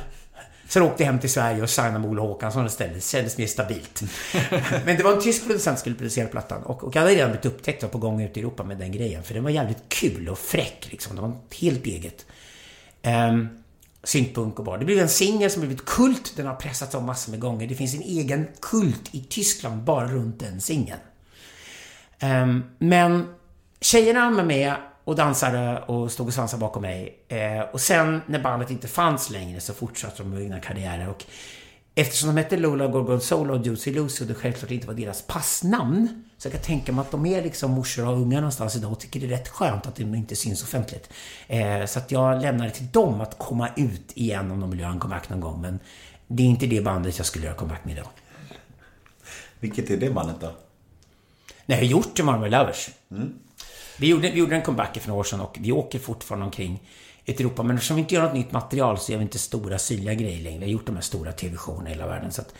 Sen åkte jag hem till Sverige och signade med Ola Håkansson istället. Det kändes mer stabilt. Men det var en tysk producent som skulle producera plattan. Och, och jag hade redan blivit upptäckt och på gång ut i Europa med den grejen. För den var jävligt kul och fräck liksom. Det var helt eget. Ehm, um, syntpunk och bara Det blev en singel som blivit kult. Den har pressats om massor med gånger. Det finns en egen kult i Tyskland bara runt den singeln. Um, men tjejerna var med och dansade och stod och svansade bakom mig. Eh, och sen när bandet inte fanns längre så fortsatte de med egna karriärer. Och eftersom de hette Lola Gorgonzola och Juicy Lucy och det självklart inte var deras passnamn. Så jag kan tänka mig att de är liksom morsor och ungar någonstans idag och tycker det är rätt skönt att de inte syns offentligt. Eh, så att jag lämnar det till dem att komma ut igen om de vill göra en comeback någon gång. Men det är inte det bandet jag skulle göra comeback med idag. Vilket är det bandet då? Nej, jag har gjort det med Marvel Lovers. Vi, gjorde, vi gjorde en comeback för några år sedan och vi åker fortfarande omkring i Europa. Men eftersom vi inte gör något nytt material så gör vi inte stora synliga grejer längre. Vi har gjort de här stora TV-showerna i hela världen. Så att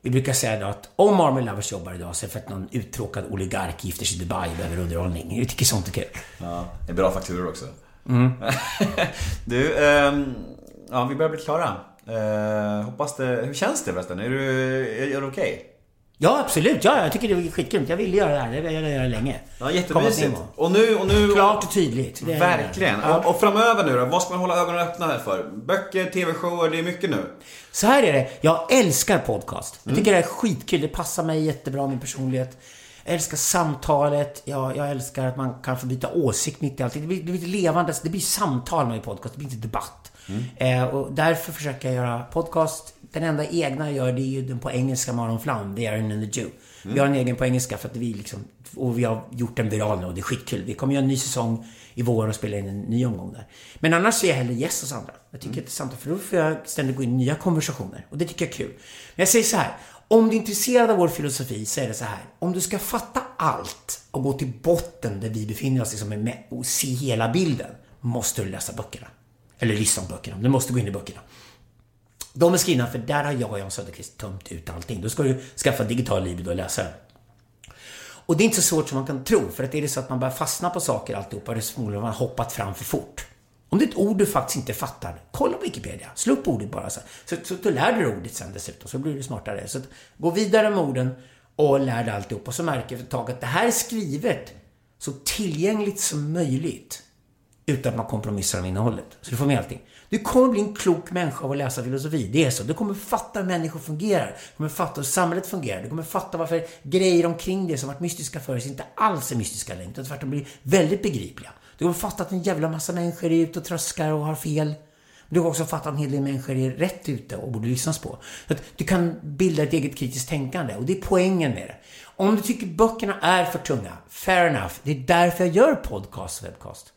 vi brukar säga då att om Marvel Lovers jobbar idag så är det för att någon uttråkad oligark gifter sig i Dubai och behöver underhållning. Vi tycker sånt är kul. Ja, det är bra fakturor också. Mm. du, ehm, ja vi börjar bli klara. Eh, hoppas det... Hur känns det förresten? Är du, är, är det okej? Ja, absolut. Ja, jag tycker det är skitkul. Jag ville göra det här. Jag göra länge. Ja, jättemysigt. Och nu, och nu... Klart och tydligt. Det Verkligen. Ja. Och, och framöver nu då? Vad ska man hålla ögonen öppna här för? Böcker, TV-shower, det är mycket nu. Så här är det. Jag älskar podcast. Jag tycker det är skitkul. Det passar mig jättebra, min personlighet. Jag älskar samtalet. Jag, jag älskar att man kan få byta åsikt mitt i allt. Det blir, det blir levande. Det blir samtal med podcast. Det blir inte debatt. Eh, och därför försöker jag göra podcast. Den enda egna jag gör, det är ju den på engelska Maron Flam. The Iron and the Jew. Vi har en egen på engelska för att vi liksom... Och vi har gjort den viral nu och det är skitkul. Vi kommer göra en ny säsong i vår och spela in en ny omgång där. Men annars är jag hellre gäst hos andra. Jag tycker det är samtal för då får jag ständigt gå in i nya konversationer. Och det tycker jag är kul. Men jag säger så här. Om du är intresserad av vår filosofi så är det så här. Om du ska fatta allt och gå till botten där vi befinner oss liksom och se hela bilden. Måste du läsa böckerna. Eller lyssna på böckerna. Du måste gå in i böckerna. De är skrivna för där har jag och Jan Söderqvist tömt ut allting. Då ska du skaffa digital libido och läsa den. Och det är inte så svårt som man kan tro. För att är det så att man börjar fastna på saker alltihopa, det är förmodligen man har hoppat fram för fort. Om det är ett ord du faktiskt inte fattar, kolla på Wikipedia. Slå upp ordet bara. Så, så, så, du lär du dig ordet sen dessutom, så blir du smartare. Så att, gå vidare med orden och lär dig alltihop. Och så märker du ett tag att det här är skrivet så tillgängligt som möjligt. Utan att man kompromissar om innehållet. Så du får med allting. Du kommer bli en klok människa av att läsa filosofi. Det är så. Du kommer fatta hur människor fungerar. Du kommer fatta hur samhället fungerar. Du kommer fatta varför grejer omkring det som varit mystiska förut inte alls är mystiska längre. Utan tvärtom blir väldigt begripliga. Du kommer fatta att en jävla massa människor är ute och tröskar och har fel. Du kommer också fatta att en hel del människor är rätt ute och borde lyssnas på. Så att du kan bilda ett eget kritiskt tänkande och det är poängen med det. Om du tycker böckerna är för tunga, fair enough. Det är därför jag gör podcast och webcast.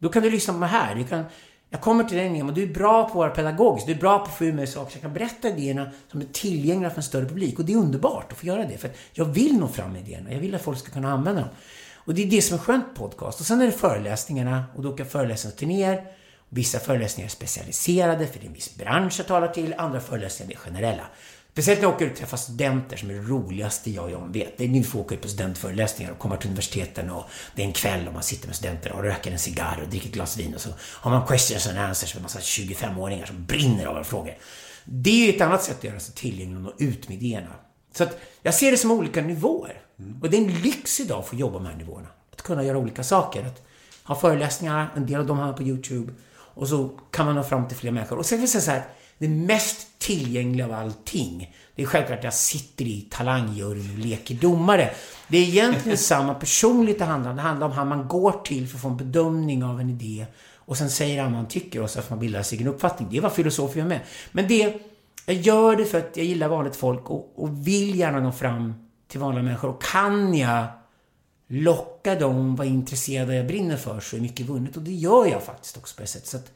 Då kan du lyssna på mig här. Du kan jag kommer till dig Nemo, du är bra på att vara pedagogisk. Du är bra på att få ur mig saker. Så jag kan berätta idéerna som är tillgängliga för en större publik. Och det är underbart att få göra det. För jag vill nå fram med idéerna. Jag vill att folk ska kunna använda dem. Och det är det som är skönt på podcast. Och sen är det föreläsningarna. Och då åker jag föreläsningsturnéer. Vissa föreläsningar är specialiserade för det är en viss bransch jag talar till. Andra föreläsningar är generella. Speciellt när jag åker ut och träffar studenter som är det roligaste jag och John vet. Det är nu får åka ut på studentföreläsningar och komma till universiteten och det är en kväll och man sitter med studenter och röker en cigarr och dricker ett glas vin och så har man questions and answers med en massa 25-åringar som brinner av frågor. Det är ju ett annat sätt att göra sig tillgänglig och nå ut med idéerna. Så att jag ser det som olika nivåer. Och det är en lyx idag att få jobba med de här nivåerna. Att kunna göra olika saker. Att ha föreläsningar, en del av dem har jag på YouTube. Och så kan man nå fram till fler människor. Och sen vill jag säga så här, det mest tillgängliga av allting, det är självklart att jag sitter i talangjuryn och leker domare. Det är egentligen samma personligt det handlar om. Det handlar om han man går till för att få en bedömning av en idé. Och sen säger han vad han tycker och så får man bilda sig en uppfattning. Det är vad filosofer gör med. Men det, jag gör det för att jag gillar vanligt folk och, och vill gärna nå fram till vanliga människor. Och kan jag locka dem, vara intresserade, jag brinner för, så är mycket vunnet. Och det gör jag faktiskt också på det sättet. Så att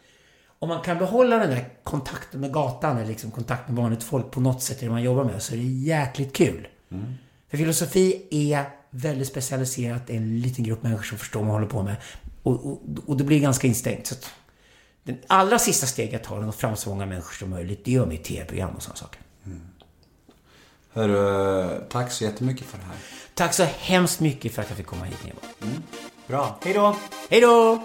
om man kan behålla den där kontakten med gatan, eller liksom kontakt med vanligt folk på något sätt i det man jobbar med, så är det jäkligt kul. För filosofi är väldigt specialiserat. Det är en liten grupp människor som förstår vad man håller på med. Och, och, och det blir ganska instängt. Så den allra sista steget är att fram så många människor som möjligt. Det gör mitt tv-program och sådana saker. Hörru, tack så jättemycket för det här. Tack så hemskt mycket för att jag fick komma hit, Nemo. Bra. Hej då! Hej då!